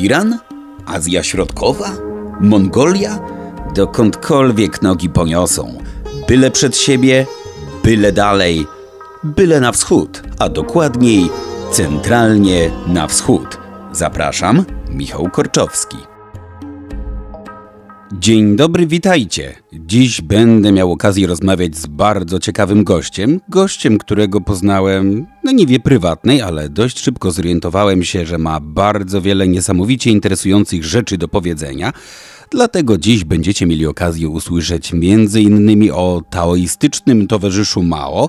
Iran? Azja Środkowa? Mongolia? Dokądkolwiek nogi poniosą. Byle przed siebie, byle dalej, byle na wschód, a dokładniej centralnie na wschód. Zapraszam, Michał Korczowski. Dzień dobry, witajcie. Dziś będę miał okazję rozmawiać z bardzo ciekawym gościem. Gościem, którego poznałem na niwie prywatnej, ale dość szybko zorientowałem się, że ma bardzo wiele niesamowicie interesujących rzeczy do powiedzenia. Dlatego dziś będziecie mieli okazję usłyszeć m.in. o taoistycznym towarzyszu Mao,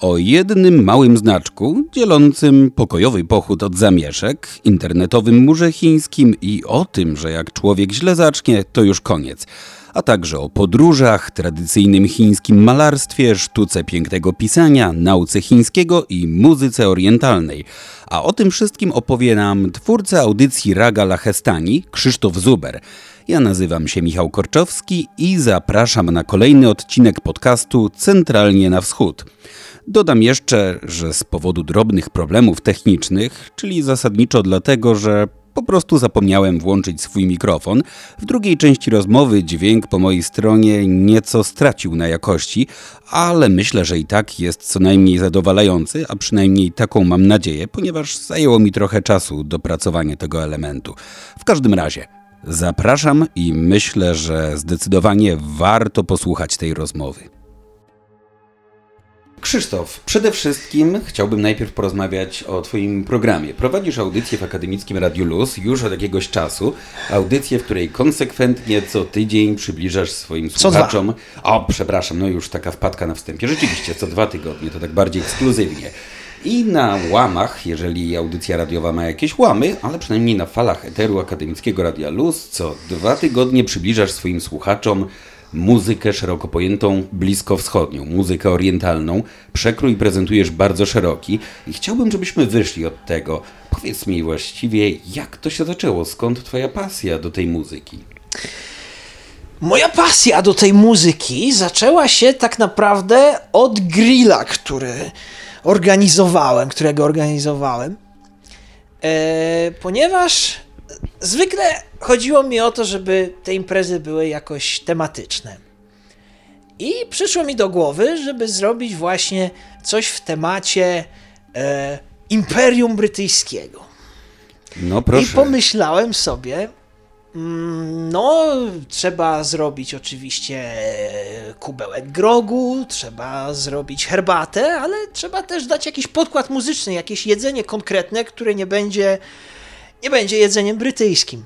o jednym małym znaczku dzielącym pokojowy pochód od zamieszek, internetowym murze chińskim i o tym, że jak człowiek źle zacznie, to już koniec. A także o podróżach, tradycyjnym chińskim malarstwie, sztuce pięknego pisania, nauce chińskiego i muzyce orientalnej. A o tym wszystkim opowie nam twórca audycji Raga Lachestani, Krzysztof Zuber. Ja nazywam się Michał Korczowski i zapraszam na kolejny odcinek podcastu Centralnie na Wschód. Dodam jeszcze, że z powodu drobnych problemów technicznych, czyli zasadniczo dlatego, że po prostu zapomniałem włączyć swój mikrofon. W drugiej części rozmowy dźwięk po mojej stronie nieco stracił na jakości, ale myślę, że i tak jest co najmniej zadowalający, a przynajmniej taką mam nadzieję, ponieważ zajęło mi trochę czasu dopracowanie tego elementu. W każdym razie, zapraszam i myślę, że zdecydowanie warto posłuchać tej rozmowy. Krzysztof, przede wszystkim chciałbym najpierw porozmawiać o Twoim programie. Prowadzisz audycję w Akademickim Radiu Luz już od jakiegoś czasu. Audycję, w której konsekwentnie co tydzień przybliżasz swoim Co słuchaczom. dwa. O, przepraszam, no już taka wpadka na wstępie. Rzeczywiście, co dwa tygodnie, to tak bardziej ekskluzywnie. I na łamach, jeżeli audycja radiowa ma jakieś łamy, ale przynajmniej na falach eteru Akademickiego Radia Luz, co dwa tygodnie przybliżasz swoim słuchaczom muzykę szeroko pojętą bliskowschodnią, muzykę orientalną. Przekrój prezentujesz bardzo szeroki i chciałbym, żebyśmy wyszli od tego. Powiedz mi właściwie, jak to się zaczęło? Skąd twoja pasja do tej muzyki? Moja pasja do tej muzyki zaczęła się tak naprawdę od grilla, który organizowałem, którego organizowałem. E, ponieważ zwykle chodziło mi o to, żeby te imprezy były jakoś tematyczne. I przyszło mi do głowy, żeby zrobić właśnie coś w temacie e, Imperium Brytyjskiego. No proszę. I pomyślałem sobie, mm, no, trzeba zrobić oczywiście kubełek grogu, trzeba zrobić herbatę, ale trzeba też dać jakiś podkład muzyczny, jakieś jedzenie konkretne, które nie będzie, nie będzie jedzeniem brytyjskim.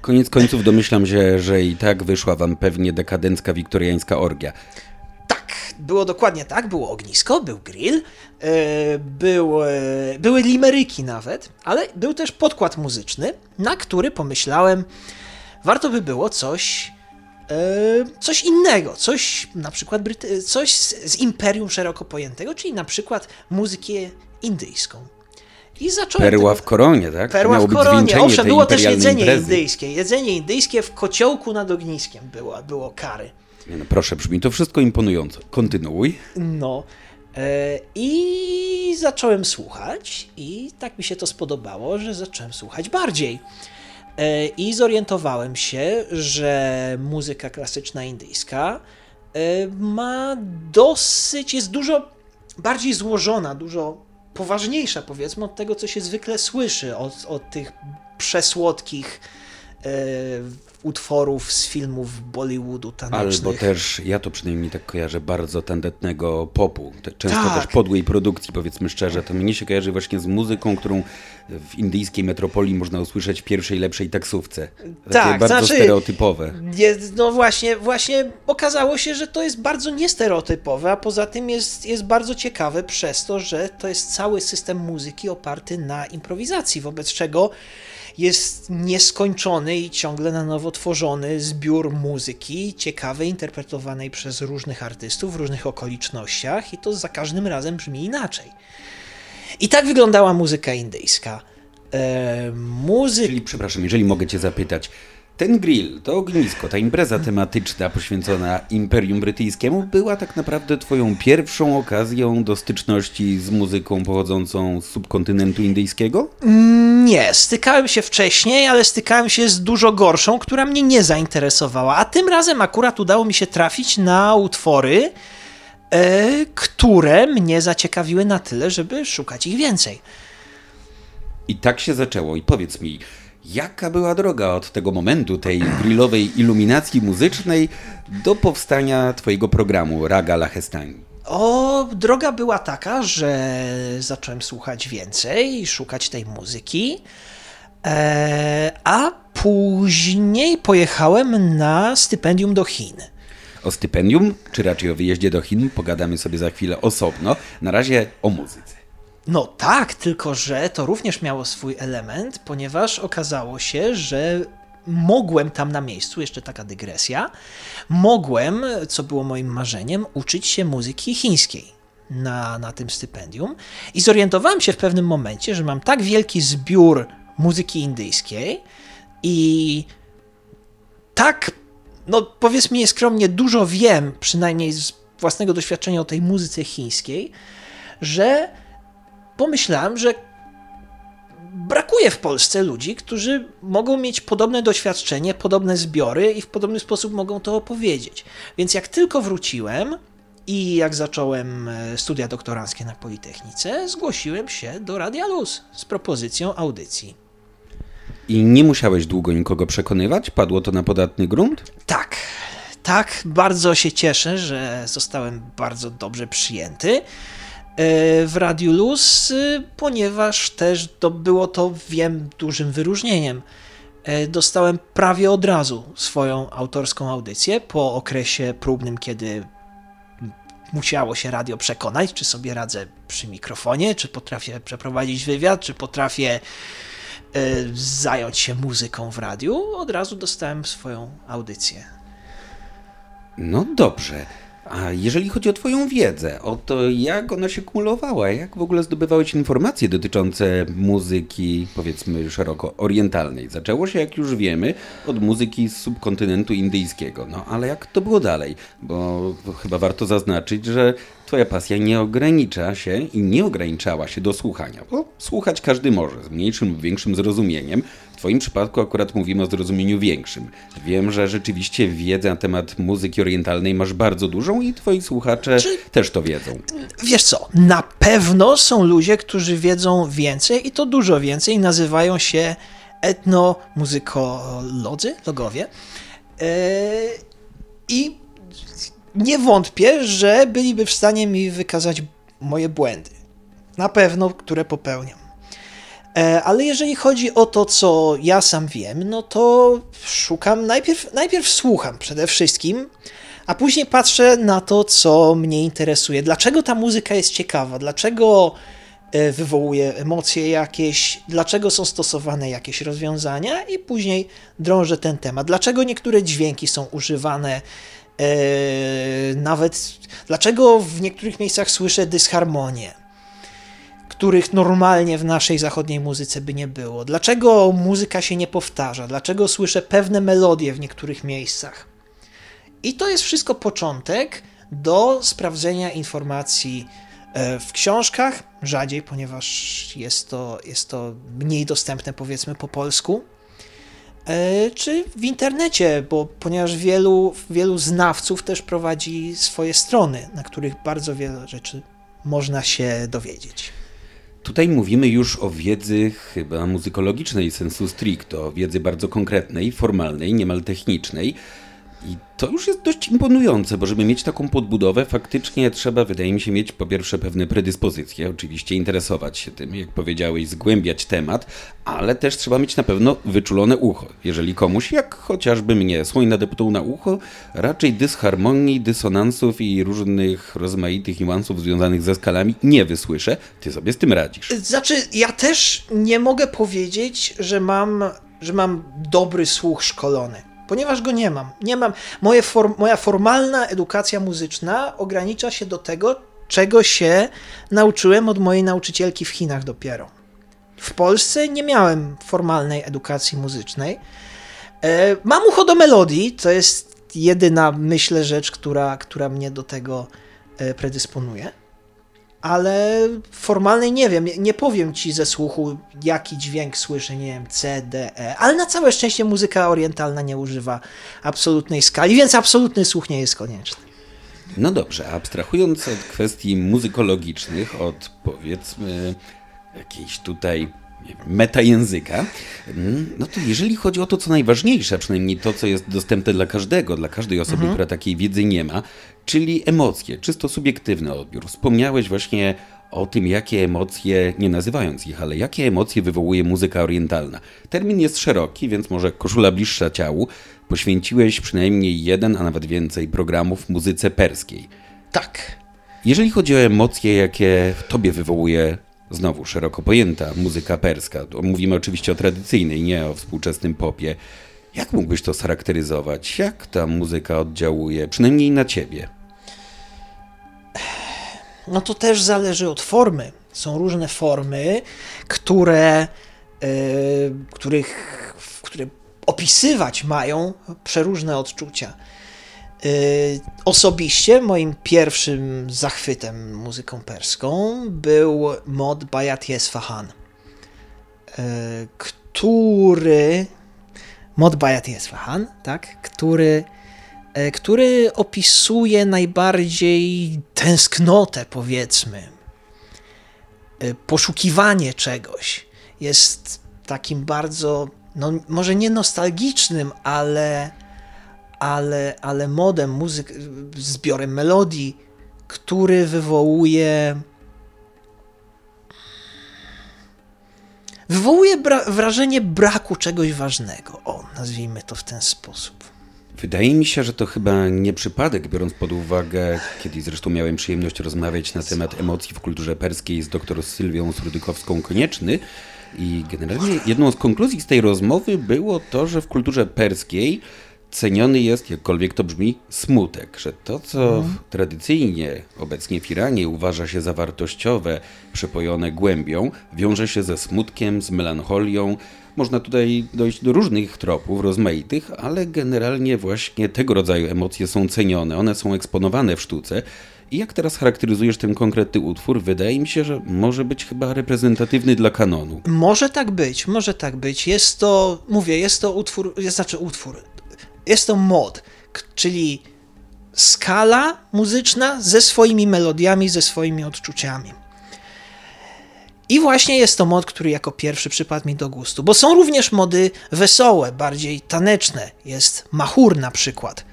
Koniec końców domyślam się, że i tak wyszła wam pewnie dekadencka wiktoriańska orgia. Tak, było dokładnie tak. Było ognisko, był grill, e, był, e, były limeryki nawet, ale był też podkład muzyczny, na który pomyślałem, warto by było coś, e, coś innego, coś na przykład Bryty- coś z, z imperium szeroko pojętego, czyli na przykład muzykę indyjską. I zacząłem Perła tego- w koronie, tak? Perła w koronie. Owszem, było też jedzenie imprezy. indyjskie. Jedzenie indyjskie w kociołku nad ogniskiem było, było kary. Nie no, proszę, brzmi to wszystko imponująco. Kontynuuj. No. E, I zacząłem słuchać, i tak mi się to spodobało, że zacząłem słuchać bardziej. E, I zorientowałem się, że muzyka klasyczna indyjska e, ma dosyć, jest dużo bardziej złożona, dużo poważniejsza, powiedzmy, od tego, co się zwykle słyszy, od, od tych przesłodkich utworów z filmów Bollywoodu tanecznych. Albo też, ja to przynajmniej tak kojarzę, bardzo tandetnego popu. Często Tak. też podłej produkcji, powiedzmy szczerze. To mnie się kojarzy właśnie z muzyką, którą w indyjskiej metropolii można usłyszeć w pierwszej, lepszej taksówce. Takie Tak, bardzo znaczy- stereotypowe. Jest, no właśnie, właśnie okazało się, że to jest bardzo niestereotypowe, a poza tym jest, jest bardzo ciekawe przez to, że to jest cały system muzyki oparty na improwizacji, wobec czego jest nieskończony i ciągle na nowo tworzony zbiór muzyki, ciekawej, interpretowanej przez różnych artystów w różnych okolicznościach i to za każdym razem brzmi inaczej. I tak wyglądała muzyka indyjska. E, muzyka... Czyli, przepraszam, jeżeli mogę cię zapytać, ten grill, to ognisko, ta impreza tematyczna poświęcona Imperium Brytyjskiemu była tak naprawdę twoją pierwszą okazją do styczności z muzyką pochodzącą z subkontynentu indyjskiego? Nie, stykałem się wcześniej, ale stykałem się z dużo gorszą, która mnie nie zainteresowała. A tym razem akurat udało mi się trafić na utwory, e, które mnie zaciekawiły na tyle, żeby szukać ich więcej. I tak się zaczęło. I powiedz mi, jaka była droga od tego momentu, tej grillowej iluminacji muzycznej, do powstania twojego programu Raga Lahestani? O, droga była taka, że zacząłem słuchać więcej szukać tej muzyki. E, a później pojechałem na stypendium do Chin. O stypendium, czy raczej o wyjeździe do Chin, pogadamy sobie za chwilę osobno. Na razie o muzyce. No tak, tylko że to również miało swój element, ponieważ okazało się, że mogłem tam na miejscu, jeszcze taka dygresja, mogłem, co było moim marzeniem, uczyć się muzyki chińskiej na, na tym stypendium i zorientowałem się w pewnym momencie, że mam tak wielki zbiór muzyki indyjskiej i tak, no powiedzmy nieskromnie, dużo wiem, przynajmniej z własnego doświadczenia o tej muzyce chińskiej, że pomyślałem, że brakuje w Polsce ludzi, którzy mogą mieć podobne doświadczenie, podobne zbiory i w podobny sposób mogą to opowiedzieć. Więc jak tylko wróciłem i jak zacząłem e, studia doktoranckie na Politechnice, zgłosiłem się do Radia Luz z propozycją audycji. I nie musiałeś długo nikogo przekonywać? Padło to na podatny grunt? Tak, tak, bardzo się cieszę, że zostałem bardzo dobrze przyjęty w Radiu Luz, y, ponieważ też to było to, wiem, dużym wyróżnieniem. E, dostałem prawie od razu swoją autorską audycję po okresie próbnym, kiedy musiało się radio przekonać, czy sobie radzę przy mikrofonie, czy potrafię przeprowadzić wywiad, czy potrafię e, zająć się muzyką w radiu. Od razu dostałem swoją audycję. No dobrze. A jeżeli chodzi o Twoją wiedzę, o to jak ona się kumulowała, jak w ogóle zdobywałeś informacje dotyczące muzyki, powiedzmy szeroko orientalnej? Zaczęło się, jak już wiemy, od muzyki z subkontynentu indyjskiego. No ale jak to było dalej? Bo chyba warto zaznaczyć, że Twoja pasja nie ogranicza się i nie ograniczała się do słuchania, bo słuchać każdy może, z mniejszym lub większym zrozumieniem. W Twoim przypadku akurat mówimy o zrozumieniu większym. Wiem, że rzeczywiście wiedzę na temat muzyki orientalnej masz bardzo dużą i Twoi słuchacze Czy... też to wiedzą. Wiesz co, na pewno są ludzie, którzy wiedzą więcej i to dużo więcej i nazywają się etnomuzykolodzy, logowie. Yy... I nie wątpię, że byliby w stanie mi wykazać moje błędy. Na pewno, które popełniam. E, ale jeżeli chodzi o to, co ja sam wiem, no to szukam, najpierw, najpierw słucham przede wszystkim, a później patrzę na to, co mnie interesuje. Dlaczego ta muzyka jest ciekawa? Dlaczego e, wywołuje emocje jakieś? Dlaczego są stosowane jakieś rozwiązania? I później drążę ten temat. Dlaczego niektóre dźwięki są używane Eee, nawet dlaczego w niektórych miejscach słyszę dysharmonię, których normalnie w naszej zachodniej muzyce by nie było. Dlaczego muzyka się nie powtarza? Dlaczego słyszę pewne melodie w niektórych miejscach? I to jest wszystko początek do sprawdzenia informacji e, w książkach, rzadziej, ponieważ jest to, jest to mniej dostępne, powiedzmy, po polsku. E, czy w internecie, bo ponieważ wielu, wielu znawców też prowadzi swoje strony, na których bardzo wiele rzeczy można się dowiedzieć. Tutaj mówimy już o wiedzy chyba muzykologicznej sensu stricto, wiedzy bardzo konkretnej, formalnej, niemal technicznej. I to już jest dość imponujące, bo żeby mieć taką podbudowę, faktycznie trzeba, wydaje mi się, mieć po pierwsze pewne predyspozycje, oczywiście interesować się tym, jak powiedziałeś, zgłębiać temat, ale też trzeba mieć na pewno wyczulone ucho. Jeżeli komuś, jak chociażby mnie, słoń nadepnął na ucho, raczej dysharmonii, dysonansów i różnych rozmaitych niuansów związanych ze skalami nie wysłyszę, ty sobie z tym radzisz. Znaczy, ja też nie mogę powiedzieć, że mam, że mam dobry słuch szkolony ponieważ go nie mam. Nie mam. Form, moja formalna edukacja muzyczna ogranicza się do tego, czego się nauczyłem od mojej nauczycielki w Chinach dopiero. W Polsce nie miałem formalnej edukacji muzycznej. E, mam ucho do melodii, to jest jedyna, myślę, rzecz, która, która mnie do tego e, predysponuje. Ale formalnej nie wiem, nie powiem ci ze słuchu, jaki dźwięk słyszę, nie wiem, C, D, E, ale na całe szczęście muzyka orientalna nie używa absolutnej skali, więc absolutny słuch nie jest konieczny. No dobrze, abstrahując od kwestii muzykologicznych, od powiedzmy jakiejś tutaj metajęzyka, mm, no to jeżeli chodzi o to, co najważniejsze, przynajmniej to, co jest dostępne dla każdego, dla każdej osoby, mhm. która takiej wiedzy nie ma, czyli emocje, czysto subiektywny odbiór. Wspomniałeś właśnie o tym, jakie emocje, nie nazywając ich, ale jakie emocje wywołuje muzyka orientalna. Termin jest szeroki, więc może koszula bliższa ciału. Poświęciłeś przynajmniej jeden, a nawet więcej programów muzyce perskiej. Tak. Jeżeli chodzi o emocje, jakie w tobie wywołuje znowu szeroko pojęta muzyka perska, mówimy oczywiście o tradycyjnej, nie o współczesnym popie. Jak mógłbyś to scharakteryzować? Jak ta muzyka oddziałuje, przynajmniej na ciebie? No to też zależy od formy. Są różne formy, które, yy, których, które opisywać mają przeróżne odczucia. Y, osobiście moim pierwszym zachwytem muzyką perską był mod Bayat Yesfahan, y, który mod Bayat Yesfahan, tak, który, który opisuje najbardziej tęsknotę, powiedzmy, poszukiwanie czegoś. Jest takim bardzo, no może nie nostalgicznym, ale ale, ale modem, muzyk, zbiorem melodii, który wywołuje. Wywołuje bra wrażenie braku czegoś ważnego. O, nazwijmy to w ten sposób. Wydaje mi się, że to chyba nie przypadek, biorąc pod uwagę, kiedyś zresztą miałem przyjemność rozmawiać na temat emocji w kulturze perskiej z dr Sylwią Srudykowską-Konieczny. I generalnie jedną z konkluzji z tej rozmowy było to, że w kulturze perskiej ceniony jest, jakkolwiek to brzmi, smutek, że to, co mhm. tradycyjnie obecnie w Iranie uważa się za wartościowe, przepojone głębią, wiąże się ze smutkiem, z melancholią. Można tutaj dojść do różnych tropów, rozmaitych, ale generalnie właśnie tego rodzaju emocje są cenione, one są eksponowane w sztuce. I jak teraz charakteryzujesz ten konkretny utwór? Wydaje mi się, że może być chyba reprezentatywny dla kanonu. Może tak być, może tak być. Jest to, mówię, jest to utwór, znaczy utwór, jest to mod, czyli skala muzyczna ze swoimi melodiami, ze swoimi odczuciami. I właśnie jest to mod, który jako pierwszy przypadł mi do gustu, bo są również mody wesołe, bardziej taneczne. Jest Mahur na przykład,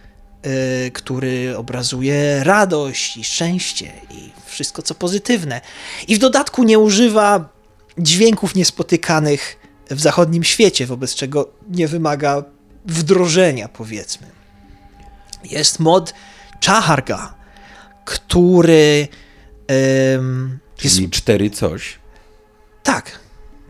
yy, który obrazuje radość i szczęście i wszystko co pozytywne. I w dodatku nie używa dźwięków niespotykanych w zachodnim świecie, wobec czego nie wymaga wdrożenia, powiedzmy. Jest mod Chaharga, który. Jest... Czyli cztery coś. Tak,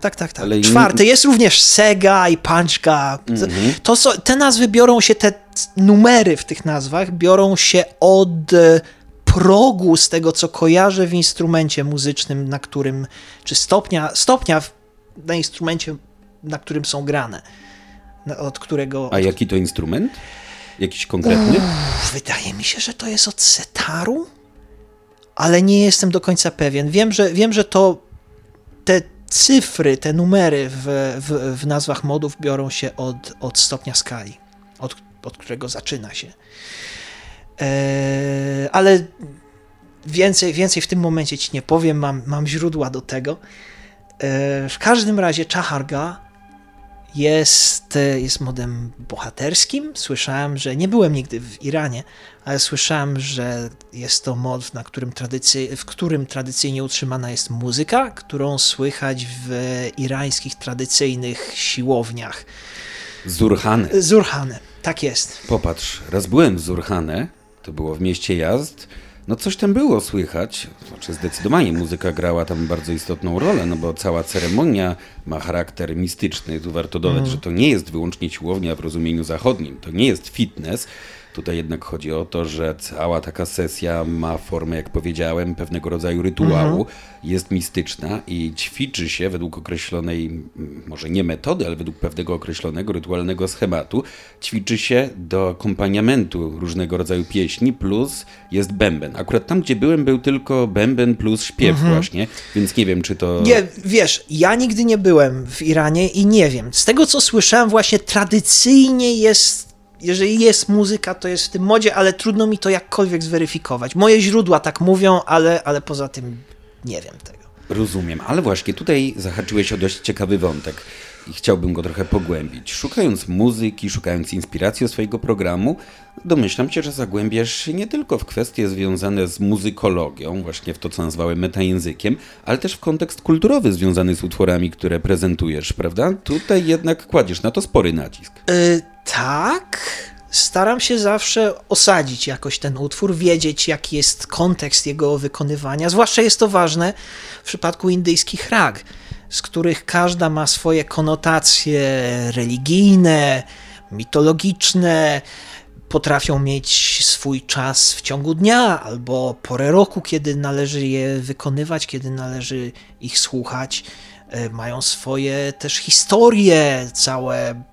tak, tak, tak. Ale Czwarty. Jest również Sega i Punchka. Mm -hmm. To są, te nazwy biorą się, te numery w tych nazwach biorą się od e, progu z tego, co kojarzę w instrumencie muzycznym, na którym, czy stopnia, stopnia na instrumencie, na którym są grane od którego... A jaki to instrument? Jakiś konkretny? Uff, wydaje mi się, że to jest od setaru, ale nie jestem do końca pewien. Wiem, że, wiem, że to te cyfry, te numery w, w, w nazwach modów biorą się od, od stopnia skali, od, od którego zaczyna się. Eee, ale więcej, więcej w tym momencie ci nie powiem, mam, mam źródła do tego. Eee, w każdym razie Czaharga jest, jest modem bohaterskim. Słyszałem, że nie byłem nigdy w Iranie, ale słyszałem, że jest to mod, na którym tradycy, w którym tradycyjnie utrzymana jest muzyka, którą słychać w irańskich tradycyjnych siłowniach. Zurhane. Zurhane, tak jest. Popatrz, raz byłem w Zurhane, to było w mieście Jazd no coś tam było słychać, znaczy zdecydowanie muzyka grała tam bardzo istotną rolę, no bo cała ceremonia ma charakter mistyczny. Tu warto dodać, mm. że to nie jest wyłącznie siłownia w rozumieniu zachodnim, to nie jest fitness, Tutaj jednak chodzi o to, że cała taka sesja ma formę, jak powiedziałem, pewnego rodzaju rytuału, mhm. jest mistyczna i ćwiczy się według określonej, może nie metody, ale według pewnego określonego rytualnego schematu, ćwiczy się do akompaniamentu różnego rodzaju pieśni, plus jest bęben. Akurat tam, gdzie byłem, był tylko bęben plus śpiew mhm. właśnie, więc nie wiem, czy to... Nie, wiesz, ja nigdy nie byłem w Iranie i nie wiem. Z tego, co słyszałem, właśnie tradycyjnie jest jeżeli jest muzyka, to jest w tym modzie, ale trudno mi to jakkolwiek zweryfikować. Moje źródła tak mówią, ale, ale poza tym nie wiem tego. Rozumiem, ale właśnie tutaj zahaczyłeś o dość ciekawy wątek i chciałbym go trochę pogłębić. Szukając muzyki, szukając inspiracji swojego programu, domyślam się, że zagłębiasz się nie tylko w kwestie związane z muzykologią, właśnie w to, co nazwałem metajęzykiem, ale też w kontekst kulturowy związany z utworami, które prezentujesz, prawda? Tutaj jednak kładziesz na to spory nacisk. Yy, tak. Staram się zawsze osadzić jakoś ten utwór, wiedzieć, jaki jest kontekst jego wykonywania. Zwłaszcza jest to ważne w przypadku indyjskich rag z których każda ma swoje konotacje religijne, mitologiczne, potrafią mieć swój czas w ciągu dnia albo porę roku, kiedy należy je wykonywać, kiedy należy ich słuchać. E, mają swoje też historie, całe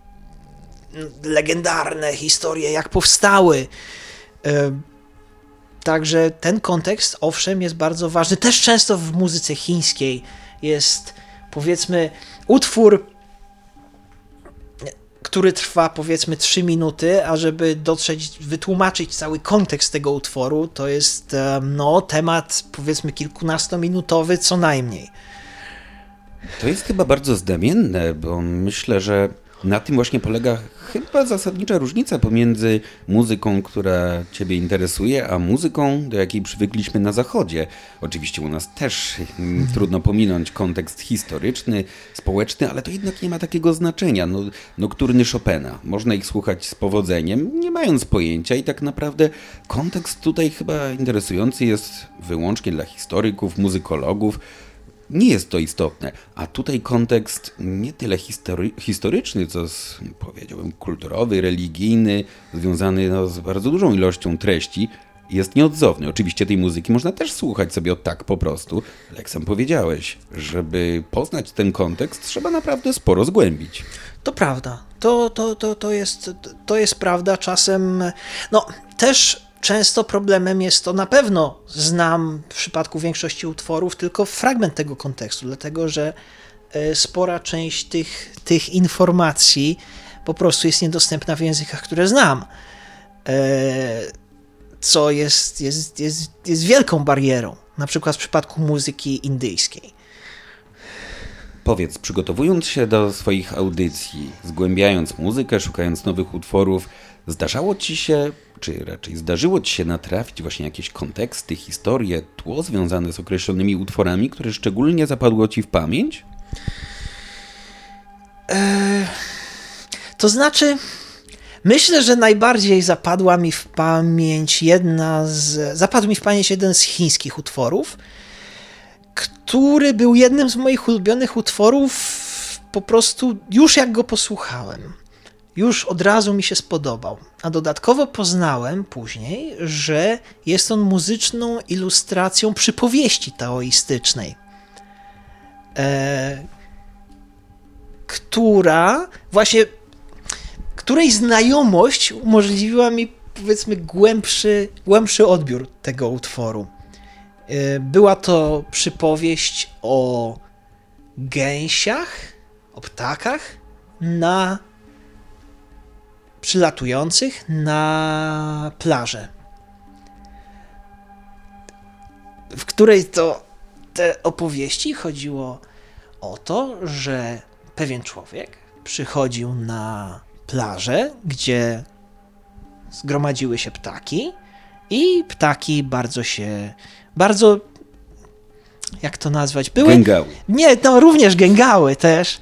legendarne historie, jak powstały. Także ten kontekst, owszem, jest bardzo ważny. Też często w muzyce chińskiej jest powiedzmy utwór, który trwa powiedzmy 3 minuty, a żeby dotrzeć, wytłumaczyć cały kontekst tego utworu, to jest no, temat powiedzmy kilkunastominutowy co najmniej. To jest chyba bardzo zdamienne, bo myślę, że na tym właśnie polega chyba zasadnicza różnica pomiędzy muzyką, która Ciebie interesuje, a muzyką, do jakiej przywykliśmy na Zachodzie. Oczywiście u nas też mm, trudno pominąć kontekst historyczny, społeczny, ale to jednak nie ma takiego znaczenia. No, nokturny Chopina. Można ich słuchać z powodzeniem, nie mając pojęcia i tak naprawdę kontekst tutaj chyba interesujący jest wyłącznie dla historyków, muzykologów, nie jest to istotne. A tutaj kontekst nie tyle history, historyczny, co z, powiedziałbym kulturowy, religijny, związany no, z bardzo dużą ilością treści, jest nieodzowny. Oczywiście tej muzyki można też słuchać sobie tak po prostu, ale jak sam powiedziałeś, żeby poznać ten kontekst, trzeba naprawdę sporo zgłębić. To prawda. To, to, to, to, jest, to jest prawda. Czasem, no też Często problemem jest to, na pewno znam w przypadku większości utworów tylko fragment tego kontekstu, dlatego że e, spora część tych, tych informacji po prostu jest niedostępna w językach, które znam. E, co jest, jest, jest, jest wielką barierą, na przykład w przypadku muzyki indyjskiej. Powiedz, przygotowując się do swoich audycji, zgłębiając muzykę, szukając nowych utworów, zdarzało ci się czy raczej zdarzyło ci się natrafić właśnie jakieś konteksty, historie, tło związane z określonymi utworami, które szczególnie zapadło ci w pamięć? Eee, to znaczy, myślę, że najbardziej zapadła mi w pamięć jedna z. Zapadł mi w pamięć jeden z chińskich utworów, który był jednym z moich ulubionych utworów po prostu już jak go posłuchałem już od razu mi się spodobał. A dodatkowo poznałem później, że jest on muzyczną ilustracją przypowieści taoistycznej, e, która właśnie, której znajomość umożliwiła mi powiedzmy głębszy, głębszy odbiór tego utworu. E, była to przypowieść o gęsiach, o ptakach na przylatujących na plażę, w której to te opowieści chodziło o to, że pewien człowiek przychodził na plażę, gdzie zgromadziły się ptaki i ptaki bardzo się, bardzo, jak to nazwać, były... Gęgały. Nie, no również gęgały też,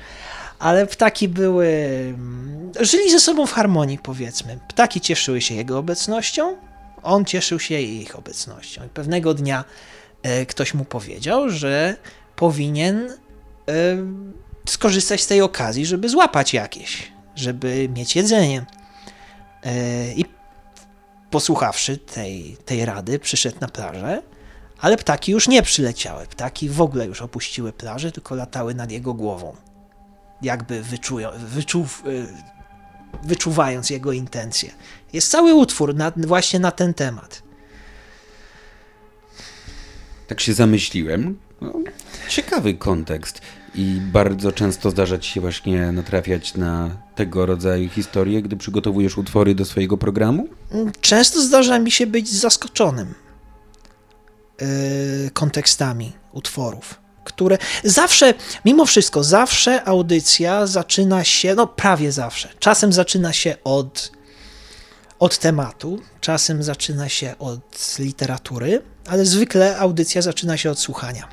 ale ptaki były. Mm, żyli ze sobą w harmonii, powiedzmy. Ptaki cieszyły się jego obecnością, on cieszył się ich obecnością. I pewnego dnia e, ktoś mu powiedział, że powinien e, skorzystać z tej okazji, żeby złapać jakieś, żeby mieć jedzenie. E, I posłuchawszy tej, tej rady, przyszedł na plażę, ale ptaki już nie przyleciały. Ptaki w ogóle już opuściły plażę, tylko latały nad jego głową. Jakby wyczują, wyczu, wyczuwając jego intencje. Jest cały utwór na, właśnie na ten temat. Tak się zamyśliłem. No, ciekawy kontekst. I bardzo często zdarza ci się właśnie natrafiać na tego rodzaju historie, gdy przygotowujesz utwory do swojego programu? Często zdarza mi się być zaskoczonym yy, kontekstami utworów, które zawsze, mimo wszystko, zawsze audycja zaczyna się, no prawie zawsze, czasem zaczyna się od, od tematu, czasem zaczyna się od literatury, ale zwykle audycja zaczyna się od słuchania.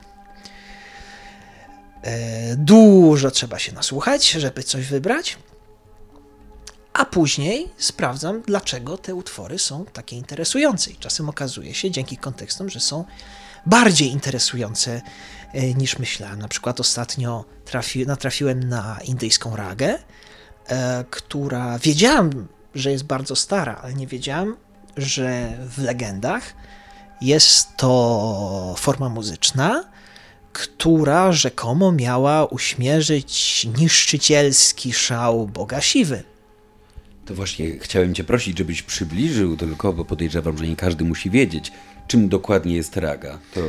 E, dużo trzeba się nasłuchać, żeby coś wybrać. A później sprawdzam, dlaczego te utwory są takie interesujące. I czasem okazuje się, dzięki kontekstom, że są bardziej interesujące niż myślałem. Na przykład ostatnio trafi, natrafiłem na indyjską ragę, e, która wiedziałem, że jest bardzo stara, ale nie wiedziałem, że w legendach jest to forma muzyczna, która rzekomo miała uśmierzyć niszczycielski szał Boga Siwy. To właśnie chciałem Cię prosić, żebyś przybliżył tylko, bo podejrzewam, że nie każdy musi wiedzieć, czym dokładnie jest raga. To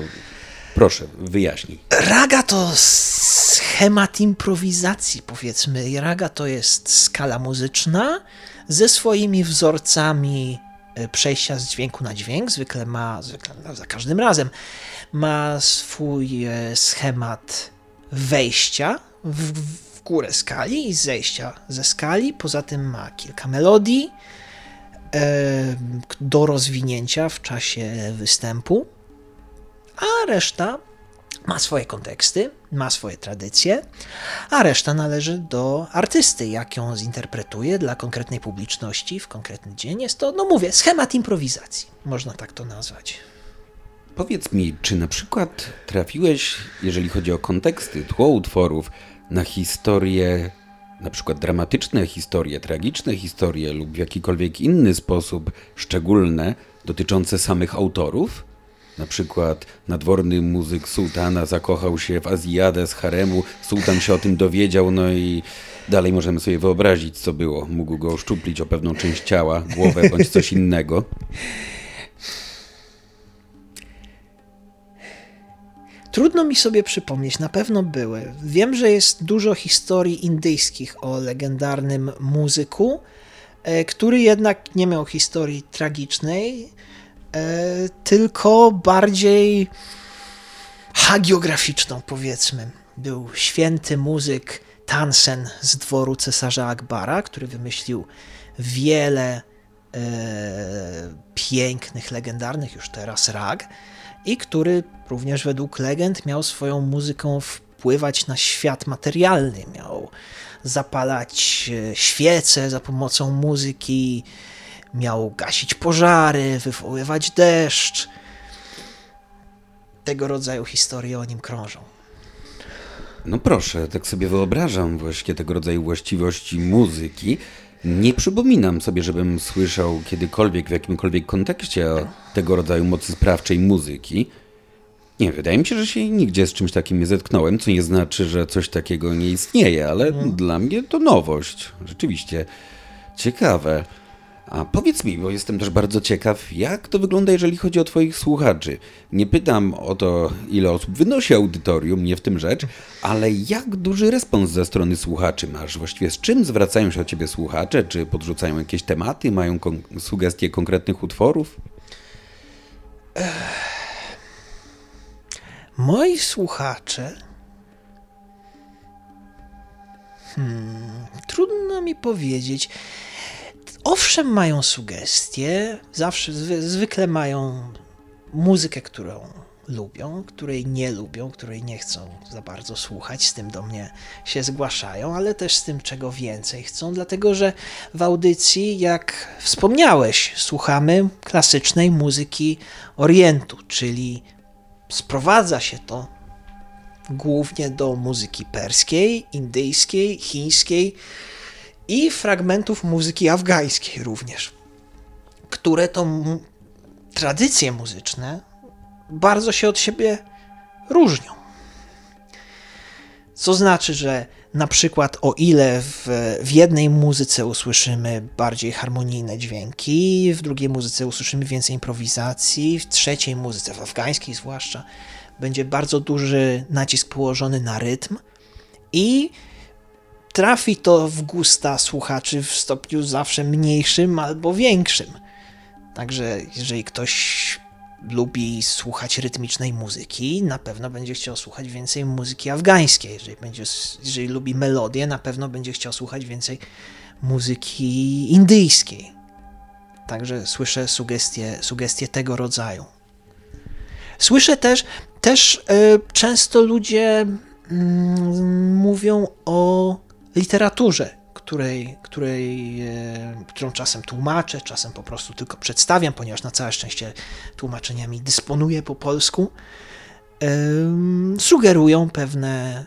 proszę, wyjaśnij. Raga to schemat improwizacji, powiedzmy. Raga to jest skala muzyczna ze swoimi wzorcami e, przejścia z dźwięku na dźwięk. Zwykle ma, zwykle, no, za każdym razem ma swój e, schemat wejścia w, w górę skali i zejścia ze skali. Poza tym ma kilka melodii e, do rozwinięcia w czasie występu, a reszta ma swoje konteksty, ma swoje tradycje, a reszta należy do artysty, jak ją zinterpretuje dla konkretnej publiczności w konkretny dzień. Jest to, no mówię, schemat improwizacji, można tak to nazwać. Powiedz mi, czy na przykład trafiłeś, jeżeli chodzi o konteksty, tło utworów, na historie, na przykład dramatyczne historie, tragiczne historie lub w jakikolwiek inny sposób szczególne dotyczące samych autorów? Na przykład nadworny muzyk sułtana zakochał się w Azjadę z haremu, sułtan się o tym dowiedział, no i dalej możemy sobie wyobrazić, co było. Mógł go oszczuplić o pewną część ciała, głowę bądź coś innego. Trudno mi sobie przypomnieć, na pewno były. Wiem, że jest dużo historii indyjskich o legendarnym muzyku, e, który jednak nie miał historii tragicznej, tylko bardziej hagiograficzną, powiedzmy. Był święty muzyk Tansen z dworu cesarza Akbara, który wymyślił wiele e, pięknych, legendarnych już teraz rag i który również według legend miał swoją muzyką wpływać na świat materialny, miał zapalać e, świece za pomocą muzyki, miał gasić pożary, wywoływać deszcz. Tego rodzaju historie o nim krążą. No proszę, tak sobie wyobrażam właśnie tego rodzaju właściwości muzyki. Nie przypominam sobie, żebym słyszał kiedykolwiek w jakimkolwiek kontekście o tego rodzaju mocy sprawczej muzyki. Nie, wydaje mi się, że się nigdzie z czymś takim nie zetknąłem, co nie znaczy, że coś takiego nie istnieje, ale hmm. dla mnie to nowość. Rzeczywiście ciekawe. A powiedz mi, bo jestem też bardzo ciekaw, jak to wygląda, jeżeli chodzi o Twoich słuchaczy. Nie pytam o to, ile osób wynosi audytorium, nie w tym rzecz, ale jak duży respons ze strony słuchaczy masz? Właściwie z czym zwracają się do Ciebie słuchacze? Czy podrzucają jakieś tematy, mają kon sugestie konkretnych utworów? Moi słuchacze. Hmm, trudno mi powiedzieć. Owszem, mają sugestie, zawsze, zwykle mają muzykę, którą lubią, której nie lubią, której nie chcą za bardzo słuchać, z tym do mnie się zgłaszają, ale też z tym, czego więcej chcą, dlatego że w audycji, jak wspomniałeś, słuchamy klasycznej muzyki Orientu, czyli sprowadza się to głównie do muzyki perskiej, indyjskiej, chińskiej i fragmentów muzyki afgańskiej również, które to tradycje muzyczne bardzo się od siebie różnią. Co znaczy, że na przykład o ile w, w jednej muzyce usłyszymy bardziej harmonijne dźwięki, w drugiej muzyce usłyszymy więcej improwizacji, w trzeciej muzyce, w afgańskiej zwłaszcza, będzie bardzo duży nacisk położony na rytm i trafi to w gusta słuchaczy w stopniu zawsze mniejszym albo większym. Także jeżeli ktoś lubi słuchać rytmicznej muzyki, na pewno będzie chciał słuchać więcej muzyki afgańskiej. Jeżeli, będzie, jeżeli lubi melodię, na pewno będzie chciał słuchać więcej muzyki indyjskiej. Także słyszę sugestie, sugestie tego rodzaju. Słyszę też, też y, często ludzie y, mówią o literaturze której, której, e, którą czasem tłumaczę, czasem po prostu tylko przedstawiam, ponieważ na całe szczęście tłumaczeniami dysponuję po polsku, sugerują pewne,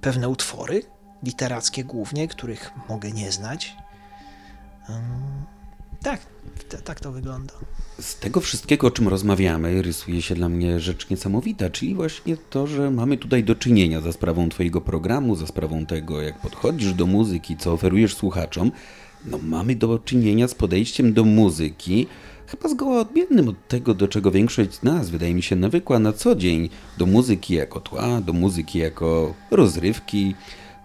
pewne utwory, literackie głównie, których mogę nie znać. Tak, tak to wygląda. Z tego wszystkiego, o czym rozmawiamy, rysuje się dla mnie rzecz niesamowita, czyli właśnie to, że mamy tutaj do czynienia za sprawą Twojego programu, za sprawą tego, jak podchodzisz do muzyki, co oferujesz słuchaczom. No, mamy do czynienia z podejściem do muzyki, chyba zgoła odmiennym od tego, do czego większość z nas, wydaje mi się, nawykła na co dzień. Do muzyki jako tła, do muzyki jako rozrywki,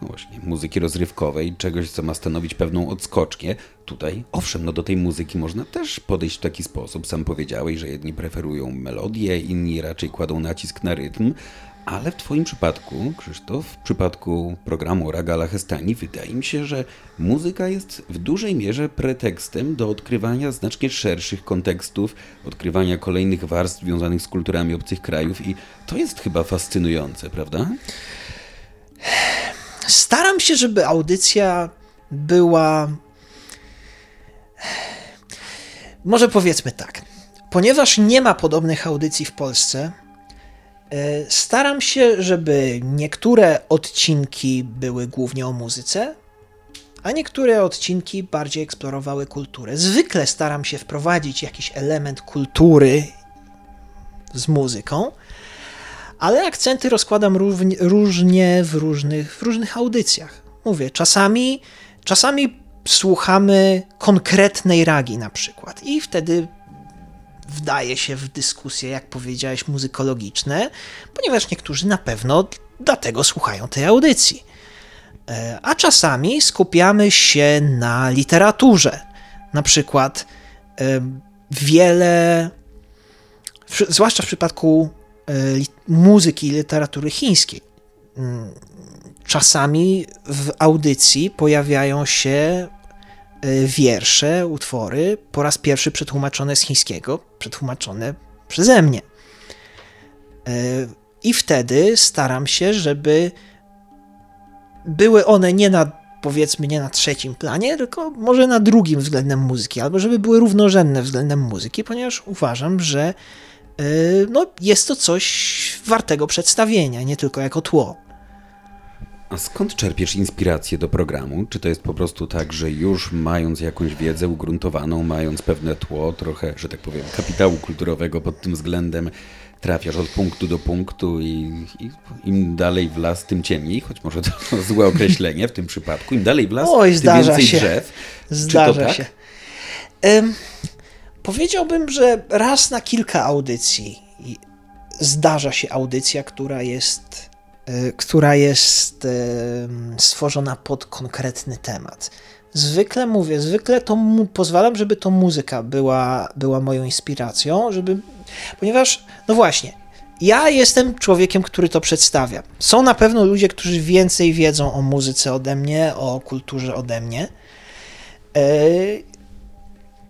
no właśnie, muzyki rozrywkowej, czegoś, co ma stanowić pewną odskocznię. Tutaj, owszem, no do tej muzyki można też podejść w taki sposób. Sam powiedziałeś, że jedni preferują melodię, inni raczej kładą nacisk na rytm, ale w Twoim przypadku, Krzysztof, w przypadku programu Ragala Hestani, wydaje mi się, że muzyka jest w dużej mierze pretekstem do odkrywania znacznie szerszych kontekstów, odkrywania kolejnych warstw związanych z kulturami obcych krajów i to jest chyba fascynujące, prawda? Staram się, żeby audycja była. Może powiedzmy tak. Ponieważ nie ma podobnych audycji w Polsce, e, staram się, żeby niektóre odcinki były głównie o muzyce, a niektóre odcinki bardziej eksplorowały kulturę. Zwykle staram się wprowadzić jakiś element kultury z muzyką, ale akcenty rozkładam różnie w różnych, w różnych audycjach. Mówię, czasami, czasami słuchamy konkretnej ragi na przykład i wtedy wdaje się w dyskusje, jak powiedziałeś, muzykologiczne, ponieważ niektórzy na pewno dlatego słuchają tej audycji. E, a czasami skupiamy się na literaturze. Na przykład e, wiele, zwłaszcza w przypadku E, muzyki i literatury chińskiej. Czasami w audycji pojawiają się e, wiersze, utwory, po raz pierwszy przetłumaczone z chińskiego, przetłumaczone przeze mnie. E, I wtedy staram się, żeby były one nie na, powiedzmy, nie na trzecim planie, tylko może na drugim względem muzyki, albo żeby były równorzędne względem muzyki, ponieważ uważam, że Y, no, jest to coś wartego przedstawienia, nie tylko jako tło. A skąd czerpiesz inspirację do programu? Czy to jest po prostu tak, że już mając jakąś wiedzę ugruntowaną, mając pewne tło, trochę, że tak powiem, kapitału kulturowego pod tym względem, trafiasz od punktu do punktu i, i im dalej w las, tym ciemniej, choć może to złe określenie w tym przypadku, im dalej w las, Oj, tym więcej się. drzew. Zdarza tak? się. Powiedziałbym, że raz na kilka audycji zdarza się audycja, która jest, która jest stworzona pod konkretny temat. Zwykle mówię, zwykle to mu, pozwalam, żeby to muzyka była, była moją inspiracją, żeby, ponieważ, no właśnie, ja jestem człowiekiem, który to przedstawia. Są na pewno ludzie, którzy więcej wiedzą o muzyce ode mnie, o kulturze ode mnie. E,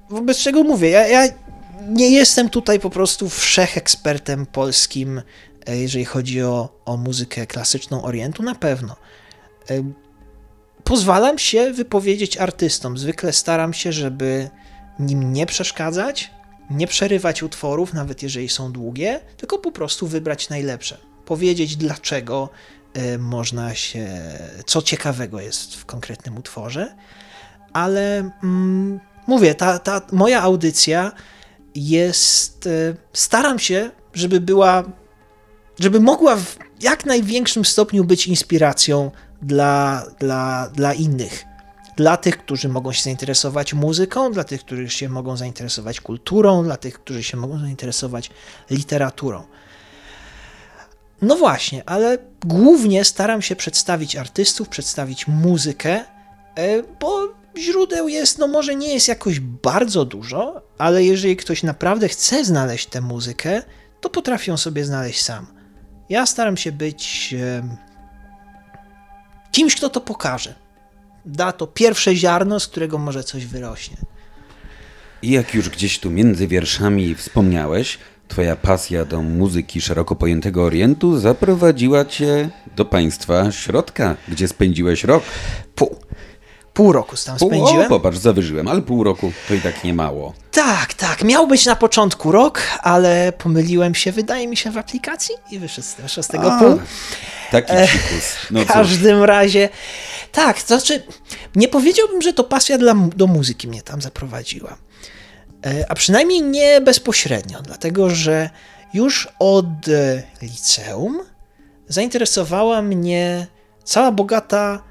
wobec czego mówię, ja, ja nie jestem tutaj po prostu wszechekspertem polskim, jeżeli chodzi o, o muzykę klasyczną Orientu, na pewno. E, pozwalam się wypowiedzieć artystom. Zwykle staram się, żeby nim nie przeszkadzać, nie przerywać utworów, nawet jeżeli są długie, tylko po prostu wybrać najlepsze. Powiedzieć, dlaczego e, można się, co ciekawego jest w konkretnym utworze, ale. Mm, mówię, ta, ta moja audycja jest. E, staram się, żeby była. Żeby mogła w jak największym stopniu być inspiracją dla, dla, dla innych. Dla tych, którzy mogą się zainteresować muzyką, dla tych, którzy się mogą zainteresować kulturą, dla tych, którzy się mogą zainteresować literaturą. No właśnie, ale głównie staram się przedstawić artystów, przedstawić muzykę, e, bo źródeł jest, no może nie jest jakoś bardzo dużo, ale jeżeli ktoś naprawdę chce znaleźć tę muzykę, to potrafi ją sobie znaleźć sam. Ja staram się być kimś, kto to pokaże. Da to pierwsze ziarno, z którego może coś wyrośnie. I jak już gdzieś tu między wierszami wspomniałeś, Twoja pasja do muzyki szeroko pojętego Orientu zaprowadziła cię do państwa środka, gdzie spędziłeś rok. Pół. Pół roku tam pół, spędziłem. O, popatrz, zawyżyłem, ale pół roku to i tak nie mało. Tak, tak. Miał być na początku rok, ale pomyliłem się, wydaje mi się, w aplikacji i wyszedł z tego A, pół. Taki e, psikus. No w każdym razie, tak, to znaczy, nie powiedziałbym, że to pasja dla, do muzyki mnie tam zaprowadziła. E, a przynajmniej nie bezpośrednio, dlatego że już od e, liceum zainteresowała mnie cała bogata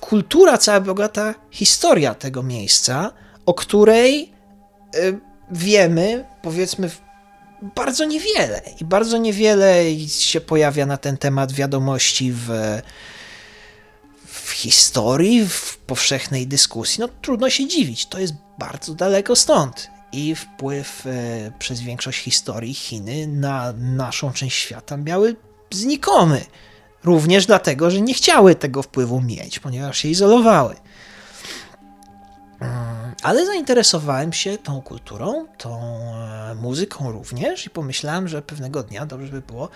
kultura, cała bogata historia tego miejsca, o której e, wiemy, powiedzmy, bardzo niewiele. I bardzo niewiele się pojawia na ten temat wiadomości w, w historii, w powszechnej dyskusji. No trudno się dziwić, to jest bardzo daleko stąd i wpływ e, przez większość historii Chiny na naszą część świata miały znikomy. Również dlatego, że nie chciały tego wpływu mieć, ponieważ się izolowały. Mm, ale zainteresowałem się tą kulturą, tą e, muzyką również i pomyślałem, że pewnego dnia dobrze by było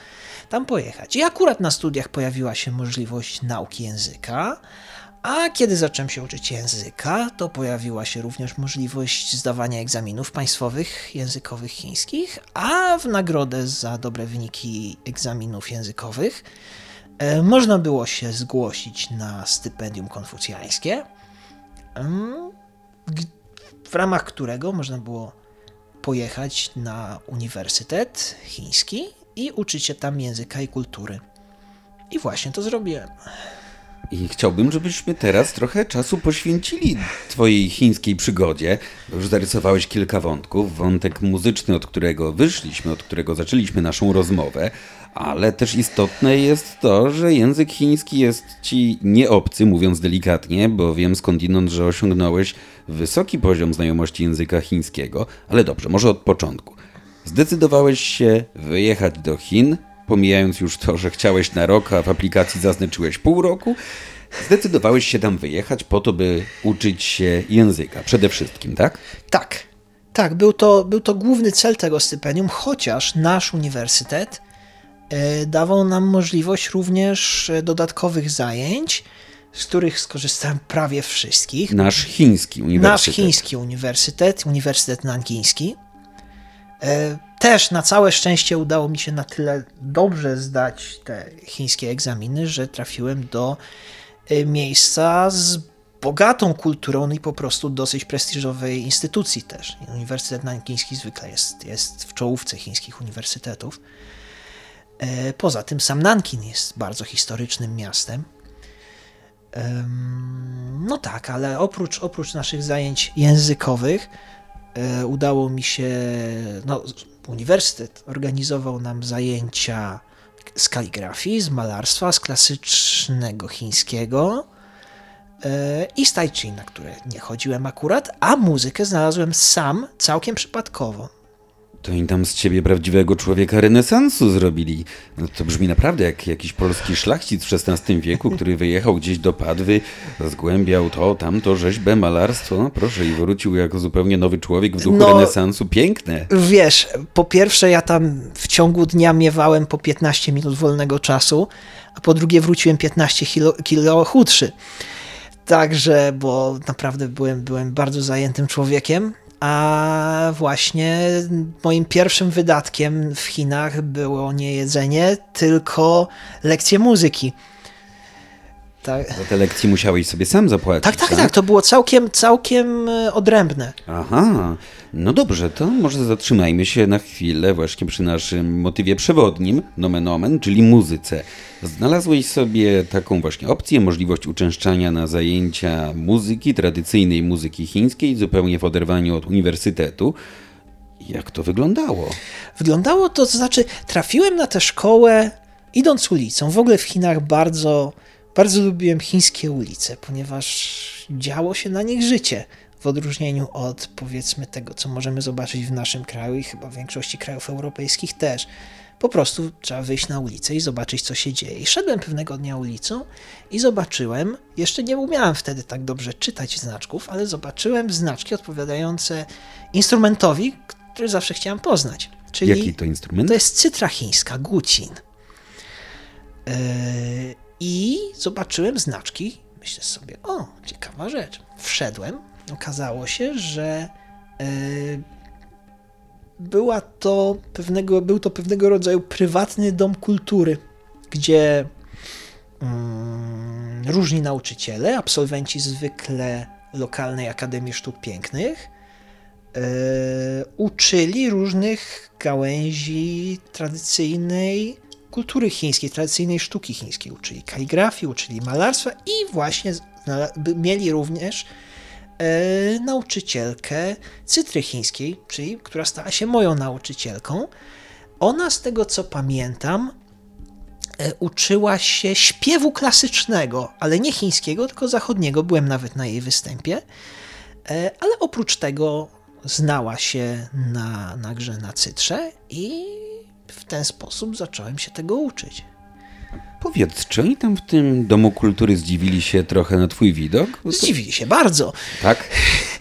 tam pojechać. I akurat na studiach pojawiła się możliwość nauki języka, a kiedy zacząłem się uczyć języka, to pojawiła się również możliwość zdawania egzaminów państwowych językowych chińskich, a w nagrodę za dobre wyniki egzaminów językowych można było się zgłosić na stypendium konfucjańskie, w ramach którego można było pojechać na uniwersytet chiński i uczyć się tam języka i kultury. I właśnie to zrobiłem. I chciałbym, żebyśmy teraz trochę czasu poświęcili Twojej chińskiej przygodzie. Już zarysowałeś kilka wątków. Wątek muzyczny, od którego wyszliśmy, od którego zaczęliśmy naszą rozmowę, ale też istotne jest to, że język chiński jest Ci nieobcy, mówiąc delikatnie, bo wiem skądinąd, że osiągnąłeś wysoki poziom znajomości języka chińskiego. Ale dobrze, może od początku. Zdecydowałeś się wyjechać do Chin, pomijając już to, że chciałeś na rok, a w aplikacji zaznaczyłeś pół roku, zdecydowałeś się tam wyjechać po to, by uczyć się języka przede wszystkim, tak? Tak. Tak, był to, był to główny cel tego stypendium, chociaż nasz uniwersytet dawał nam możliwość również e, dodatkowych zajęć, z których skorzystałem prawie wszystkich. Nasz chiński uniwersytet. Nasz chiński uniwersytet, Uniwersytet Nankiński. E, też na całe szczęście udało mi się na tyle dobrze zdać te chińskie egzaminy, że trafiłem do e, miejsca z bogatą kulturą i po prostu dosyć prestiżowej instytucji też. Uniwersytet Nankiński zwykle jest, jest w czołówce chińskich uniwersytetów. E, poza tym sam Nankin jest bardzo historycznym miastem. No tak, ale oprócz, oprócz naszych zajęć językowych, E, udało mi się, no, uniwersytet organizował nam zajęcia z kaligrafii, z malarstwa, z klasycznego chińskiego e, i z tai chi, na które nie chodziłem akurat, a muzykę znalazłem sam całkiem przypadkowo. To im tam z ciebie prawdziwego człowieka renesansu zrobili. No to brzmi naprawdę jak jakiś polski szlachcic w XVI wieku, który wyjechał gdzieś do Padwy, zgłębiał to, tamto, rzeźbę, malarstwo. No proszę, i wrócił jako zupełnie nowy człowiek w duchu no, renesansu. Piękne. Wiesz, po pierwsze ja tam w ciągu dnia miewałem po 15 minut wolnego czasu, a po drugie wróciłem 15 kilo, kilo chudszy. Także, bo naprawdę byłem, byłem bardzo zajętym człowiekiem a właśnie moim pierwszym wydatkiem w Chinach było nie jedzenie, tylko lekcje muzyki. Tak. Za te lekcje musiałeś sobie sam zapłacić. Tak, tak, tak, tak. To było całkiem, całkiem e, odrębne. Aha. No dobrze, to może zatrzymajmy się na chwilę właśnie przy naszym motywie przewodnim, nomen omen, czyli muzyce. Znalazłeś sobie taką właśnie opcję, możliwość uczęszczania na zajęcia muzyki, tradycyjnej muzyki chińskiej, zupełnie w oderwaniu od uniwersytetu. Jak to wyglądało? Wyglądało to, to znaczy trafiłem na tę szkołę idąc ulicą. W ogóle w Chinach bardzo, bardzo lubiłem chińskie ulice, ponieważ działo się na nich życie w odróżnieniu od powiedzmy tego, co możemy zobaczyć w naszym kraju i chyba w większości krajów europejskich też. Po prostu trzeba wyjść na ulicę i zobaczyć, co się dzieje. I szedłem pewnego dnia ulicą i zobaczyłem, jeszcze nie umiałem wtedy tak dobrze czytać znaczków, ale zobaczyłem znaczki odpowiadające instrumentowi, który zawsze chciałem poznać. Czyli Jaki to instrument? To jest cytra chińska, gucin. Yy, I zobaczyłem znaczki. Myślę sobie, o, ciekawa rzecz. Wszedłem, okazało się, że e, była to pewnego, był to pewnego rodzaju prywatny dom kultury, gdzie mm, różni nauczyciele, absolwenci zwykle lokalnej Akademii Sztuk Pięknych, e, uczyli różnych gałęzi tradycyjnej kultury chińskiej, tradycyjnej sztuki chińskiej. Uczyli kaligrafii, uczyli malarstwa i właśnie mieli również e, nauczycielkę cytry chińskiej, czyli która stała się moją nauczycielką. Ona, z tego co pamiętam, e, uczyła się śpiewu klasycznego, ale nie chińskiego, tylko zachodniego. Byłem nawet na jej występie. E, ale oprócz tego znała się na, na grze na cytrze i w ten sposób zacząłem się tego uczyć. Powiedz, czy oni tam w tym Domu Kultury zdziwili się trochę na twój widok? Zdziwili się bardzo. Tak?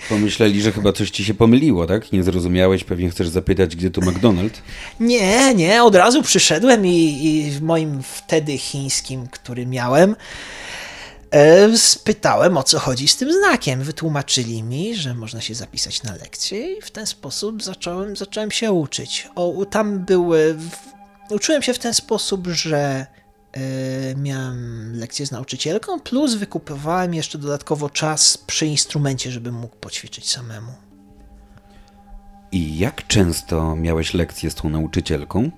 Pomyśleli, że chyba coś ci się pomyliło, tak? Nie zrozumiałeś, pewnie chcesz zapytać, gdzie tu McDonald's? Nie, nie, od razu przyszedłem i, i w moim wtedy chińskim, który miałem, spytałem o co chodzi z tym znakiem. Wytłumaczyli mi, że można się zapisać na lekcję i w ten sposób zacząłem, zacząłem się uczyć. O, tam były... Uczyłem się w ten sposób, że E, miałem lekcję z nauczycielką, plus wykupowałem jeszcze dodatkowo czas przy instrumencie, żebym mógł poćwiczyć samemu. I jak często miałeś lekcje z tą nauczycielką?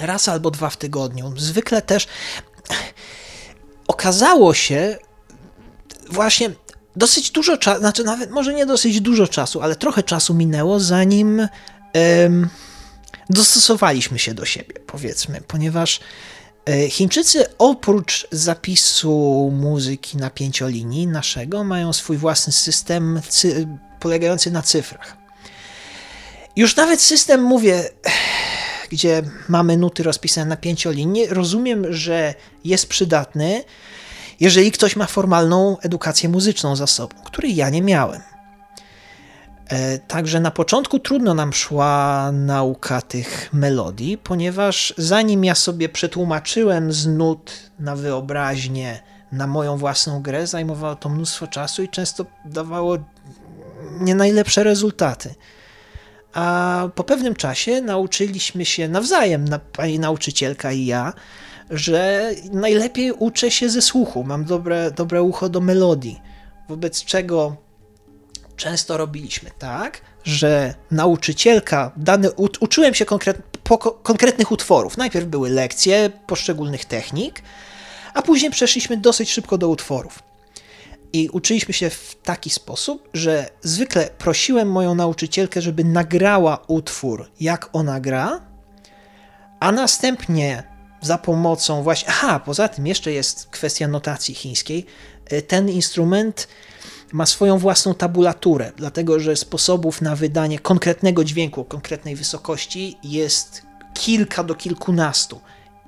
Raz albo dwa w tygodniu. Zwykle też okazało się właśnie dosyć dużo czasu, znaczy nawet może nie dosyć dużo czasu, ale trochę czasu minęło, zanim dostosowaliśmy się do siebie, powiedzmy, ponieważ E, Chińczycy oprócz zapisu muzyki na pięciolinii naszego mają swój własny system polegający na cyfrach. Już nawet system, mówię, gdzie mamy nuty rozpisane na pięciolinii, rozumiem, że jest przydatny, jeżeli ktoś ma formalną edukację muzyczną za sobą, której ja nie miałem. E, także na początku trudno nam szła nauka tych melodii, ponieważ zanim ja sobie przetłumaczyłem z nut na wyobraźnię, na moją własną grę, zajmowało to mnóstwo czasu i często dawało nie najlepsze rezultaty. A po pewnym czasie nauczyliśmy się nawzajem, pani nauczycielka i ja, że najlepiej uczę się ze słuchu, mam dobre, dobre ucho do melodii, wobec czego często robiliśmy tak, że nauczycielka, dany, uczyłem się konkret, po, konkretnych utworów. Najpierw były lekcje poszczególnych technik, a później przeszliśmy dosyć szybko do utworów. I uczyliśmy się w taki sposób, że zwykle prosiłem moją nauczycielkę, żeby nagrała utwór, jak ona gra, a następnie za pomocą właśnie. Aha, poza tym jeszcze jest kwestia notacji chińskiej. Ten instrument ma swoją własną tabulaturę, dlatego że sposobów na wydanie konkretnego dźwięku konkretnej wysokości jest kilka do kilkunastu.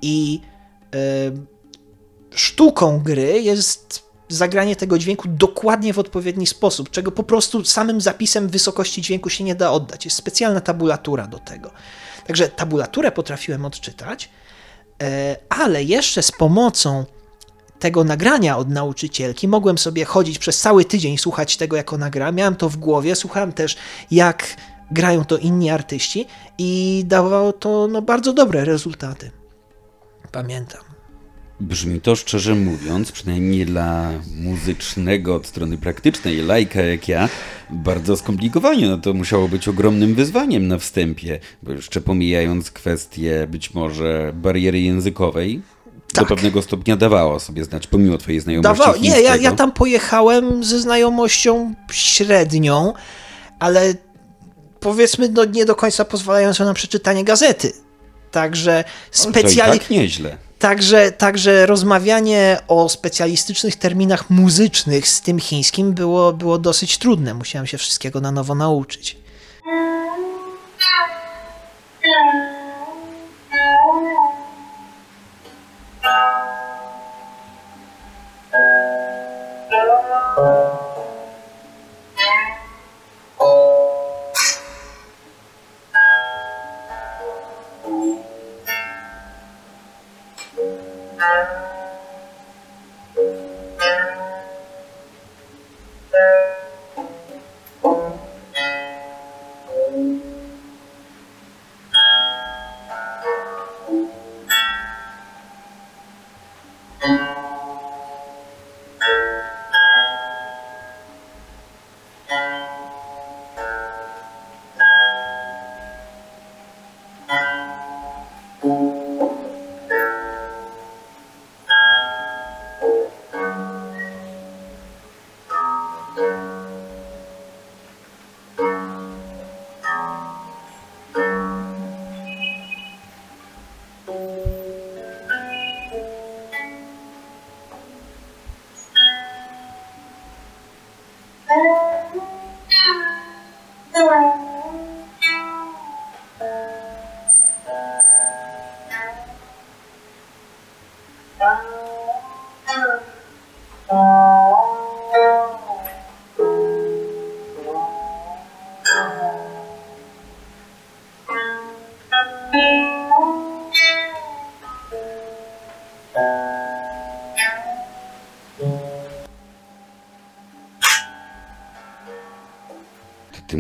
I e, sztuką gry jest zagranie tego dźwięku dokładnie w odpowiedni sposób, czego po prostu samym zapisem wysokości dźwięku się nie da oddać. Jest specjalna tabulatura do tego. Także tabulaturę potrafiłem odczytać, e, ale jeszcze z pomocą tego nagrania od nauczycielki. Mogłem sobie chodzić przez cały tydzień, słuchać tego, jak ona gra. Miałem to w głowie, słuchałem też, jak grają to inni artyści i dawało to no, bardzo dobre rezultaty. Pamiętam. Brzmi to szczerze mówiąc, przynajmniej dla muzycznego od strony praktycznej lajka jak ja, bardzo skomplikowanie. No to musiało być ogromnym wyzwaniem na wstępie, bo jeszcze pomijając kwestię być może bariery językowej, tak. do pewnego stopnia dawało sobie znać, pomimo twojej znajomości Dawało. Nie, ja, ja tam pojechałem ze znajomością średnią, ale powiedzmy no, nie do końca pozwalającą na przeczytanie gazety. Także specjalnie. Tak nieźle. Także, także rozmawianie o specjalistycznych terminach muzycznych z tym chińskim było, było dosyć trudne. Musiałem się wszystkiego na nowo nauczyć.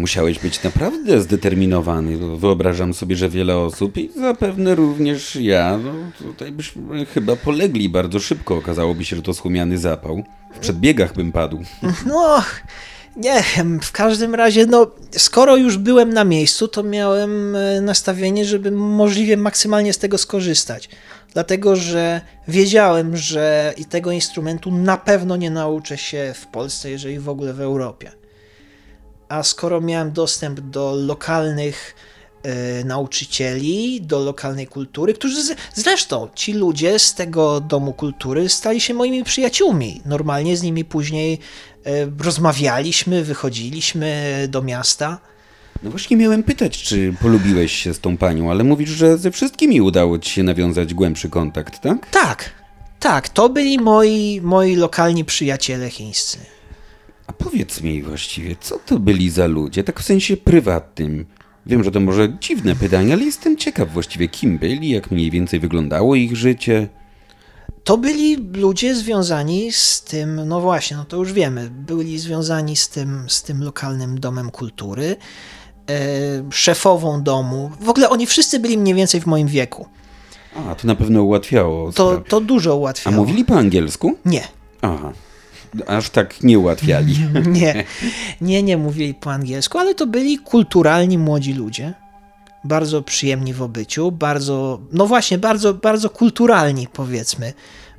Musiałeś być naprawdę zdeterminowany. Wyobrażam sobie, że wiele osób i zapewne również ja, no, tutaj byśmy chyba polegli bardzo szybko. Okazałoby się, że to schumiany zapał. W przedbiegach bym padł. No, nie w każdym razie, no, skoro już byłem na miejscu, to miałem e, nastawienie, żeby możliwie maksymalnie z tego skorzystać. Dlatego, że wiedziałem, że i tego instrumentu na pewno nie nauczę się w Polsce, jeżeli w ogóle w Europie a skoro miałem dostęp do lokalnych e, nauczycieli, do lokalnej kultury, którzy z, zresztą ci ludzie z tego domu kultury stali się moimi przyjaciółmi. Normalnie z nimi później e, rozmawialiśmy, wychodziliśmy do miasta. No właśnie miałem pytać, czy polubiłeś się z tą panią, ale mówisz, że ze wszystkimi udało ci się nawiązać głębszy kontakt, tak? Tak, tak. To byli moi, moi lokalni przyjaciele chińscy. A powiedz mi właściwie, co to byli za ludzie, tak w sensie prywatnym? Wiem, że to może dziwne pytanie, ale jestem ciekaw właściwie, kim byli, jak mniej więcej wyglądało ich życie. To byli ludzie związani z tym, no właśnie, no to już wiemy, byli związani z tym, z tym lokalnym domem kultury, e, szefową domu. W ogóle oni wszyscy byli mniej więcej w moim wieku. A, to na pewno ułatwiało. To, to dużo ułatwiało. A mówili po angielsku? Nie. Aha aż tak nie ułatwiali. Nie, nie, nie mówili po angielsku, ale to byli kulturalni młodzi ludzie. Bardzo przyjemni w obyciu, bardzo, no właśnie, bardzo, bardzo kulturalni powiedzmy.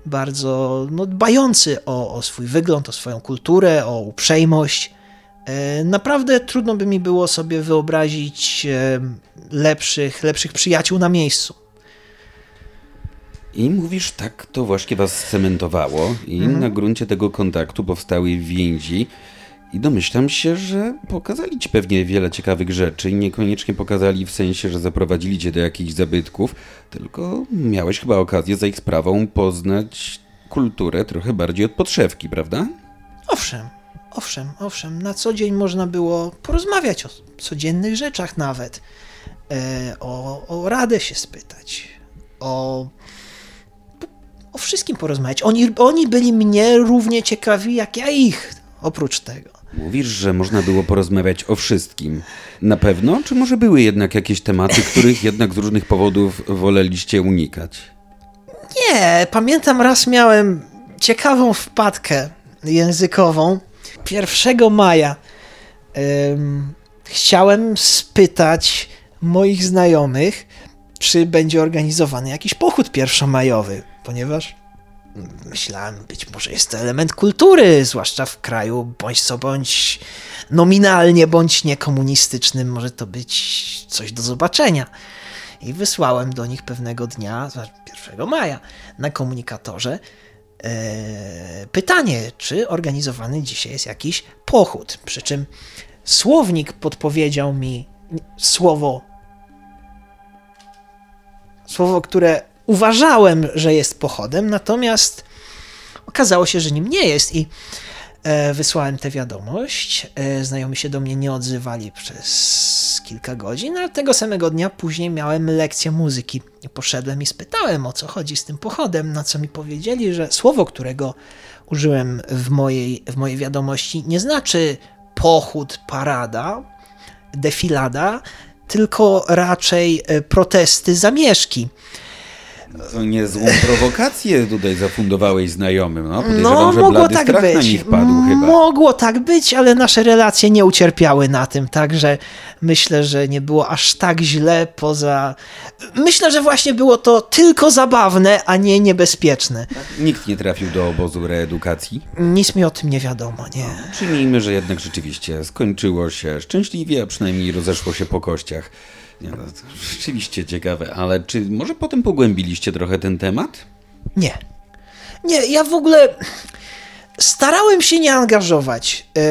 Bardzo no, dbający o, o swój wygląd, o swoją kulturę, o uprzejmość. E, naprawdę trudno by mi było sobie wyobrazić e, lepszych, lepszych przyjaciół na miejscu. I mówisz, tak to właśnie was scementowało i mhm. na gruncie tego kontaktu powstały więzi. I domyślam się, że pokazali ci pewnie wiele ciekawych rzeczy i niekoniecznie pokazali w sensie, że zaprowadzili cię do jakichś zabytków, tylko miałeś chyba okazję za ich sprawą poznać kulturę trochę bardziej od podszewki, prawda? Owszem, owszem, owszem. Na co dzień można było porozmawiać o codziennych rzeczach nawet. E, o, o radę się spytać, o o wszystkim porozmawiać. Oni, oni byli mnie równie ciekawi, jak ja ich, oprócz tego. Mówisz, że można było porozmawiać o wszystkim. Na pewno? Czy może były jednak jakieś tematy, których jednak z różnych powodów woleliście unikać? Nie, pamiętam raz miałem ciekawą wpadkę językową. 1 maja chciałem spytać moich znajomych, czy będzie organizowany jakiś pochód pierwszomajowy, ponieważ myślałem, być może jest to element kultury, zwłaszcza w kraju bądź co bądź nominalnie bądź niekomunistycznym, może to być coś do zobaczenia. I wysłałem do nich pewnego dnia, 1 maja, na komunikatorze e, pytanie, czy organizowany dzisiaj jest jakiś pochód. Przy czym słownik podpowiedział mi słowo, słowo, które uważałem, że jest pochodem, natomiast okazało się, że nim nie jest i e, wysłałem tę wiadomość. E, znajomi się do mnie nie odzywali przez kilka godzin, a tego samego dnia później miałem lekcję muzyki. Poszedłem i spytałem, o co chodzi z tym pochodem, na co mi powiedzieli, że słowo, którego użyłem w mojej, w mojej wiadomości, nie znaczy pochód, parada, defilada, tylko raczej e, protesty, zamieszki. To niezłą prowokację tutaj zafundowałeś znajomym. No, no że mogło tak być. Mogło tak być, ale nasze relacje nie ucierpiały na tym, także myślę, że nie było aż tak źle poza... Myślę, że właśnie było to tylko zabawne, a nie niebezpieczne. Nikt nie trafił do obozu reedukacji? Nic mi o tym nie wiadomo, nie. No, przyjmijmy, że jednak rzeczywiście skończyło się szczęśliwie, a przynajmniej rozeszło się po kościach. Nie, no, rzeczywiście ciekawe, ale czy może potem pogłębiliście trochę ten temat? Nie. Nie, ja w ogóle starałem się nie angażować, e,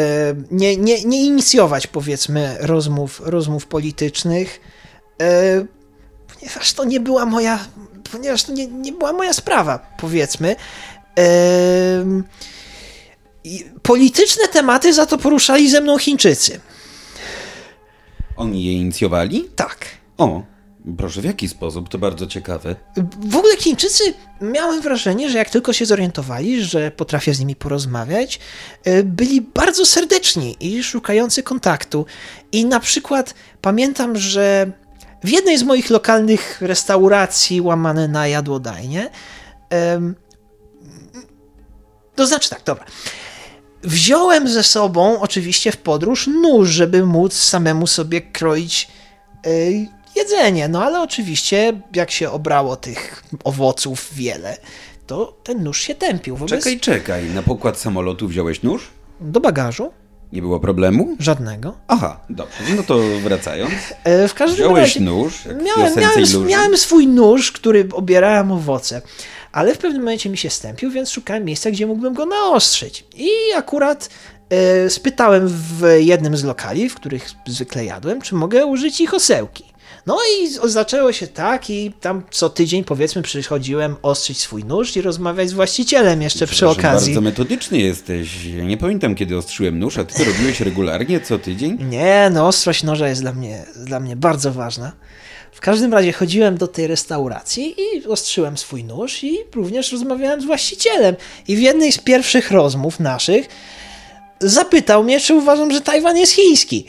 nie, nie, nie inicjować, powiedzmy, rozmów, rozmów politycznych, e, ponieważ to nie była moja, ponieważ to nie, nie była moja sprawa, powiedzmy. E, polityczne tematy za to poruszali ze mną Chińczycy. Oni je inicjowali? Tak. O, proszę, w jaki sposób? To bardzo ciekawe. W ogóle Chińczycy, miałem wrażenie, że jak tylko się zorientowali, że potrafię z nimi porozmawiać, e, byli bardzo serdeczni i szukający kontaktu. I na przykład pamiętam, że w jednej z moich lokalnych restauracji łamane na jadłodajnie, to znaczy tak, dobra. Wziąłem ze sobą oczywiście w podróż nóż, żeby móc samemu sobie kroić yy, jedzenie. No ale oczywiście, jak się obrało tych owoców wiele, to ten nóż się tępił. Wobec... Czekaj, czekaj. Na pokład samolotu wziąłeś nóż? Do bagażu. Nie było problemu? Żadnego. Aha, dobrze. No to wracając. E, w każdym Wziąłeś razie. nóż. Miałem, miałem, miałem swój nóż, który obierałem owoce ale w pewnym momencie mi się stępił, więc szukałem miejsca, gdzie mógłbym go naostrzyć. I akurat e, spytałem w jednym z lokali, w których zwykle jadłem, czy mogę użyć ich osełki. No i zaczęło się tak i tam co tydzień powiedzmy przychodziłem ostrzyć swój nóż i rozmawiać z właścicielem jeszcze przy okazji. Bardzo metodyczny jesteś. Ja nie pamiętam kiedy ostrzyłem nóż, a ty to robiłeś regularnie co tydzień? Nie, no ostrość noża jest dla mnie, dla mnie bardzo ważna. W każdym razie chodziłem do tej restauracji i ostrzyłem swój nóż i również rozmawiałem z właścicielem. I w jednej z pierwszych rozmów naszych zapytał mnie, czy uważam, że Tajwan jest chiński.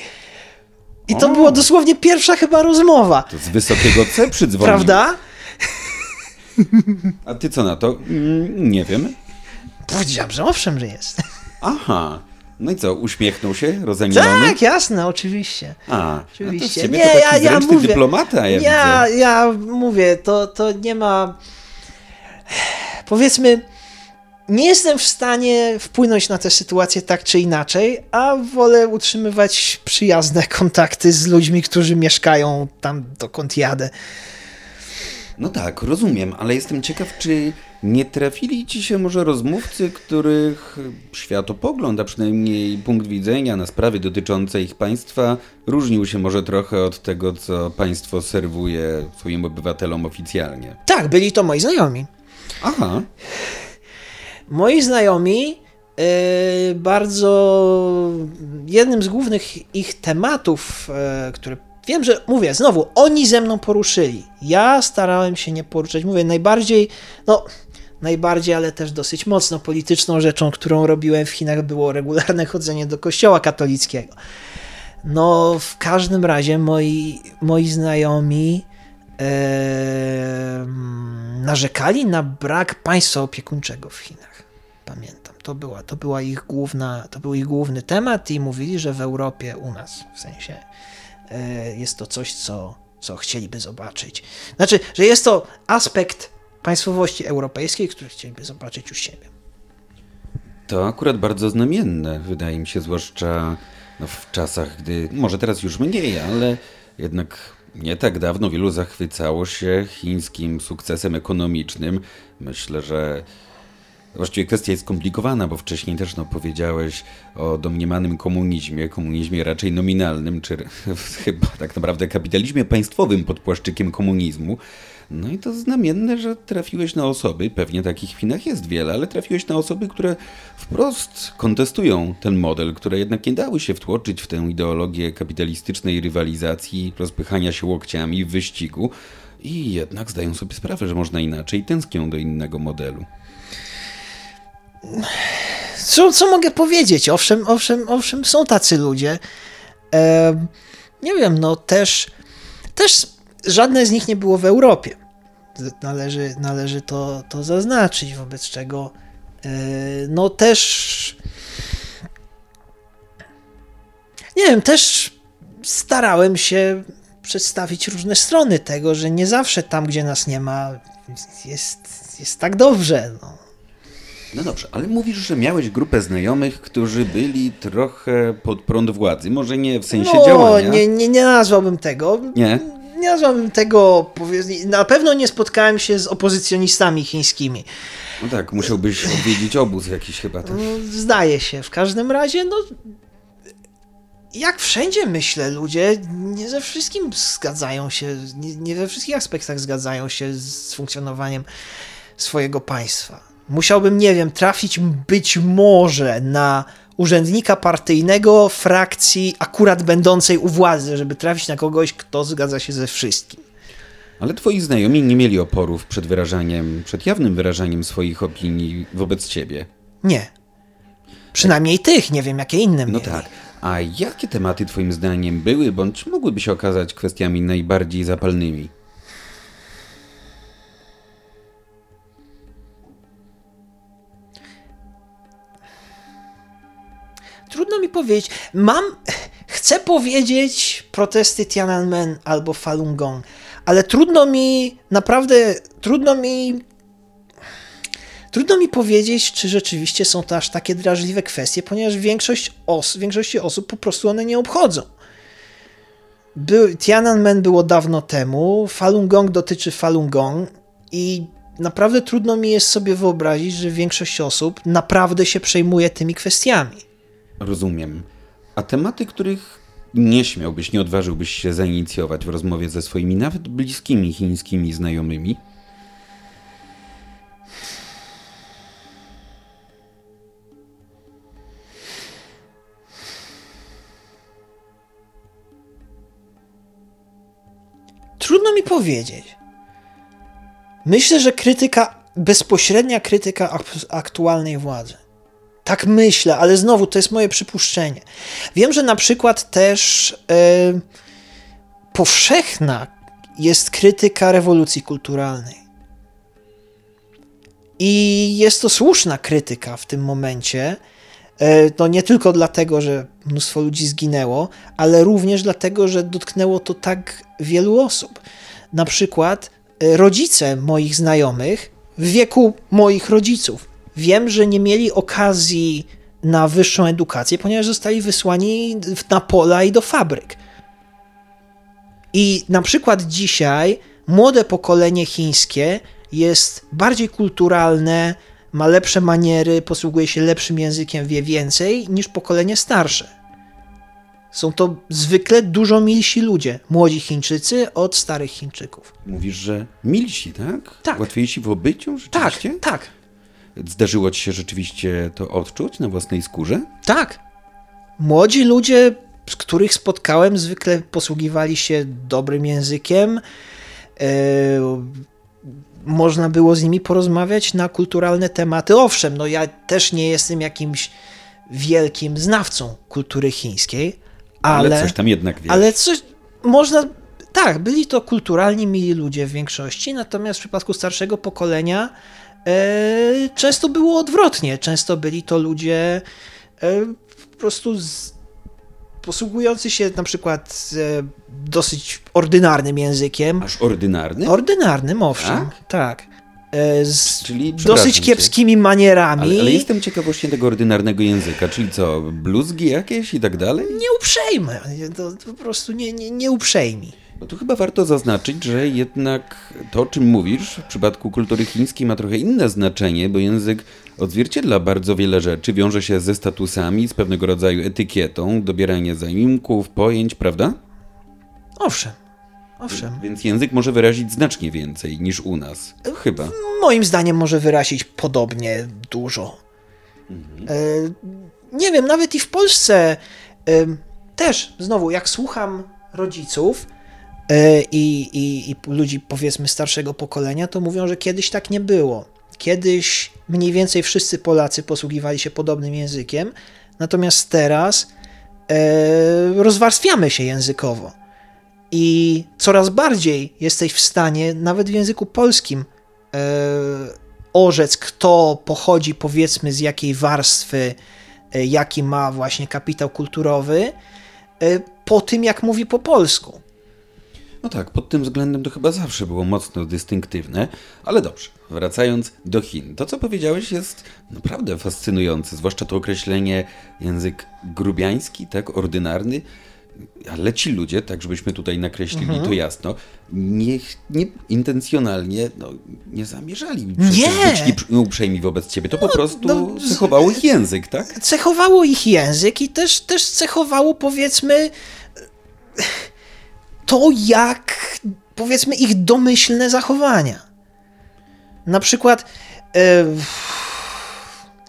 I to o. była dosłownie pierwsza chyba rozmowa. To z wysokiego C przydzwonił. Prawda? A ty co na to? Mm, nie wiem. Powiedziałem, że owszem, że jest. Aha. No i co, uśmiechnął się, rozanielony? Tak, jasne, oczywiście. A, oczywiście. To nie, ja, ja mówię, dyplomata, ja, ja, ja mówię, to, to nie ma... Powiedzmy, nie jestem w stanie wpłynąć na tę sytuację tak czy inaczej, a wolę utrzymywać przyjazne kontakty z ludźmi, którzy mieszkają tam, dokąd jadę. No tak, rozumiem, ale jestem ciekaw, czy nie trafili ci się może rozmówcy, których światopogląd, a przynajmniej punkt widzenia na sprawy dotyczące ich państwa różnił się może trochę od tego, co państwo serwuje swoim obywatelom oficjalnie? Tak, byli to moi znajomi. Aha. Moi znajomi yy, bardzo jednym z głównych ich tematów, yy, które Wiem, że mówię, znowu, oni ze mną poruszyli. Ja starałem się nie poruszać. Mówię, najbardziej, no, najbardziej, ale też dosyć mocno polityczną rzeczą, którą robiłem w Chinach, było regularne chodzenie do kościoła katolickiego. No, w każdym razie moi, moi znajomi e, narzekali na brak państwa opiekuńczego w Chinach. Pamiętam. To, była, to, była ich główna, to był ich główny temat i mówili, że w Europie, u nas w sensie, e, jest to coś, co, co chcieliby zobaczyć. Znaczy, że jest to aspekt państwowości europejskiej, który chcieliby zobaczyć u siebie. To akurat bardzo znamienne, wydaje mi się, zwłaszcza no, w czasach, gdy, może teraz już mniej, ale jednak nie tak dawno wielu zachwycało się chińskim sukcesem ekonomicznym. Myślę, że Właściwie kwestia jest skomplikowana, bo wcześniej też no, powiedziałeś o domniemanym komunizmie, komunizmie raczej nominalnym, czy chyba tak naprawdę kapitalizmie państwowym pod płaszczykiem komunizmu. No i to znamienne, że trafiłeś na osoby, pewnie takich Chinach jest wiele, ale trafiłeś na osoby, które wprost kontestują ten model, które jednak nie dały się wtłoczyć w tę ideologię kapitalistycznej rywalizacji, rozpychania się łokciami wyścigu i jednak zdają sobie sprawę, że można inaczej i tęsknią do innego modelu. Co, co mogę powiedzieć? Owszem, owszem, owszem, są tacy ludzie. E, nie wiem, no też, też żadne z nich nie było w Europie. Należy, należy to, to zaznaczyć, wobec czego e, no też nie wiem, też starałem się przedstawić różne strony tego, że nie zawsze tam, gdzie nas nie ma, jest, jest tak dobrze. No. No dobrze, ale mówisz, że miałeś grupę znajomych, którzy byli trochę pod prąd władzy. Może nie w sensie no, działania. Nie, nie, nie nazwałbym tego. Nie. Nie nazwałbym tego. Na pewno nie spotkałem się z opozycjonistami chińskimi. No tak, musiałbyś odwiedzić obóz jakiś chyba. Tak. Zdaje się. W każdym razie, no. Jak wszędzie myślę, ludzie nie ze wszystkim zgadzają się, nie, nie we wszystkich aspektach zgadzają się z funkcjonowaniem swojego państwa musiałbym, nie wiem, trafić być może na urzędnika partyjnego frakcji akurat będącej u władzy, żeby trafić na kogoś, kto zgadza się ze wszystkim. Ale twoi znajomi nie mieli oporów przed wyrażaniem, przed jawnym wyrażaniem swoich opinii wobec ciebie. Nie. Przynajmniej tych, nie wiem jakie inne No mieli. tak. A jakie tematy twoim zdaniem były, bądź mogłyby się okazać kwestiami najbardziej zapalnymi? Trudno mi powiedzieć. Mam. Chcę powiedzieć protesty Tiananmen albo Falun Gong, ale trudno mi, naprawdę, trudno mi. Trudno mi powiedzieć, czy rzeczywiście są to aż takie drażliwe kwestie, ponieważ większość os większości osób po prostu one nie obchodzą. Był, Tiananmen było dawno temu, Falun Gong dotyczy Falun Gong i naprawdę trudno mi jest sobie wyobrazić, że większość osób naprawdę się przejmuje tymi kwestiami. Rozumiem. A tematy, których nie śmiałbyś, nie odważyłbyś się zainicjować w rozmowie ze swoimi nawet bliskimi chińskimi znajomymi? Trudno mi powiedzieć. Myślę, że krytyka, bezpośrednia krytyka aktualnej władzy tak myślę, ale znowu to jest moje przypuszczenie. Wiem, że na przykład też yy, powszechna jest krytyka rewolucji kulturalnej. I jest to słuszna krytyka w tym momencie. E, no nie tylko dlatego, że mnóstwo ludzi zginęło, ale również dlatego, że dotknęło to tak wielu osób. Na przykład e, rodzice moich znajomych w wieku moich rodziców Wiem, że nie mieli okazji na wyższą edukację, ponieważ zostali wysłani na pola i do fabryk. I na przykład dzisiaj młode pokolenie chińskie jest bardziej kulturalne, ma lepsze maniery, posługuje się lepszym językiem, wie więcej niż pokolenie starsze. Są to zwykle dużo milsi ludzie, młodzi Chińczycy od starych Chińczyków. Mówisz, że milsi, tak? Tak. Łatwiejsi w obyciu, rzeczywiście? Tak, tak. Zdarzyło ci się rzeczywiście to odczuć na własnej skórze? Tak. Młodzi ludzie, z których spotkałem, zwykle posługiwali się dobrym językiem. E, można było z nimi porozmawiać na kulturalne tematy. Owszem, no ja też nie jestem jakimś wielkim znawcą kultury chińskiej, ale, ale coś tam jednak wiesz. Ale coś można tak, byli to kulturalni mili ludzie w większości, natomiast w przypadku starszego pokolenia często było odwrotnie. Często byli to ludzie e, po prostu z, posługujący się na przykład e, dosyć ordynarnym językiem. Aż ordynarny? Ordynarnym, owszem, Tak? tak. E, z Czyli, dosyć cię, kiepskimi manierami. Ale, ale jestem ciekaw właśnie tego ordynarnego języka, czyli co, bluzgi jakieś i tak dalej? Nieuprzejme, to, to po prostu nie, nie, nieuprzejmi. No tu chyba warto zaznaczyć, że jednak to, o czym mówisz, w przypadku kultury chińskiej ma trochę inne znaczenie, bo język odzwierciedla bardzo wiele rzeczy, wiąże się ze statusami, z pewnego rodzaju etykietą, dobieranie zaimków, pojęć, prawda? Owszem, owszem. Więc język może wyrazić znacznie więcej niż u nas. Chyba. Moim zdaniem może wyrazić podobnie dużo. E, nie wiem, nawet i w Polsce też, znowu, jak słucham rodziców i, i, i ludzi powiedzmy starszego pokolenia, to mówią, że kiedyś tak nie było. Kiedyś mniej więcej wszyscy Polacy posługiwali się podobnym językiem, natomiast teraz e, rozwarstwiamy się językowo. I coraz bardziej jesteś w stanie, nawet w języku polskim, e, orzec, kto pochodzi, powiedzmy, z jakiej warstwy, e, jaki ma właśnie kapitał kulturowy, e, po tym, jak mówi po polsku. No tak, pod tym względem to chyba zawsze było mocno dystynktywne, ale dobrze, wracając do Chin. To, co powiedziałeś, jest naprawdę fascynujące, zwłaszcza to określenie język grubiański, tak, ordynarny. Ale ci ludzie, tak żebyśmy tutaj nakreślili to jasno, nie, nie intencjonalnie no, nie zamierzali Nie! być nieuprzejmi wobec ciebie. To po prostu no, cechowało ich język, tak? cechowało ich język i też, też cechowało, powiedzmy, to, jak, powiedzmy, ich domyślne zachowania. Na przykład e,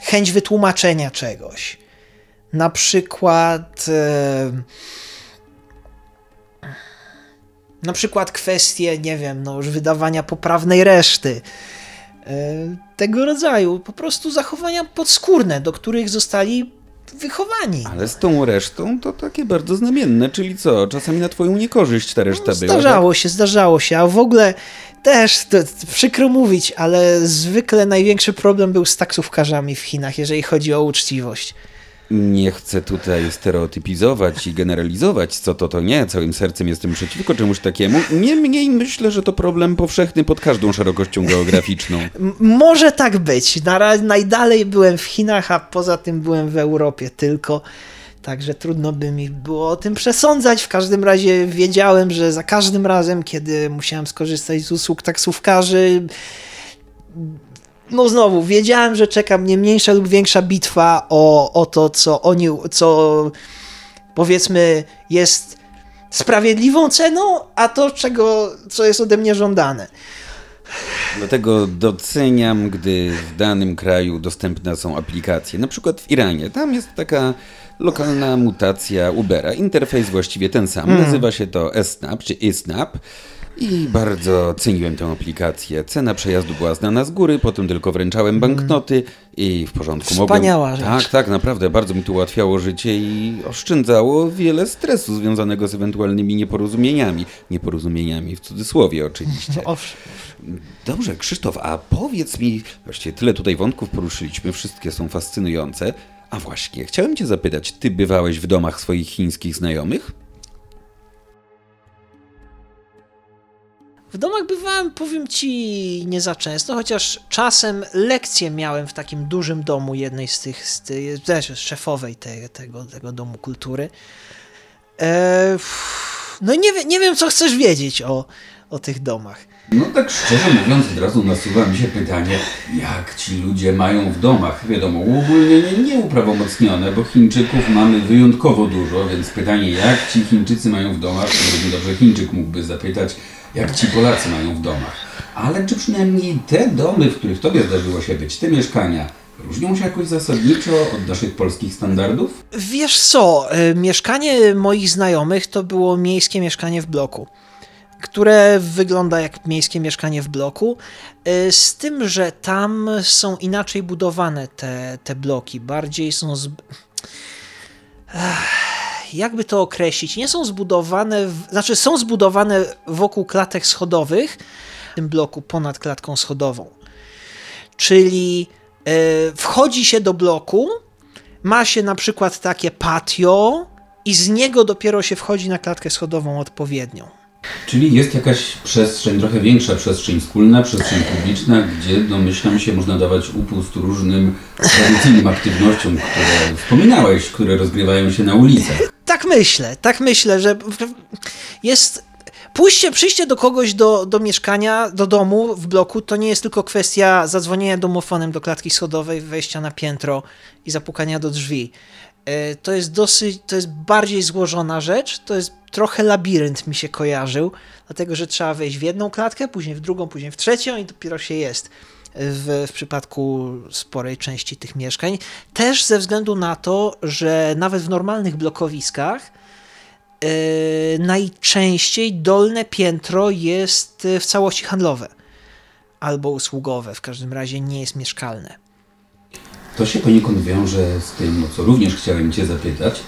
chęć wytłumaczenia czegoś. Na przykład. E, na przykład kwestie, nie wiem, no już wydawania poprawnej reszty. E, tego rodzaju po prostu zachowania podskórne, do których zostali wychowani. Ale z tą resztą to takie bardzo znamienne, czyli co? Czasami na twoją niekorzyść ta reszta była. tak? Zdarzało się, zdarzało się, a w ogóle też, to, to przykro mówić, ale zwykle największy problem był z taksówkarzami w Chinach, jeżeli chodzi o uczciwość. Nie chcę tutaj stereotypizować i generalizować, co to, to nie. Całym sercem jestem przeciwko czemuś takiemu. Niemniej myślę, że to problem powszechny pod każdą szerokością geograficzną. Może tak być. Na, najdalej byłem w Chinach, a poza tym byłem w Europie tylko. Także trudno by mi było o tym przesądzać. W każdym razie wiedziałem, że za każdym razem, kiedy musiałem skorzystać z usług taksówkarzy, no znowu, wiedziałem, że czeka mnie mniejsza lub większa bitwa o, o to, co oni, co powiedzmy jest sprawiedliwą ceną, a to, czego, co jest ode mnie żądane. Dlatego doceniam, gdy w danym kraju dostępne są aplikacje. Na przykład w Iranie. Tam jest taka lokalna mutacja Ubera. Interfejs właściwie ten sam. Nazywa się to S-Snap czy eSnap. I bardzo ceniłem tę aplikację. Cena przejazdu była znana z góry, potem tylko wręczałem banknoty i w porządku Wspaniała mogłem... rzecz. Tak, tak, naprawdę bardzo mi to ułatwiało życie i oszczędzało wiele stresu związanego z ewentualnymi nieporozumieniami. Nieporozumieniami w cudzysłowie oczywiście. Owszem. Dobrze, Krzysztof, a powiedz mi, właściwie tyle tutaj wątków poruszyliśmy, wszystkie są fascynujące. A właśnie, chciałem Cię zapytać, Ty bywałeś w domach swoich chińskich znajomych? W domach bywałem, powiem ci, nie za często, chociaż czasem lekcje miałem w takim dużym domu jednej z tych, z tych też szefowej te, tego, tego domu kultury. E, no i nie, nie wiem, co chcesz wiedzieć o, o tych domach. No tak szczerze mówiąc, od razu nasuwa mi się pytanie, jak ci ludzie mają w domach? Wiadomo, uogólnienie nieuprawomocnione, bo Chińczyków mamy wyjątkowo dużo, więc pytanie, jak ci Chińczycy mają w domach, to równie dobrze Chińczyk mógłby zapytać, jak ci Polacy mają w domach. Ale czy przynajmniej te domy, w których tobie zdarzyło się być, te mieszkania, różnią się jakoś zasadniczo od naszych polskich standardów? Wiesz co, e, mieszkanie moich znajomych to było miejskie mieszkanie w bloku, które wygląda jak miejskie mieszkanie w bloku, e, z tym, że tam są inaczej budowane te, te bloki, bardziej są... Z... Jakby to określić, nie są zbudowane, w, znaczy są zbudowane wokół klatek schodowych, w tym bloku ponad klatką schodową. Czyli e, wchodzi się do bloku, ma się na przykład takie patio i z niego dopiero się wchodzi na klatkę schodową odpowiednią. Czyli jest jakaś przestrzeń, trochę większa przestrzeń wspólna, przestrzeń publiczna, gdzie domyślam się można dawać upust różnym tradycyjnym aktywnościom, które wspominałeś, które rozgrywają się na ulicach. Tak myślę, tak myślę, że jest Pójście, przyjście do kogoś do, do mieszkania, do domu w bloku, to nie jest tylko kwestia zadzwonienia domofonem do klatki schodowej, wejścia na piętro i zapukania do drzwi. E, to jest dosyć, to jest bardziej złożona rzecz, to jest trochę labirynt mi się kojarzył, dlatego że trzeba wejść w jedną klatkę, później w drugą, później w trzecią i dopiero się jest w, w przypadku sporej części tych mieszkań. Też ze względu na to, że nawet w normalnych blokowiskach yy, najczęściej dolne piętro jest w całości handlowe albo usługowe, w każdym razie nie jest mieszkalne. To się poniekąd wiąże z tym, o co również chciałem Cię zapytać.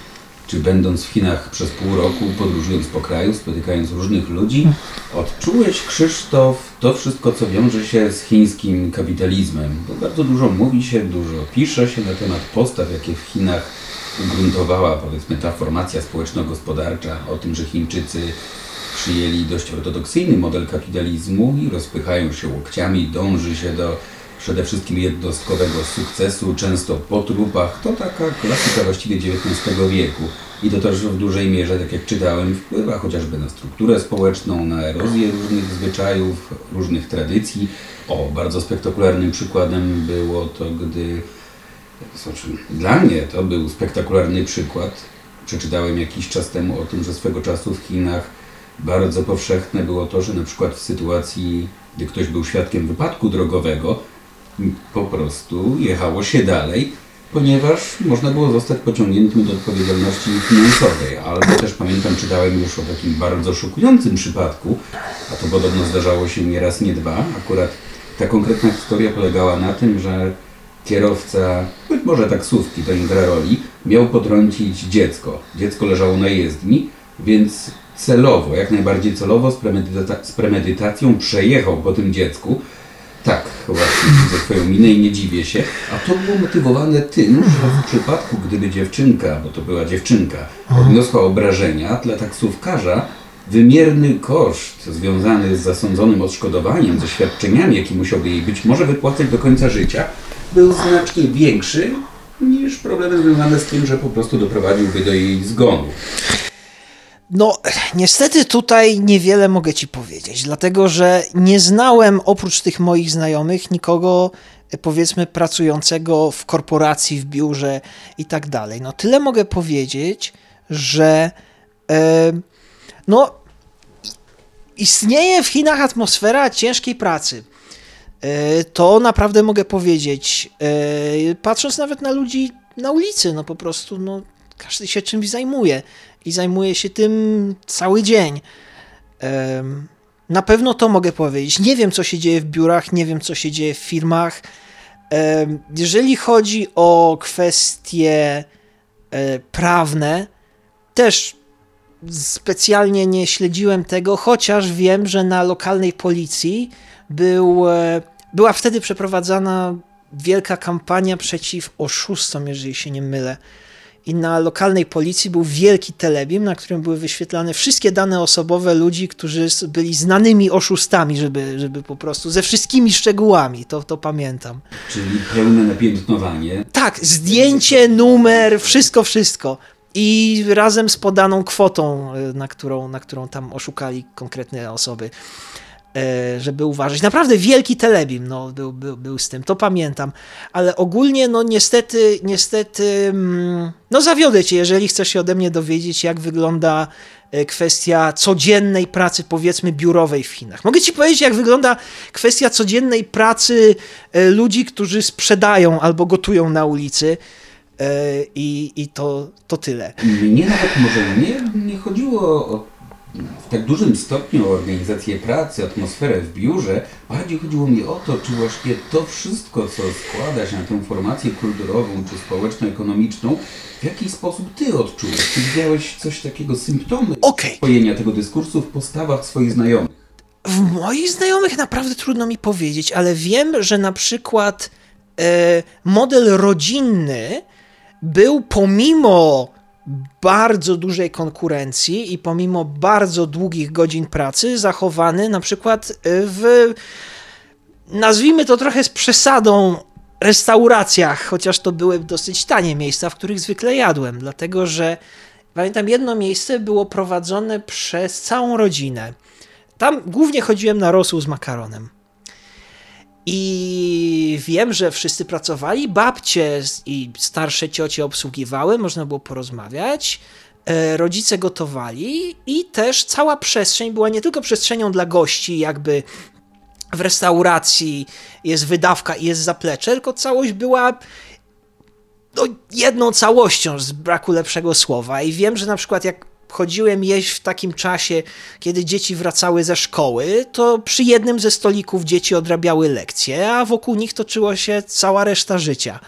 Czy będąc w Chinach przez pół roku, podróżując po kraju, spotykając różnych ludzi, odczułeś, Krzysztof, to wszystko, co wiąże się z chińskim kapitalizmem? Bo bardzo dużo mówi się, dużo pisze się na temat postaw, jakie w Chinach ugruntowała, powiedzmy, ta formacja społeczno-gospodarcza, o tym, że Chińczycy przyjęli dość ortodoksyjny model kapitalizmu i rozpychają się łokciami, dąży się do przede wszystkim jednostkowego sukcesu, często po trupach. To taka klasyka właściwie XIX wieku. I to też w dużej mierze, tak jak czytałem, wpływa chociażby na strukturę społeczną, na erozję różnych zwyczajów, różnych tradycji. O, bardzo spektakularnym przykładem było to, gdy znaczy, dla mnie to był spektakularny przykład. Przeczytałem jakiś czas temu o tym, że swego czasu w Chinach bardzo powszechne było to, że na przykład w sytuacji, gdy ktoś był świadkiem wypadku drogowego, po prostu jechało się dalej, ponieważ można było zostać pociągniętym do odpowiedzialności finansowej. Albo też pamiętam, czytałem już o takim bardzo szokującym przypadku, a to podobno zdarzało się nie raz, nie dwa. Akurat ta konkretna historia polegała na tym, że kierowca, być może taksówki, to nie gra roli, miał potrącić dziecko. Dziecko leżało na jezdni, więc celowo, jak najbardziej celowo, z, premedyta z premedytacją przejechał po tym dziecku, tak, właśnie widzę Twoją minę i nie dziwię się. A to było motywowane tym, że w przypadku, gdyby dziewczynka, bo to była dziewczynka, odniosła obrażenia dla taksówkarza, wymierny koszt związany z zasądzonym odszkodowaniem, ze świadczeniami, jakie musiałby jej być może wypłacać do końca życia, był znacznie większy niż problemy związane z tym, że po prostu doprowadziłby do jej zgonu. No, niestety tutaj niewiele mogę ci powiedzieć, dlatego że nie znałem oprócz tych moich znajomych nikogo, e, powiedzmy, pracującego w korporacji, w biurze i tak dalej. No, tyle mogę powiedzieć, że e, no, istnieje w Chinach atmosfera ciężkiej pracy. E, to naprawdę mogę powiedzieć, e, patrząc nawet na ludzi na ulicy, no po prostu, no, każdy się czymś zajmuje i zajmuję się tym cały dzień. Na pewno to mogę powiedzieć. Nie wiem, co się dzieje w biurach, nie wiem, co się dzieje w firmach. Jeżeli chodzi o kwestie e, prawne, też specjalnie nie śledziłem tego, chociaż wiem, że na lokalnej policji był, e, była wtedy przeprowadzana wielka kampania przeciw oszustom, jeżeli się nie mylę i na lokalnej policji był wielki telebim, na którym były wyświetlane wszystkie dane osobowe ludzi, którzy byli znanymi oszustami, żeby, żeby po prostu ze wszystkimi szczegółami, to, to pamiętam. Czyli pełne napiętnowanie. Tak, zdjęcie, numer, wszystko, wszystko. I razem z podaną kwotą, e, na którą, na którą tam oszukali konkretne osoby. E, żeby uważać. Naprawdę wielki telebim no, był, był, był z tym, to pamiętam. Ale ogólnie, no niestety, niestety, mm, no zawiodę cię, jeżeli chcesz się ode mnie dowiedzieć, jak wygląda e, kwestia codziennej pracy, powiedzmy, biurowej w Chinach. Mogę ci powiedzieć, jak wygląda kwestia codziennej pracy e, ludzi, którzy sprzedają albo gotują na ulicy. I, i to, to tyle. Mnie nawet może nie, nie chodziło o w tak dużym stopniu o organizację pracy, atmosferę w biurze. Bardziej chodziło mi o to, czy właśnie to wszystko, co składa się na tę formację kulturową czy społeczno-ekonomiczną, w jaki sposób ty odczułeś? Czy widziałeś coś takiego, symptomy okay. spojenia tego dyskursu w postawach swoich znajomych? W moich znajomych naprawdę trudno mi powiedzieć, ale wiem, że na przykład e, model rodzinny był pomimo bardzo dużej konkurencji i pomimo bardzo długich godzin pracy zachowany na przykład w nazwijmy to trochę z przesadą restauracjach, chociaż to były dosyć tanie miejsca, w których zwykle jadłem, dlatego że pamiętam jedno miejsce było prowadzone przez całą rodzinę. Tam głównie chodziłem na rosół z makaronem. I wiem, że wszyscy pracowali, babcie i starsze ciocie obsługiwały, można było porozmawiać. E, rodzice gotowali i też cała przestrzeń była nie tylko przestrzenią dla gości, jakby w restauracji jest wydawka i jest zaplecze, tylko całość była no, jedną całością, z braku lepszego słowa. I wiem, że na przykład jak chodziłem jeść w takim czasie, kiedy dzieci wracały ze szkoły, to przy jednym ze stolików dzieci odrabiały lekcje, a wokół nich toczyło się cała reszta życia.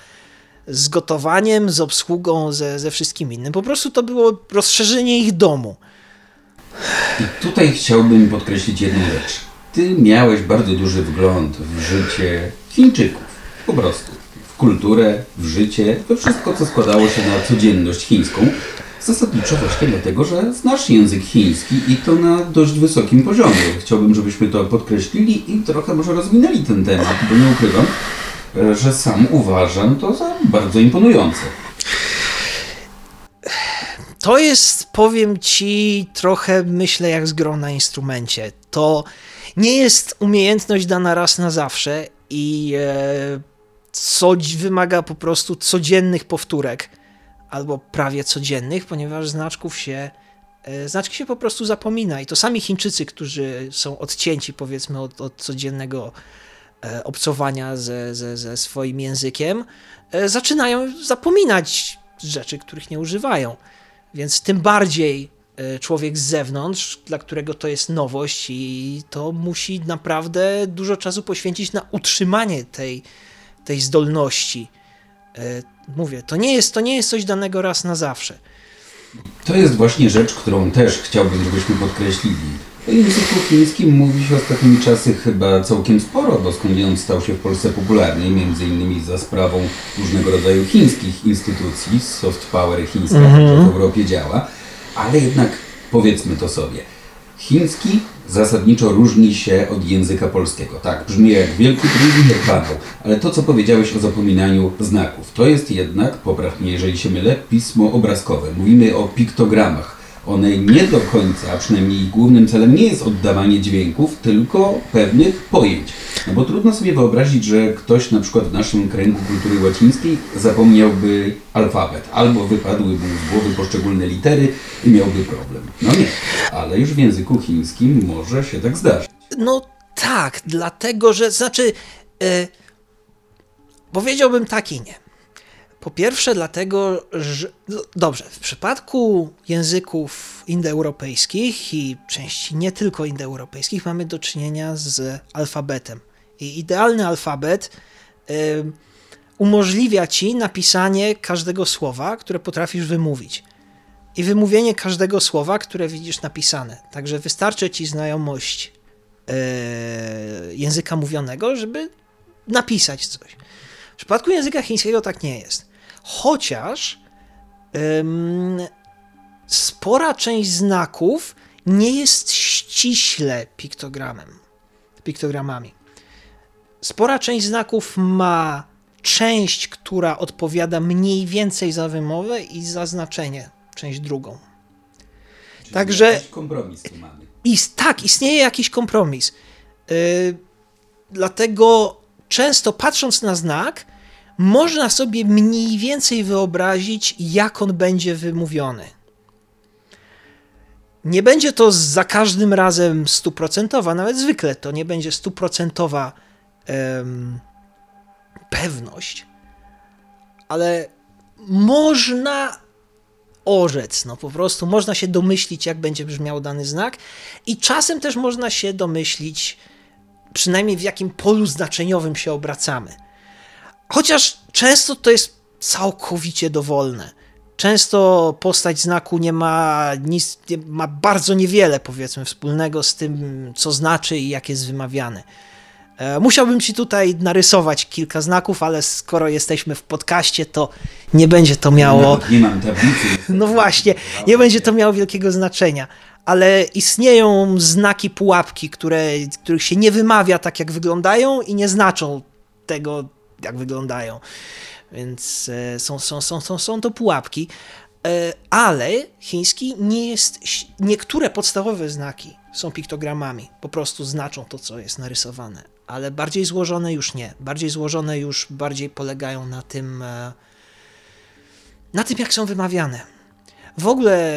Z gotowaniem, z obsługą, ze, ze wszystkim innym. Po prostu to było rozszerzenie ich domu. I tutaj chciałbym podkreślić jedną rzecz. Ty miałeś bardzo duży wgląd w życie Chińczyków. Po prostu. W kulturę, w życie, we wszystko, co składało się na codzienność chińską. Zasadniczo właśnie dlatego, że znasz język chiński i to na dość wysokim poziomie. Chciałbym, żebyśmy to podkreślili i trochę może rozwinęli ten temat, bo nie ukrywam, e, że sam uważam to za bardzo imponujące. To jest, powiem ci, trochę myślę jak z grą na instrumencie. To nie jest umiejętność dana raz na zawsze i e, co wymaga po prostu codziennych powtórek albo prawie codziennych, ponieważ znaczków się e, znaczki się po prostu zapomina i to sami Chińczycy, którzy są odcięci powiedzmy od, od codziennego e, obcowania ze, ze, ze swoim językiem, e, zaczynają zapominać rzeczy, których nie używają. Więc tym bardziej człowiek z zewnątrz, dla którego to jest nowość i to musi naprawdę dużo czasu poświęcić na utrzymanie tej, tej zdolności mówię, to nie, jest, to nie jest coś danego raz na zawsze. To jest właśnie rzecz, którą też chciałbym, żebyśmy podkreślili. O języku chińskim mówi się ostatnimi czasy chyba całkiem sporo, bo skądinąd stał się w Polsce popularny, między innymi za sprawą różnego rodzaju chińskich instytucji, soft power chińska, mm -hmm. w Europie działa, ale jednak powiedzmy to sobie – Chiński zasadniczo różni się od języka polskiego. Tak, brzmi jak wielki banał, ale to, co powiedziałeś o zapominaniu znaków, to jest jednak, popraw mnie, jeżeli się mylę, pismo obrazkowe. Mówimy o piktogramach one nie do końca, a przynajmniej ich głównym celem nie jest oddawanie dźwięków, tylko pewnych pojęć. No bo trudno sobie wyobrazić, że ktoś na przykład w naszym kręgu kultury łacińskiej zapomniałby alfabet, albo wypadłyby mu z głowy poszczególne litery i miałby problem. No nie, ale już w języku chińskim może się tak zdarzyć. No tak, dlatego że, znaczy, yy, powiedziałbym tak i nie. Po pierwsze, dlatego, że. No, dobrze, w przypadku języków indoeuropejskich i części nie tylko indoeuropejskich mamy do czynienia z alfabetem. I idealny alfabet y, umożliwia ci napisanie każdego słowa, które potrafisz wymówić. I wymówienie każdego słowa, które widzisz napisane. Także wystarczy ci znajomość y, języka mówionego, żeby napisać coś. W przypadku języka chińskiego tak nie jest. Chociaż ym, spora część znaków nie jest ściśle piktogramem, piktogramami. Spora część znaków ma część, która odpowiada mniej więcej za wymowę i za znaczenie, część drugą. Czyli Także jakiś kompromis tu mamy. I, tak, istnieje jakiś kompromis. Yy, dlatego często patrząc na znak, można sobie mniej więcej wyobrazić, jak on będzie wymówiony. Nie będzie to za każdym razem stuprocentowa, nawet zwykle to nie będzie stuprocentowa um, pewność, ale można orzec. No po prostu można się domyślić, jak będzie brzmiał dany znak, i czasem też można się domyślić, przynajmniej w jakim polu znaczeniowym się obracamy. Chociaż często to jest całkowicie dowolne. Często postać znaku nie ma nic, nie, ma bardzo niewiele, powiedzmy, wspólnego z tym, co znaczy i jak jest wymawiane. E, musiałbym ci tutaj narysować kilka znaków, ale skoro jesteśmy w podcaście, to nie będzie to miało. No, nie mam tablicy. No właśnie, nie będzie to miało wielkiego znaczenia. Ale istnieją znaki pułapki, które, których się nie wymawia tak, jak wyglądają i nie znaczą tego, jak wyglądają. Więc e, są, są, są, są, są to pułapki. E, ale chiński nie jest. Niektóre podstawowe znaki są piktogramami, po prostu znaczą to, co jest narysowane. Ale bardziej złożone już nie. Bardziej złożone już bardziej polegają na tym, e, na tym, jak są wymawiane. W ogóle,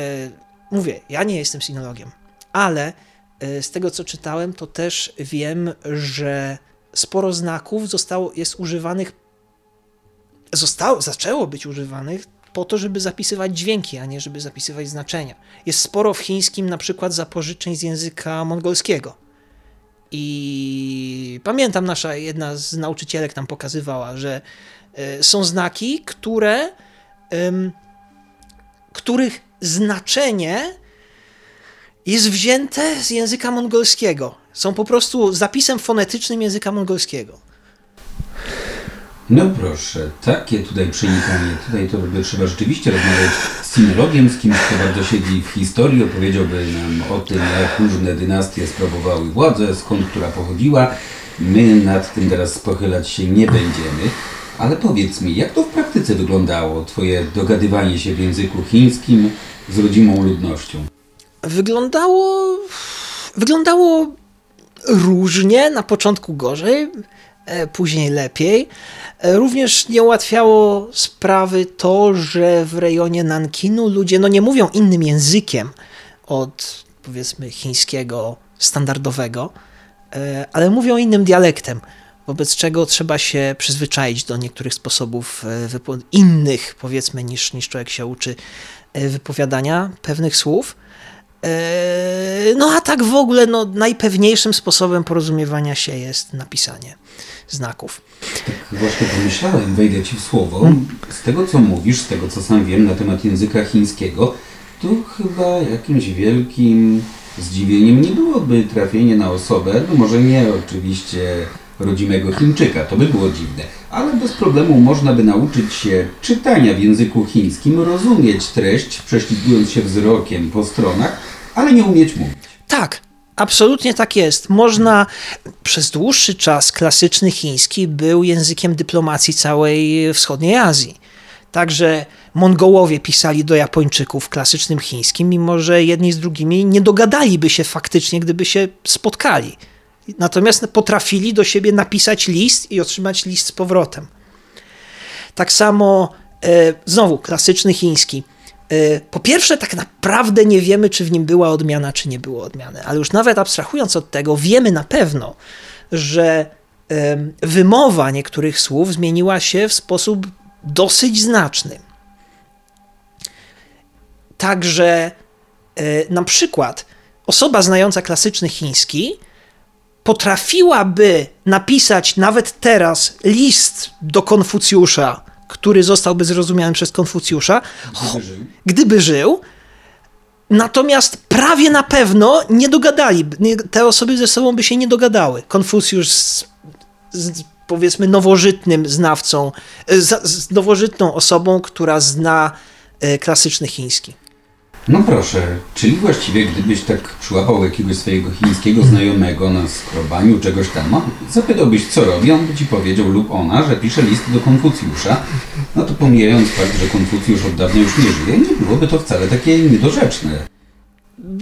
mówię, ja nie jestem sinologiem, ale z tego, co czytałem, to też wiem, że sporo znaków zostało, jest używanych zostało, zaczęło być używanych po to, żeby zapisywać dźwięki, a nie żeby zapisywać znaczenia. Jest sporo w chińskim na przykład zapożyczeń z języka mongolskiego. I pamiętam, nasza jedna z nauczycielek tam pokazywała, że y, są znaki, które, których znaczenie jest wzięte z języka mongolskiego. Są po prostu zapisem fonetycznym języka mongolskiego. No proszę, takie tutaj przenikanie, tutaj to by trzeba rzeczywiście rozmawiać z sinologiem, z kimś, kto bardzo siedzi w historii, opowiedziałby nam o tym, jak różne dynastie sprawowały władzę, skąd która pochodziła. My nad tym teraz pochylać się nie będziemy, ale powiedz mi, jak to w praktyce wyglądało, twoje dogadywanie się w języku chińskim z rodzimą ludnością? Wyglądało... wyglądało różnie, na początku gorzej, e, później lepiej. E, również nie ułatwiało sprawy to, że w rejonie Nankinu ludzie no nie mówią innym językiem od powiedzmy chińskiego standardowego, e, ale mówią innym dialektem, wobec czego trzeba się przyzwyczaić do niektórych sposobów innych, powiedzmy, niż, niż człowiek się uczy wypowiadania pewnych słów. No a tak w ogóle no, najpewniejszym sposobem porozumiewania się jest napisanie znaków. Tak właśnie pomyślałem, wejdę Ci w słowo. Z tego, co mówisz, z tego, co sam wiem na temat języka chińskiego, to chyba jakimś wielkim zdziwieniem nie byłoby trafienie na osobę, no może nie oczywiście rodzimego Chińczyka, to by było dziwne, ale bez problemu można by nauczyć się czytania w języku chińskim, rozumieć treść, prześlizgując się wzrokiem po stronach, ale nie umieć mówić. Tak, Absolutnie tak jest. Można przez dłuższy czas klasyczny chiński był językiem dyplomacji całej wschodniej Azji. Także Mongołowie pisali do Japończyków klasycznym chińskim, mimo że jedni z drugimi nie dogadaliby się faktycznie, gdyby się spotkali. Natomiast potrafili do siebie napisać list i otrzymać list z powrotem. Tak samo, e, znowu, klasyczny chiński Y, po pierwsze, tak naprawdę nie wiemy, czy w nim była odmiana, czy nie było odmiany, ale już nawet abstrahując od tego, wiemy na pewno, że wymowa niektórych słów zmieniła się w sposób dosyć znaczny. Także y, na przykład osoba znająca klasyczny chiński potrafiłaby napisać nawet teraz list do Konfucjusza który zostałby zrozumiany przez Konfucjusza, gdyby żył. Gdyby żył Natomiast prawie na pewno nie dogadali, te osoby ze sobą by się nie dogadały. Konfucjusz z, z powiedzmy nowożytnym znawcą, z, z nowożytną osobą, która zna e, klasyczny chiński. No proszę, czyli właściwie gdybyś tak przyłapał jakiegoś swojego chińskiego znajomego na skrobaniu czegoś tam, zapytałbyś co robi, on by ci powiedział lub ona, że pisze list do Konfucjusza, no to pomijając fakt, że Konfucjusz od dawna już nie żyje, nie byłoby to wcale takie niedorzeczne.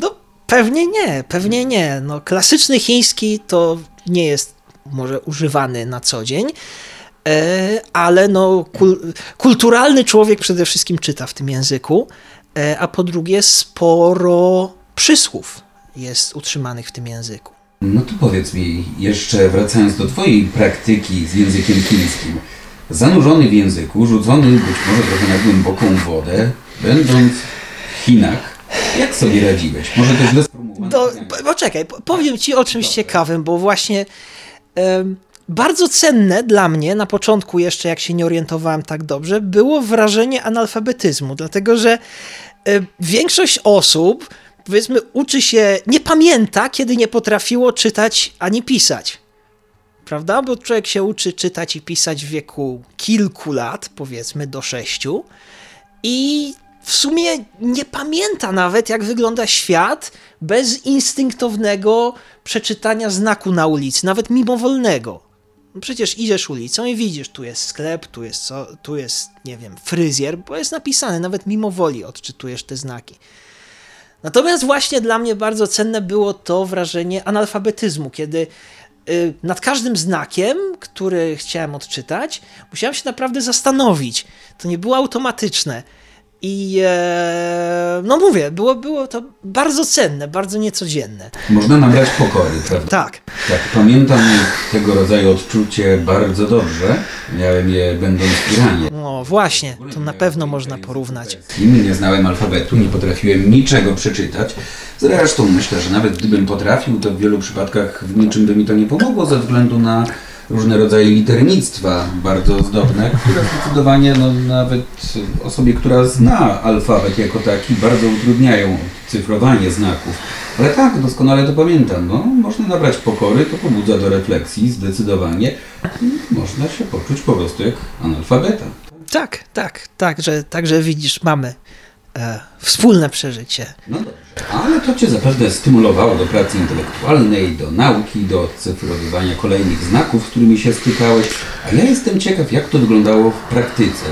No pewnie nie, pewnie nie. No, klasyczny chiński to nie jest może używany na co dzień, e, ale no, kulturalny człowiek przede wszystkim czyta w tym języku. E, a po drugie sporo przysłów jest utrzymanych w tym języku. No to powiedz mi, jeszcze wracając do Twojej praktyki z językiem chińskim. Zanurzony w języku, rzucony być może trochę na głęboką wodę, będąc w Chinach, jak sobie radziłeś? Może to źle sformułowane? Poczekaj, powiem ci o czymś ciekawym, bo właśnie um, bardzo cenne dla mnie, na początku jeszcze jak się nie orientowałem tak dobrze, było wrażenie analfabetyzmu, dlatego że um, większość osób, powiedzmy, uczy się, nie pamięta, kiedy nie potrafiło czytać ani pisać. Prawda? Bo człowiek się uczy czytać i pisać w wieku kilku lat, powiedzmy do sześciu, i w sumie nie pamięta nawet, jak wygląda świat bez instynktownego przeczytania znaku na ulicy, nawet mimowolnego. Przecież idziesz ulicą i widzisz, tu jest sklep, tu jest, co, tu jest, nie wiem, fryzjer, bo jest napisane, nawet mimo woli odczytujesz te znaki. Natomiast właśnie dla mnie bardzo cenne było to wrażenie analfabetyzmu, kiedy y, nad każdym znakiem, który chciałem odczytać, musiałem się naprawdę zastanowić. To nie było automatyczne. I e, no mówię, było, było to bardzo cenne, bardzo niecodzienne. Można nabrać pokory, prawda? Tak. Tak, pamiętam tego rodzaju odczucie bardzo dobrze. Miałem je będąc w Iranie. No właśnie, to na pewno można porównać. Nie znałem alfabetu, nie potrafiłem niczego przeczytać. Zresztą myślę, że nawet gdybym potrafił, to w wielu przypadkach w niczym by mi to nie pomogło ze względu na różne rodzaje liternictwa bardzo zdobne, które zdecydowanie no, nawet osobie, która zna alfabet jako taki, bardzo utrudniają cyfrowanie znaków. Ale tak, doskonale to pamiętam. No, można nabrać pokory, to pobudza do refleksji zdecydowanie. Można się poczuć po prostu jak analfabeta. Tak, tak, tak, że, także widzisz, mamy e, wspólne przeżycie. No dobrze, ale to Cię zapewne stymulowało do pracy intelektualnej, do nauki, do odcyfrowywania kolejnych znaków, z którymi się stykałeś. A ja jestem ciekaw, jak to wyglądało w praktyce.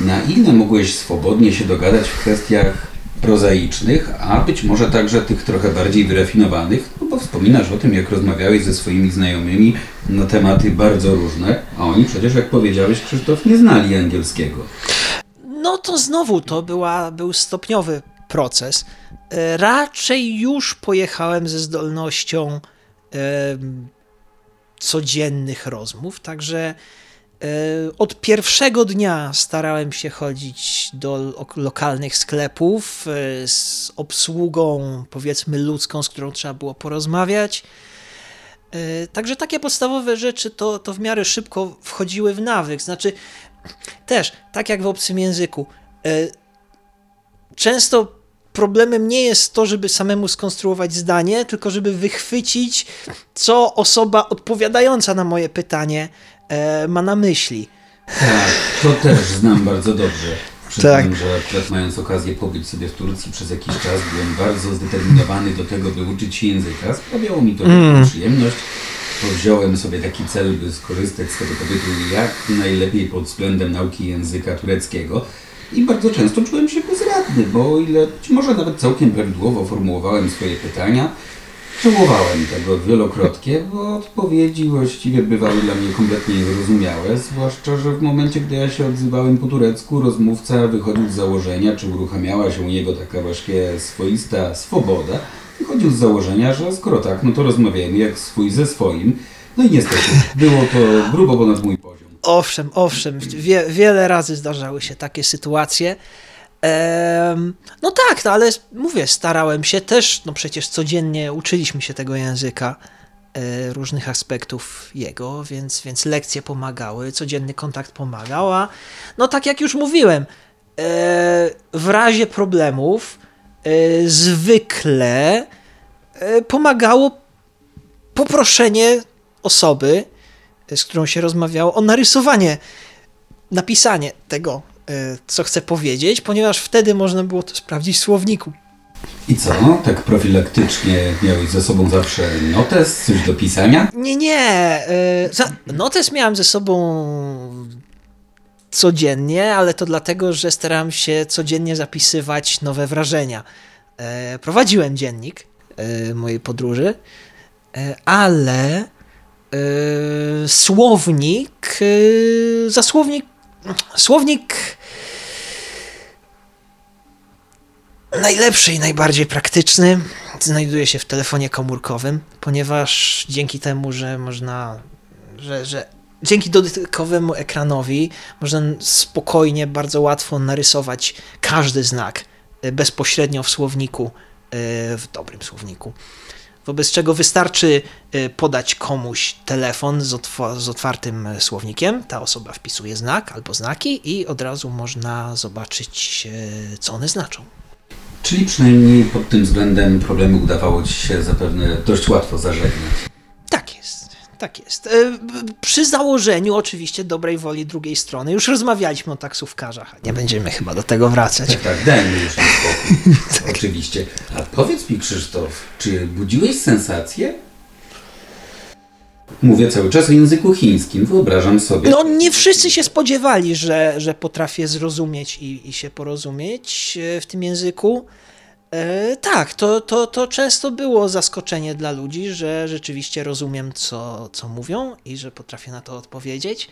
Na ile mogłeś swobodnie się dogadać w kwestiach prozaicznych, a być może także tych trochę bardziej wyrafinowanych, no bo wspominasz o tym, jak rozmawiałeś ze swoimi znajomymi na tematy bardzo różne, a oni przecież, jak powiedziałeś, Krzysztof, nie znali angielskiego. No to znowu to była, był stopniowy proces. E, raczej już pojechałem ze zdolnością e, codziennych rozmów, także e, od pierwszego dnia starałem się chodzić do lokalnych sklepów z obsługą, powiedzmy, ludzką, z którą trzeba było porozmawiać. Także takie podstawowe rzeczy to, to w miarę szybko wchodziły w nawyk. Znaczy, też, tak jak w obcym języku, e, często problemem nie jest to, żeby samemu skonstruować zdanie, tylko żeby wychwycić, co osoba odpowiadająca na moje pytanie e, ma na myśli. Tak, to też znam bardzo dobrze. Przyznam, tak. że akurat mając okazję pobyć sobie w Turcji przez jakiś czas, byłem bardzo zdeterminowany do tego, by uczyć się języka. Sprawiało mi to mm. przyjemność wziąłem sobie taki cel, by skorzystać z tego pobytu jak najlepiej pod względem nauki języka tureckiego. I bardzo często czułem się bezradny, bo o ile być może nawet całkiem prawidłowo formułowałem swoje pytania, żałowałem tego wielokrotnie, bo odpowiedzi właściwie bywały dla mnie kompletnie niezrozumiałe, zwłaszcza, że w momencie, gdy ja się odzywałem po turecku, rozmówca wychodził z założenia, czy uruchamiała się u niego taka właśnie swoista swoboda, wychodził z założenia, że skoro tak, no to rozmawiajmy jak swój ze swoim. No i niestety, było to grubo ponad mój poziom. Owszem, owszem, wie, wiele razy zdarzały się takie sytuacje. Ehm, no tak, no ale mówię, starałem się też, no przecież codziennie uczyliśmy się tego języka, e, różnych aspektów jego, więc, więc lekcje pomagały, codzienny kontakt pomagał, a no tak jak już mówiłem, e, w razie problemów zwykle e, pomagało poproszenie osoby, e, z którą się rozmawiało, o narysowanie, napisanie tego, co chce powiedzieć, ponieważ wtedy można było to sprawdzić w słowniku. I co? Tak profilaktycznie miałeś ze sobą zawsze notes, coś do pisania? Nie, nie. Notes miałem ze sobą codziennie, ale to dlatego, że starałem się codziennie zapisywać nowe wrażenia. E, prowadziłem dziennik e, mojej podróży, e, ale słownik, za słownik, słownik najlepszy i najbardziej praktyczny znajduje się w telefonie komórkowym, ponieważ dzięki temu, że można, że, że dzięki dotykowemu ekranowi można spokojnie, bardzo łatwo narysować każdy znak e, bezpośrednio w słowniku, w dobrym słowniku. Wobec czego wystarczy podać komuś telefon z, z otwartym słownikiem, ta osoba wpisuje znak albo znaki i od razu można zobaczyć, co one znaczą. Czyli przynajmniej pod tym względem problemy udawało Ci się zapewne dość łatwo zażegnać. Tak jest. E, przy założeniu oczywiście dobrej woli drugiej strony. Już rozmawialiśmy o taksówkarzach. Nie będziemy chyba do tego wracać. Tak, tak, już spokój. tak. Oczywiście. A powiedz mi Krzysztof, czy budziłeś sensację? Mówię cały czas o języku chińskim, wyobrażam sobie. No, nie wszyscy się spodziewali, że, że potrafię zrozumieć i, i się porozumieć e, w tym języku. E, tak, to, to, to często było zaskoczenie dla ludzi, że rzeczywiście rozumiem, co, co mówią i że potrafię na to odpowiedzieć.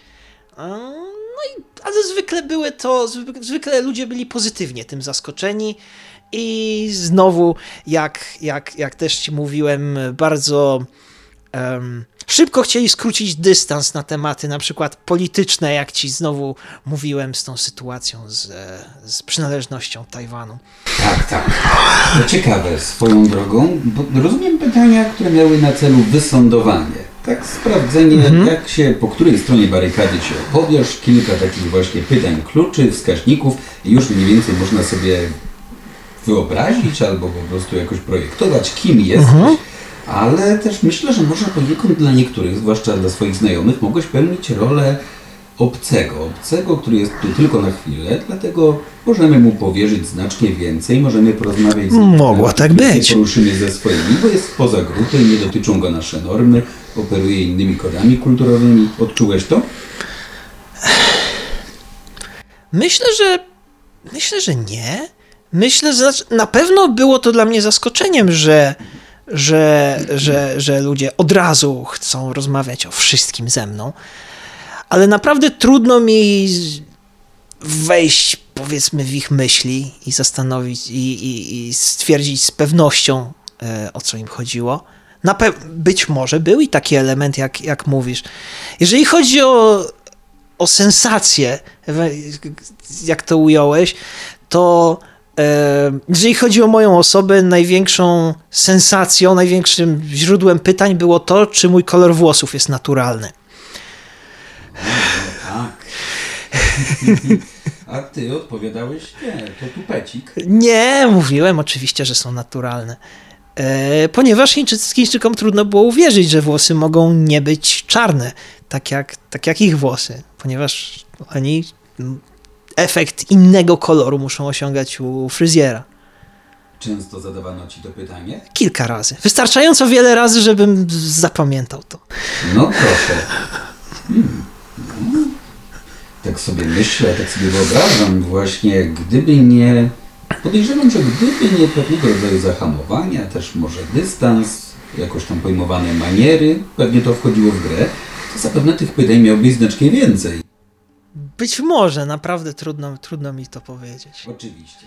E, no i, ale zwykle były to, zwykle ludzie byli pozytywnie tym zaskoczeni. I znowu, jak, jak, jak też ci mówiłem, bardzo um, szybko chcieli skrócić dystans na tematy na przykład polityczne, jak ci znowu mówiłem z tą sytuacją z, z przynależnością Tajwanu. Tak, tak. To ciekawe swoją drogą, bo rozumiem pytania, które miały na celu wysądowanie. Tak, sprawdzenie, mhm. jak się, po której stronie barykady się opowiesz, kilka takich właśnie pytań, kluczy, wskaźników i już mniej więcej można sobie wyobrazić albo po prostu jakoś projektować, kim jesteś. Mhm ale też myślę, że może poniekąd dla niektórych, zwłaszcza dla swoich znajomych, mogłeś pełnić rolę obcego, obcego, który jest tu tylko na chwilę, dlatego możemy mu powierzyć znacznie więcej, możemy porozmawiać z nim. Mogło tak być. Poruszymy ze swoimi, bo jest poza grupy, nie dotyczą go nasze normy, operuje innymi kodami kulturowymi. Odczułeś to? Myślę, że myślę, że nie. Myślę, że na pewno było to dla mnie zaskoczeniem, że że, że, że ludzie od razu chcą rozmawiać o wszystkim ze mną, ale naprawdę trudno mi wejść, powiedzmy, w ich myśli i zastanowić i, i, i stwierdzić z pewnością, e, o co im chodziło. Na być może był i taki element, jak, jak mówisz. Jeżeli chodzi o, o sensację, jak to ująłeś, to jeżeli chodzi o moją osobę, największą sensacją, największym źródłem pytań było to, czy mój kolor włosów jest naturalny. No, tak. A ty odpowiadałeś, nie, to tupecik. Nie, mówiłem oczywiście, że są naturalne. E, ponieważ Chińczykom trudno było uwierzyć, że włosy mogą nie być czarne, tak jak, tak jak ich włosy, ponieważ oni efekt innego koloru muszą osiągać u fryzjera. Często zadawano ci to pytanie? Kilka razy. Wystarczająco wiele razy, żebym zapamiętał to. No proszę. Hmm. No. Tak sobie myślę, tak sobie wyobrażam właśnie, gdyby nie... Podejrzewam, że gdyby nie pewnego rodzaju zahamowania, też może dystans, jakoś tam pojmowane maniery, pewnie to wchodziło w grę, to zapewne tych pytań miałbyś znacznie więcej. Być może, naprawdę trudno, trudno mi to powiedzieć. Oczywiście.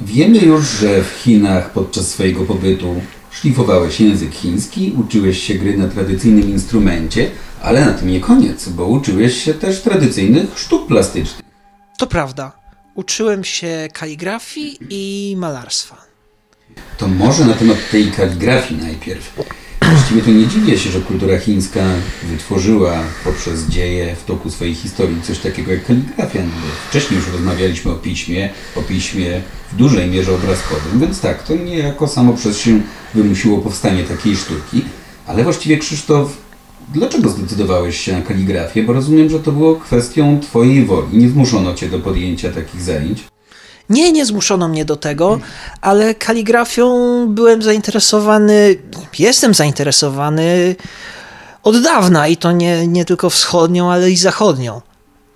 Wiemy już, że w Chinach podczas swojego pobytu szlifowałeś język chiński, uczyłeś się gry na tradycyjnym instrumencie, ale na tym nie koniec, bo uczyłeś się też tradycyjnych sztuk plastycznych. To prawda. Uczyłem się kaligrafii i malarstwa. To może na temat tej kaligrafii najpierw. Właściwie to nie dziwię się, że kultura chińska wytworzyła poprzez dzieje w toku swojej historii coś takiego jak kaligrafia. No wcześniej już rozmawialiśmy o piśmie, o piśmie w dużej mierze obrazkowym, więc tak, to niejako samo przez się wymusiło powstanie takiej sztuki. Ale właściwie Krzysztof, dlaczego zdecydowałeś się na kaligrafię? Bo rozumiem, że to było kwestią Twojej woli. Nie zmuszono Cię do podjęcia takich zajęć. Nie, nie zmuszono mnie do tego, ale kaligrafią byłem zainteresowany, jestem zainteresowany od dawna i to nie, nie tylko wschodnią, ale i zachodnią.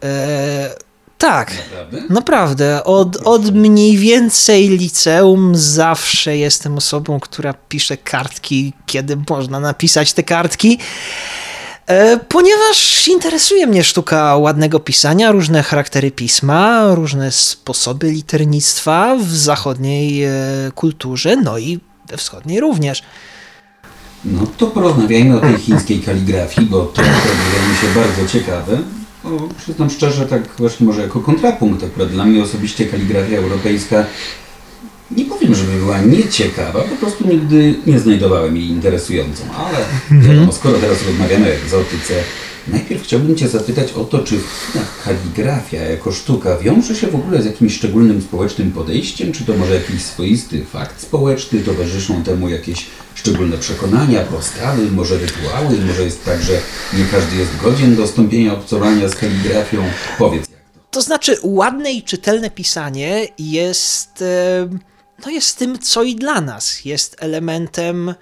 E, tak, naprawdę? naprawdę. Od, od mniej więcej liceum zawsze jestem osobą, która pisze kartki, kiedy można napisać te kartki. E, ponieważ interesuje mnie sztuka ładnego pisania, różne charaktery pisma, różne sposoby liternictwa w zachodniej e, kulturze, no i we wschodniej również. No to porozmawiajmy o tej chińskiej kaligrafii, bo to wydaje mi się bardzo ciekawe. Bo przyznam szczerze, tak właśnie może jako kontrapunkt, akurat dla mnie osobiście kaligrafia europejska nie powiem, żeby była nieciekawa, po prostu nigdy nie znajdowałem jej interesującą, ale wiadomo, skoro teraz rozmawiamy o egzotyce, najpierw chciałbym Cię zapytać o to, czy w Chinach kaligrafia jako sztuka wiąże się w ogóle z jakimś szczególnym społecznym podejściem, czy to może jakiś swoisty fakt społeczny, towarzyszą temu jakieś szczególne przekonania, postawy, może rytuały, może jest tak, że nie każdy jest godzien dostąpienia obcowania z kaligrafią. Powiedz jak to. To znaczy, ładne i czytelne pisanie jest, no jest tym, co i dla nas. Jest elementem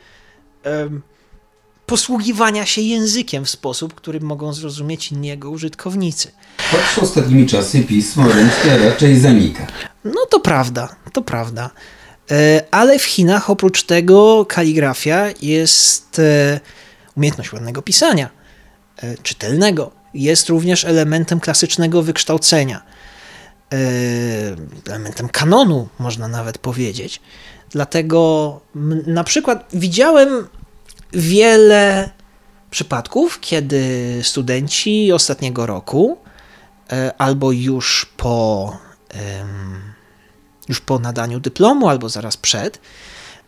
posługiwania się językiem w sposób, który mogą zrozumieć inni jego użytkownicy. Choć ostatnimi czasy pismo ręczne raczej zanika. No to prawda, to prawda. E, ale w Chinach oprócz tego kaligrafia jest e, umiejętność ładnego pisania, e, czytelnego. Jest również elementem klasycznego wykształcenia, elementem kanonu, można nawet powiedzieć. Dlatego na przykład widziałem wiele przypadków, kiedy studenci ostatniego roku albo już po już po nadaniu dyplomu albo zaraz przed,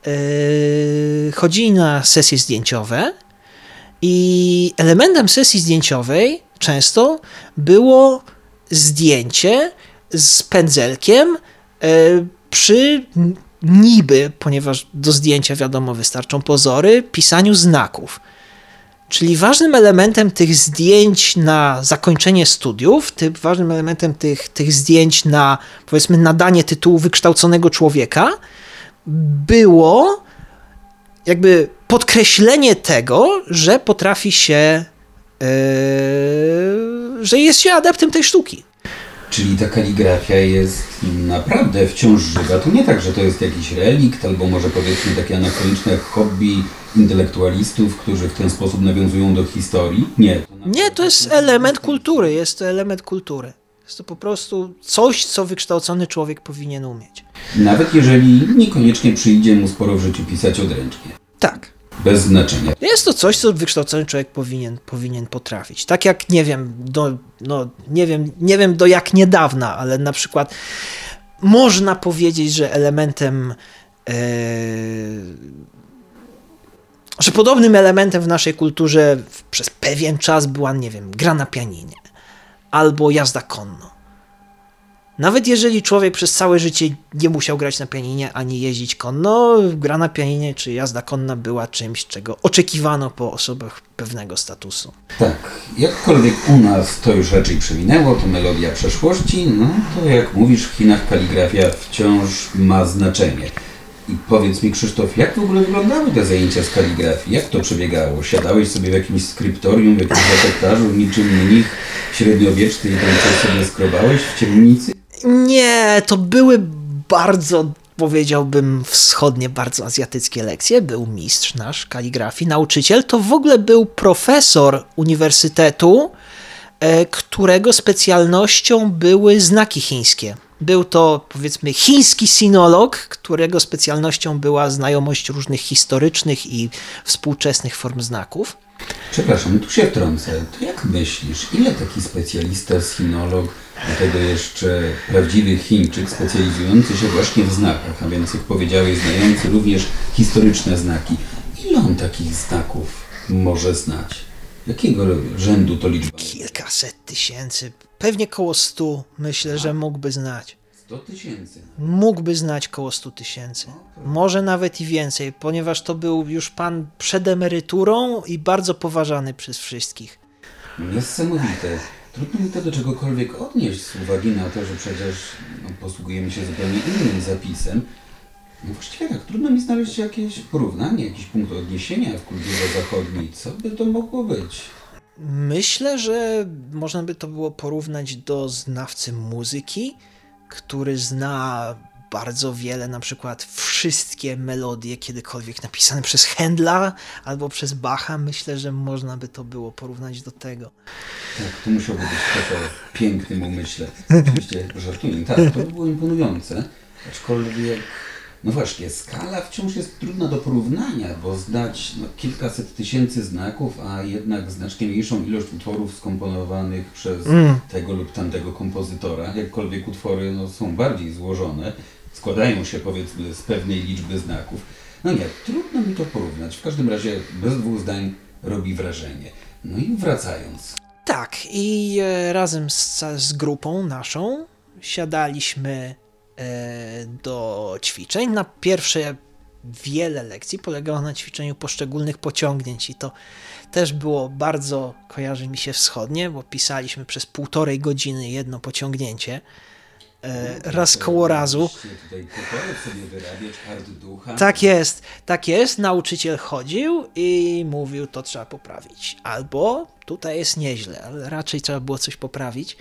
yy, chodzili na sesje zdjęciowe i elementem sesji zdjęciowej często było zdjęcie z pędzelkiem yy, przy niby, ponieważ do zdjęcia wiadomo wystarczą pozory, pisaniu znaków. Czyli ważnym elementem tych zdjęć na zakończenie studiów, tym ważnym elementem tych, tych zdjęć na powiedzmy nadanie tytułu wykształconego człowieka było jakby podkreślenie tego, że potrafi się, yy, że jest się adeptem tej sztuki. Czyli ta kaligrafia jest naprawdę wciąż żywa. To nie tak, że to jest jakiś relikt, albo może powiedzmy takie anachroniczne hobby intelektualistów, którzy w ten sposób nawiązują do historii. Nie. To nie, to jest element kultury. Jest to element kultury. Jest to po prostu coś, co wykształcony człowiek powinien umieć. Nawet jeżeli niekoniecznie przyjdzie mu sporo w życiu pisać odręcznie. Tak. Bez znaczenia. Jest to coś, co wykształcony człowiek powinien, powinien potrafić. Tak jak, nie wiem, do, no, nie wiem, nie wiem do jak niedawna, ale na przykład można powiedzieć, że elementem e, że podobnym elementem w naszej kulturze przez pewien czas była, nie wiem, gra na pianinie albo jazda konno. Nawet jeżeli człowiek przez całe życie nie musiał grać na pianinie ani jeździć konno, gra na pianinie czy jazda konna była czymś, czego oczekiwano po osobach pewnego statusu. Tak, jakkolwiek u nas to już raczej przewinęło, to melodia przeszłości, no to jak mówisz, w Chinach kaligrafia wciąż ma znaczenie. I powiedz mi, Krzysztof, jak w ogóle wyglądały te zajęcia z kaligrafii? Jak to przebiegało? Siadałeś sobie w jakimś skryptorium, w jakimś receptarzu, niczym mnich średniowieczny i tam coś sobie skrobałeś w ciemnicy? Nie, to były bardzo powiedziałbym wschodnie, bardzo azjatyckie lekcje. Był mistrz nasz kaligrafii, nauczyciel. To w ogóle był profesor uniwersytetu, e, którego specjalnością były znaki chińskie. Był to, powiedzmy, chiński sinolog, którego specjalnością była znajomość różnych historycznych i współczesnych form znaków. Przepraszam, tu się wtrącę. To jak myślisz, ile taki specjalista, sinolog, tego jeszcze prawdziwy Chińczyk specjalizujący się właśnie w znakach, a więc jak powiedziałeś, znający również historyczne znaki, ile on takich znaków może znać? Jakiego rzędu to liczba? Kilkaset tysięcy, pewnie koło stu, myślę, że mógłby znać. 100 tysięcy. Mógłby znać koło 100 tysięcy. Może nawet i więcej, ponieważ to był już pan przed emeryturą i bardzo poważany przez wszystkich. Niesamowite. Trudno mi to do czegokolwiek odnieść z uwagi na to, że przecież no, posługujemy się zupełnie innym zapisem. No właściwie tak, trudno mi znaleźć jakieś porównanie, jakiś punkt odniesienia w kulturze zachodniej. Co by to mogło być? Myślę, że można by to było porównać do znawcy muzyki, który zna bardzo wiele, na przykład wszystkie melodie kiedykolwiek napisane przez Händla albo przez Bacha. Myślę, że można by to było porównać do tego. Tak, to musiałby być trochę pięknym umyśle. Oczywiście żartuję. Tak, to by było imponujące. Aczkolwiek No właśnie, skala wciąż jest trudna do porównania, bo znać no, kilkaset tysięcy znaków, a jednak znacznie mniejszą ilość utworów skomponowanych przez mm. tego lub tamtego kompozytora. Jakkolwiek utwory no, są bardziej złożone, składają się powiedzmy z pewnej liczby znaków. No nie, trudno mi to porównać. W każdym razie bez dwóch zdań robi wrażenie. No i wracając. Tak, i e, razem z, z grupą naszą siadaliśmy e, do ćwiczeń. Na pierwsze wiele lekcji polegało na ćwiczeniu poszczególnych pociągnięć i to też było bardzo, kojarzy mi się wschodnie, bo pisaliśmy przez półtorej godziny jedno pociągnięcie. E, raz koło razu. Tak jest, tak jest. Nauczyciel chodził i mówił, to trzeba poprawić. Albo tutaj jest nieźle, ale raczej trzeba było coś poprawić.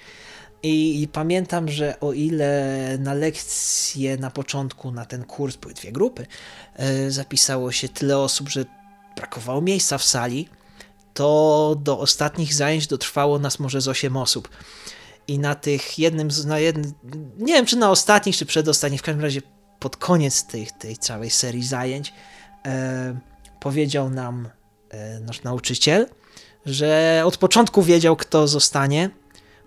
I, I, pamiętam, że o ile na lekcje na początku, na ten kurs były dwie grupy, e, zapisało się tyle osób, że brakowało miejsca w sali, to do ostatnich zajęć dotrwało nas może z 8 osób. I na tych jednym, z, na jednym, nie wiem czy na ostatnich, czy przedostatnich, w każdym razie pod koniec tej, tej całej serii zajęć e, powiedział nam e, nasz nauczyciel, że od początku wiedział, kto zostanie,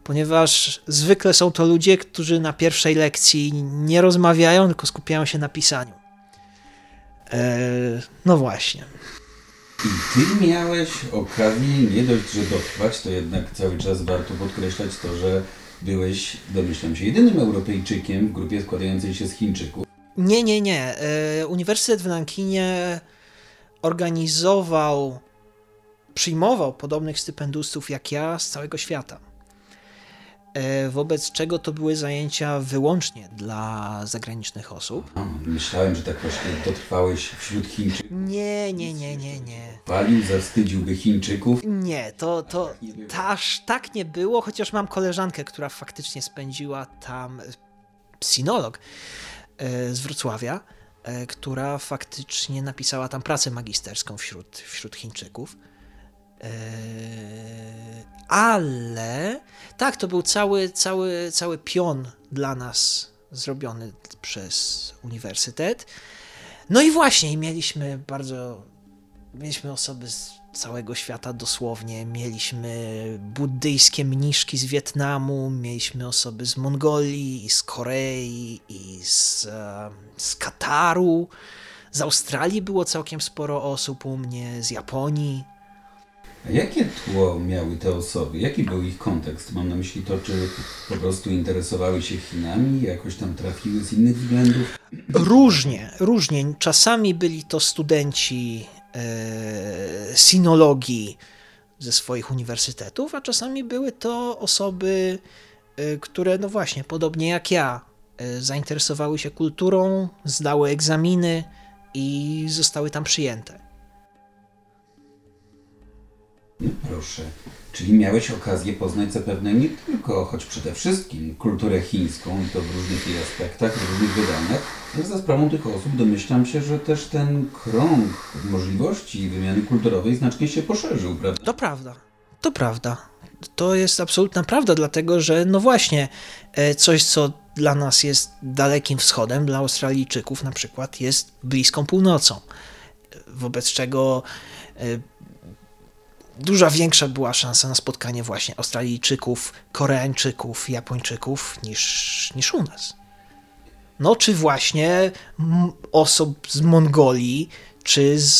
ponieważ zwykle są to ludzie, którzy na pierwszej lekcji nie rozmawiają, tylko skupiają się na pisaniu. E, no właśnie. I ty miałeś okazję nie dość, że dotrwać, to jednak cały czas warto podkreślać to, że byłeś, domyślam się, jedynym Europejczykiem w grupie składającej się z Chińczyków. Nie, nie, nie. E, Uniwersytet w Nankinie organizował, przyjmował podobnych stypendustów jak ja z całego świata. E, wobec czego to były zajęcia wyłącznie dla zagranicznych osób. myślałem, że tak właśnie dotrwałeś wśród Chińczyków. Nie, nie, nie, nie, nie. Palił, zawstydziłby Chińczyków? Nie, to, to tak aż tak nie było, chociaż mam koleżankę, która faktycznie spędziła tam, psinolog e, z Wrocławia, e, która faktycznie napisała tam pracę magisterską wśród, wśród Chińczyków. Ale tak, to był cały, cały, cały pion dla nas zrobiony przez uniwersytet. No i właśnie, mieliśmy bardzo, mieliśmy osoby z całego świata dosłownie. Mieliśmy buddyjskie mniszki z Wietnamu, mieliśmy osoby z Mongolii, i z Korei, i z, z Kataru. Z Australii było całkiem sporo osób u mnie, z Japonii. A jakie tło miały te osoby? Jaki był ich kontekst? Mam na myśli to, czy po prostu interesowały się Chinami, jakoś tam trafiły z innych względów? Różnie, różnie. Czasami byli to studenci e, sinologii ze swoich uniwersytetów, a czasami były to osoby, e, które, no właśnie, podobnie jak ja, e, zainteresowały się kulturą, zdały egzaminy i zostały tam przyjęte. Proszę. Czyli miałeś okazję poznać zapewne nie tylko, choć przede wszystkim, kulturę chińską i to w różnych jej aspektach, w różnych wydaniach, ale za sprawą tych osób domyślam się, że też ten krąg możliwości wymiany kulturowej znacznie się poszerzył, prawda? To prawda. To prawda. To jest absolutna prawda, dlatego że no właśnie, e, coś co dla nas jest dalekim wschodem, dla Australijczyków na przykład jest bliską północą. Wobec czego e, duża większa była szansa na spotkanie właśnie Australijczyków, Koreańczyków, Japończyków niż, niż u nas. No, czy właśnie osób z Mongolii, czy z,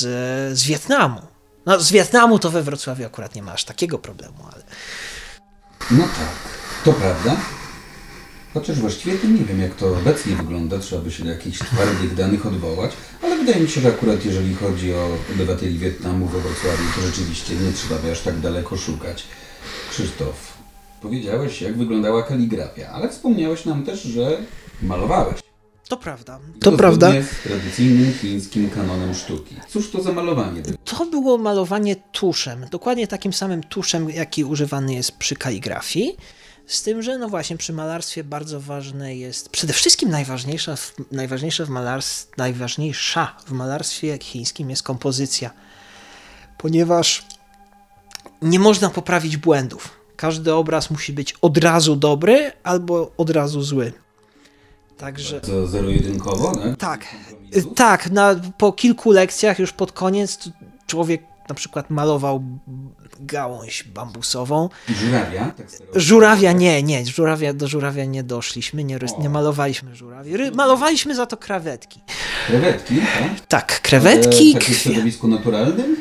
z Wietnamu. No, z Wietnamu to we Wrocławiu akurat nie ma aż takiego problemu, ale. No tak, to prawda. Chociaż właściwie to nie wiem, jak to obecnie wygląda, trzeba by się do jakichś twardych danych odwołać, ale wydaje mi się, że akurat jeżeli chodzi o obywateli Wietnamu we Wrocławiu, to rzeczywiście nie trzeba by aż tak daleko szukać. Krzysztof, powiedziałeś, jak wyglądała kaligrafia, ale wspomniałeś nam też, że malowałeś. To prawda. To, to prawda. z tradycyjnym chińskim kanonem sztuki. Cóż to za malowanie? To było malowanie tuszem. Dokładnie takim samym tuszem, jaki używany jest przy kaligrafii. Z tym, że no właśnie przy malarstwie bardzo ważne jest, przede wszystkim najważniejsza, najważniejsza, w malarstwie, najważniejsza w malarstwie chińskim jest kompozycja, ponieważ nie można poprawić błędów. Każdy obraz musi być od razu dobry albo od razu zły. Także. Zero-jedynkowo, Tak. kompromisu? Tak, na, po kilku lekcjach już pod koniec człowiek na przykład malował gałąź bambusową. Żurawia? Tak żurawia nie, nie, żurawia, do żurawia nie doszliśmy, nie, nie malowaliśmy żurawi. Ry, malowaliśmy za to krewetki. Krewetki, tak? Tak, krewetki. Ale w środowisku naturalnym?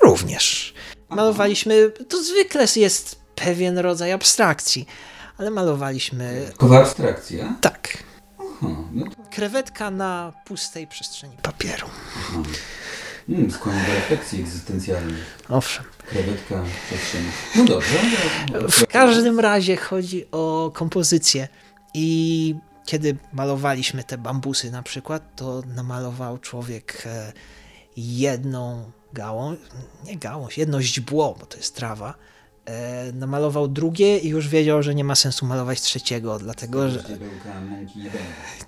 Również. Malowaliśmy, to zwykle jest pewien rodzaj abstrakcji, ale malowaliśmy... Kowa abstrakcja? Tak. Aha, no to... Krewetka na pustej przestrzeni papieru. Aha. Skłania do refleksji egzystencjalnej. Owszem. Krewetka przestrzeni. No dobrze. No, w każdym razie chodzi o kompozycję i kiedy malowaliśmy te bambusy na przykład, to namalował człowiek e, jedną gałąź, nie gałąź, jedno źdźbło, bo to jest trawa, e, namalował drugie i już wiedział, że nie ma sensu malować trzeciego, dlatego że...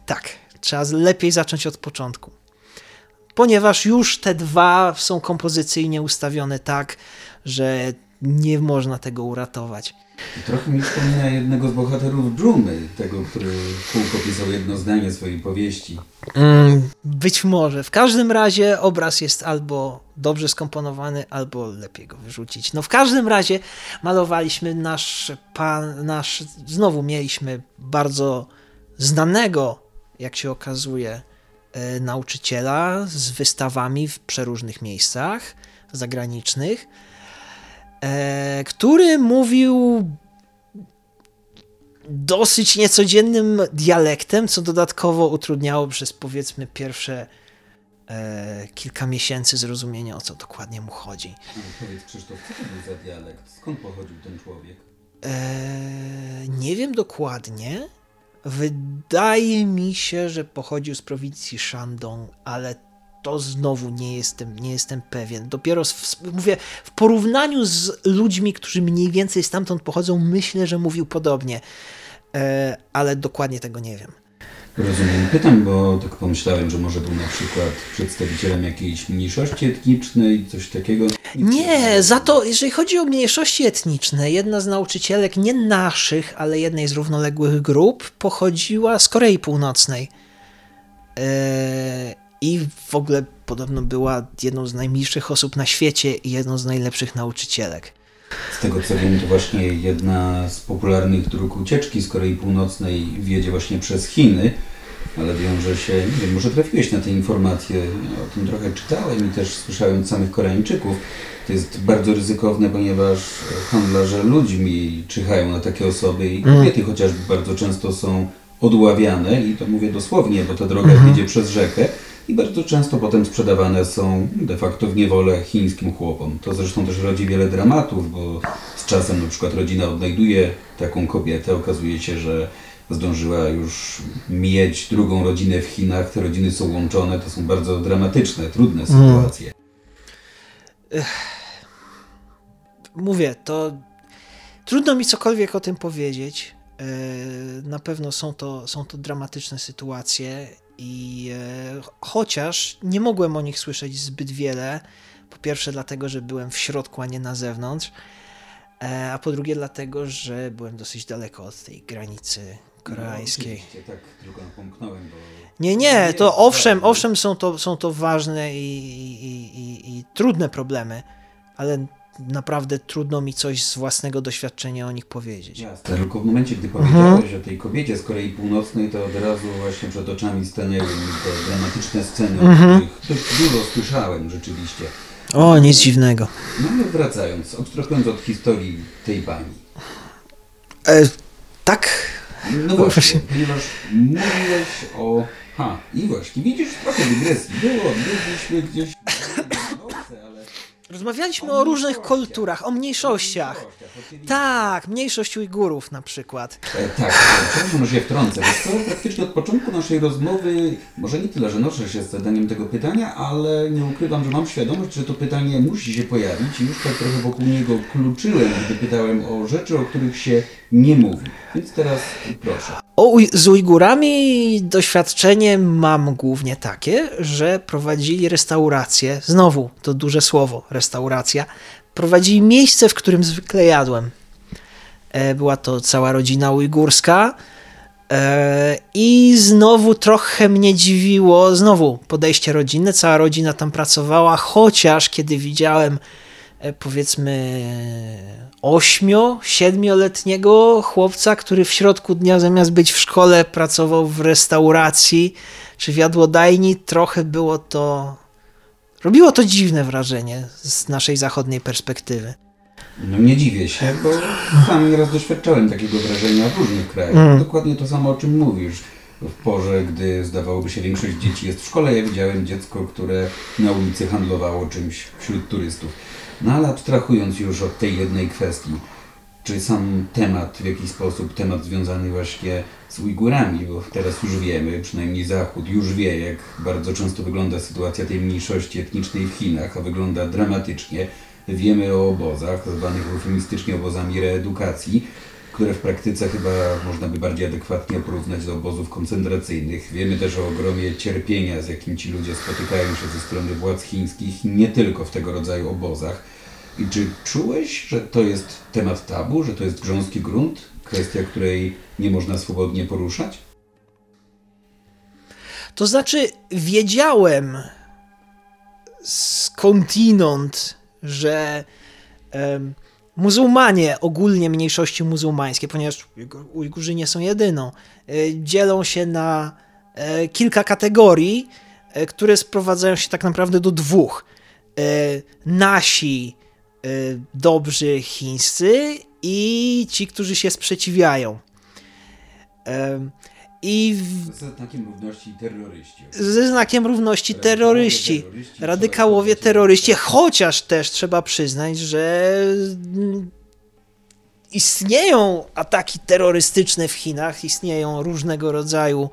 Tak, trzeba lepiej zacząć od początku. Ponieważ już te dwa są kompozycyjnie ustawione tak, że nie można tego uratować. Trochę mi przypomina jednego z bohaterów Dżumy, tego, który kółko pisał jedno zdanie swojej powieści. Mm, być może. W każdym razie obraz jest albo dobrze skomponowany, albo lepiej go wyrzucić. No w każdym razie malowaliśmy nasz pan, nasz, znowu mieliśmy bardzo znanego, jak się okazuje, nauczyciela z wystawami w przeróżnych miejscach zagranicznych E, który mówił dosyć niecodziennym dialektem, co dodatkowo utrudniało przez powiedzmy pierwsze e, kilka miesięcy zrozumienie, o co dokładnie mu chodzi. No, powiedz Krzysztof, co to był za dialekt? Skąd pochodził ten człowiek? E, nie wiem dokładnie. Wydaje mi się, że pochodził z prowincji Shandong, ale to znowu nie jestem, nie jestem pewien. Dopiero w, mówię, w porównaniu z ludźmi, którzy mniej więcej stamtąd pochodzą, myślę, że mówił podobnie, e, ale dokładnie tego nie wiem. Rozumiem. Pytam, bo tak pomyślałem, że może był na przykład przedstawicielem jakiejś mniejszości etnicznej, coś takiego. Nie, za to, jeżeli chodzi o mniejszości etniczne, jedna z nauczycielek, nie naszych, ale jednej z równoległych grup, pochodziła z Korei Północnej. E, i w ogóle podobno była jedną z najmilszych osób na świecie i jedną z najlepszych nauczycielek. Z tego co wiem, to właśnie jedna z popularnych dróg ucieczki z Korei Północnej wiedzie właśnie przez Chiny, ale wiąże się, nie wiem, może trafiłeś na te informacje, o tym trochę czytałem i też słyszałem od samych Koreańczyków. To jest bardzo ryzykowne, ponieważ handlarze ludźmi czyhają na takie osoby i mm. kobiety chociażby bardzo często są odławiane i to mówię dosłownie, bo ta droga mm. idzie przez rzekę i bardzo często potem sprzedawane są de facto w niewolę chińskim chłopom. To zresztą też rodzi wiele dramatów, bo z czasem na przykład rodzina odnajduje taką kobietę, okazuje się, że zdążyła już mieć drugą rodzinę w Chinach, te rodziny są łączone, to są bardzo dramatyczne, trudne mm. sytuacje. Mówię, to trudno mi cokolwiek o tym powiedzieć. E, na pewno są to, są to dramatyczne sytuacje i e, chociaż nie mogłem o nich słyszeć zbyt wiele, po pierwsze dlatego, że byłem w środku, a nie na zewnątrz, e, a po drugie dlatego, że byłem dosyć daleko od tej granicy koreańskiej. No, tak tylko pomknąłem, bo... Nie, nie, to owszem, owszem są to, są to ważne i, i, i, i trudne problemy, ale naprawdę trudno mi coś z własnego doświadczenia o nich powiedzieć. Jasne, tylko w momencie, gdy powiedziałeś mhm. o tej kobiecie z Korei Północnej, to od razu właśnie przed oczami stanęły te dramatyczne sceny, mhm. o których dużo słyszałem rzeczywiście. O, nic dziwnego. No ale wracając, abstrahując od historii tej pani. E, tak. No właśnie, ponieważ mówiłeś o... Ha, i właśnie, widzisz, trochę dygresji było, byliśmy gdzieś... Rozmawialiśmy o, o różnych kulturach, o mniejszościach. Tak, mniejszość Ujgurów na przykład. E, tak, przepraszam, że się wtrącę. Praktycznie od początku naszej rozmowy, może nie tyle, że noszę się z zadaniem tego pytania, ale nie ukrywam, że mam świadomość, że to pytanie musi się pojawić i już tak trochę wokół niego kluczyłem, gdy pytałem o rzeczy, o których się nie mówi. Więc teraz proszę. O, z Ujgurami doświadczenie mam głównie takie, że prowadzili restaurację, znowu to duże słowo, restauracja, prowadzili miejsce, w którym zwykle jadłem. E, była to cała rodzina ujgurska. E, I znowu trochę mnie dziwiło, znowu podejście rodzinne, cała rodzina tam pracowała, chociaż kiedy widziałem powiedzmy ośmio, siedmioletniego chłopca, który w środku dnia zamiast być w szkole pracował w restauracji czy w jadłodajni, trochę było to robiło to dziwne wrażenie z naszej zachodniej perspektywy. No nie dziwię się, bo sam nieraz doświadczałem takiego wrażenia w różnych krajach. Mm. Dokładnie to samo, o czym mówisz. W porze, gdy zdawałoby się większość dzieci jest w szkole, ja widziałem dziecko, które na ulicy handlowało czymś wśród turystów. No ale abstrahując już od tej jednej kwestii, czy sam temat, w jakiś sposób temat związany właśnie z Ujgurami, bo teraz już wiemy, przynajmniej Zachód już wie, jak bardzo często wygląda sytuacja tej mniejszości etnicznej w Chinach, a wygląda dramatycznie. Wiemy o obozach, zwanych eufemistycznie obozami reedukacji, które w praktyce chyba można by bardziej adekwatnie porównać do obozów koncentracyjnych. Wiemy też o ogromie cierpienia, z jakim ci ludzie spotykają się ze strony władz chińskich, nie tylko w tego rodzaju obozach. I czy czułeś, że to jest temat tabu, że to jest grząski grunt, kwestia, której nie można swobodnie poruszać? To znaczy, wiedziałem skądinąd, że um, muzułmanie, ogólnie mniejszości muzułmańskie, ponieważ Ujgurzy nie są jedyną, y, dzielą się na y, kilka kategorii, y, które sprowadzają się tak naprawdę do dwóch. Nasi dobrzy chińscy i ci, którzy się sprzeciwiają. I w... Ze znakiem równości terroryści. Ze znakiem równości terroryści. terroryści radykałowie terroryści, chociaż też trzeba przyznać, że istnieją ataki terrorystyczne w Chinach, istnieją różnego rodzaju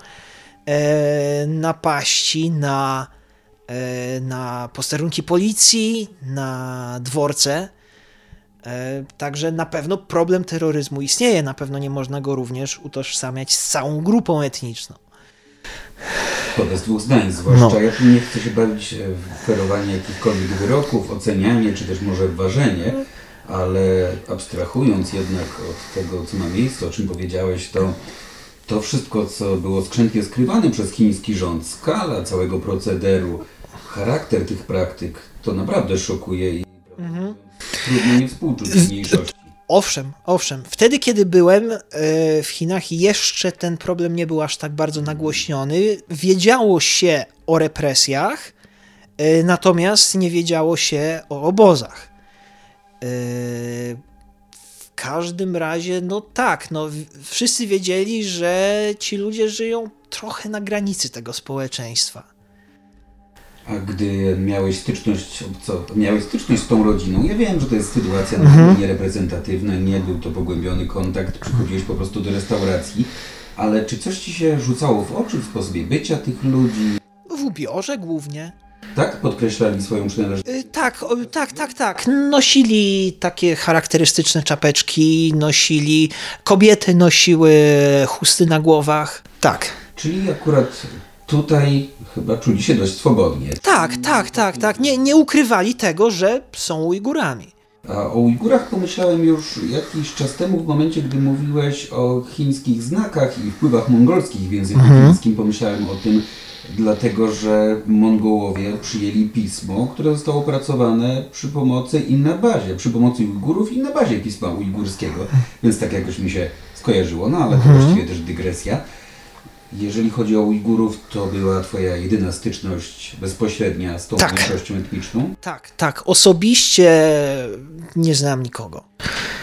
e, napaści na, na posterunki policji, na dworce. E, także na pewno problem terroryzmu istnieje, na pewno nie można go również utożsamiać z całą grupą etniczną. Szkoda z dwóch zdań, zwłaszcza no. ja tu nie chcę się bawić w ferowanie jakichkolwiek wyroków, ocenianie, czy też może ważenie, ale abstrahując jednak od tego, co ma miejsce, o czym powiedziałeś, to to wszystko, co było skrzętnie skrywane przez chiński rząd, skala całego procederu, charakter tych praktyk, to naprawdę szokuje i mhm. trudno nie współczuć mniejszości. Owszem, owszem. Wtedy, kiedy byłem e, w Chinach, jeszcze ten problem nie był aż tak bardzo nagłośniony. Wiedziało się o represjach, e, natomiast nie wiedziało się o obozach. E, w każdym razie, no tak, no, wszyscy wiedzieli, że ci ludzie żyją trochę na granicy tego społeczeństwa a gdy miałeś styczność, co, miałeś styczność z tą rodziną, ja wiem, że to jest sytuacja mhm. niereprezentatywna, nie był to pogłębiony kontakt, przychodziłeś po prostu do restauracji, ale czy coś Ci się rzucało w oczy w sposobie bycia tych ludzi? W ubiorze głównie. Tak? Podkreślali swoją przynależność? Yy, tak, o, tak, tak, tak. Nosili takie charakterystyczne czapeczki, nosili, kobiety nosiły chusty na głowach. Tak. Czyli akurat tutaj chyba czuli się dość swobodnie. Tak, tak, tak, tak. Nie, nie ukrywali tego, że są Ujgurami. A o Ujgurach pomyślałem już jakiś czas temu, w momencie, gdy mówiłeś o chińskich znakach i wpływach mongolskich w języku mhm. chińskim. Pomyślałem o tym, dlatego że Mongołowie przyjęli pismo, które zostało opracowane przy pomocy i na bazie, przy pomocy Ujgurów i na bazie pisma ujgurskiego. Więc tak jakoś mi się skojarzyło, no ale to mhm. właściwie też dygresja. Jeżeli chodzi o Ujgurów, to była Twoja jedyna styczność bezpośrednia z tą tak. mniejszością etniczną? Tak, tak. Osobiście nie znam nikogo.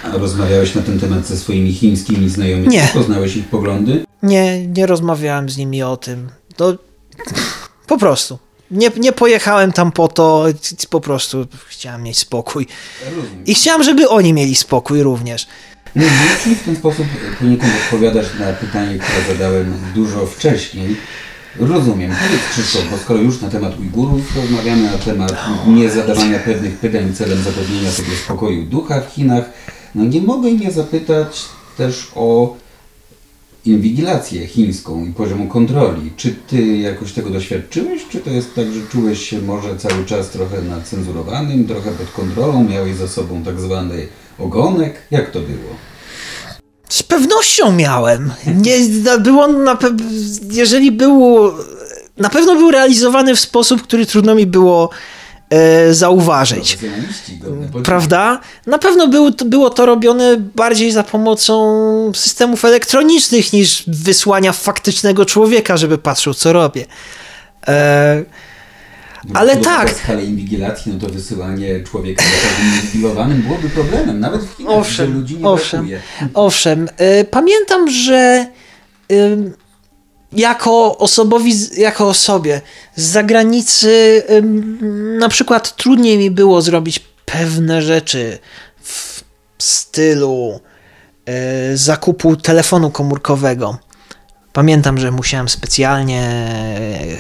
A rozmawiałeś na ten temat ze swoimi chińskimi znajomymi? Nie. Poznałeś ich poglądy? Nie, nie rozmawiałem z nimi o tym. No, po prostu. Nie, nie pojechałem tam po to, po prostu chciałem mieć spokój. I chciałem, żeby oni mieli spokój również. No, czyli w ten sposób poniekąd odpowiadasz na pytanie, które zadałem dużo wcześniej. Rozumiem. Powiedz Krzysztof, bo skoro już na temat Ujgurów rozmawiamy, na temat nie zadawania pewnych pytań celem zapewnienia sobie spokoju ducha w Chinach, no nie mogę nie zapytać też o inwigilację chińską i poziomu kontroli. Czy ty jakoś tego doświadczyłeś, czy to jest tak, że czułeś się może cały czas trochę nacenzurowanym, trochę pod kontrolą, miałeś za sobą tak zwany ogonek? Jak to było? Z pewnością miałem. Nie, było na pe- jeżeli był, na pewno był realizowany w sposób, który trudno mi było e, zauważyć. Prawda? Na pewno był, było to robione bardziej za pomocą systemów elektronicznych niż wysłania faktycznego człowieka, żeby patrzył, co robię. E, ale tak. skalę inwigilacji, no to wysyłanie człowieka inwigilowanym byłoby problemem, nawet w Chinach, Owszem, gdzie ludzi nie owszem. brakuje. Owszem, y, pamiętam, że jako osobowi, jako osobie z zagranicy na przykład trudniej mi było zrobić pewne rzeczy w stylu y, zakupu telefonu komórkowego. Pamiętam, że musiałem specjalnie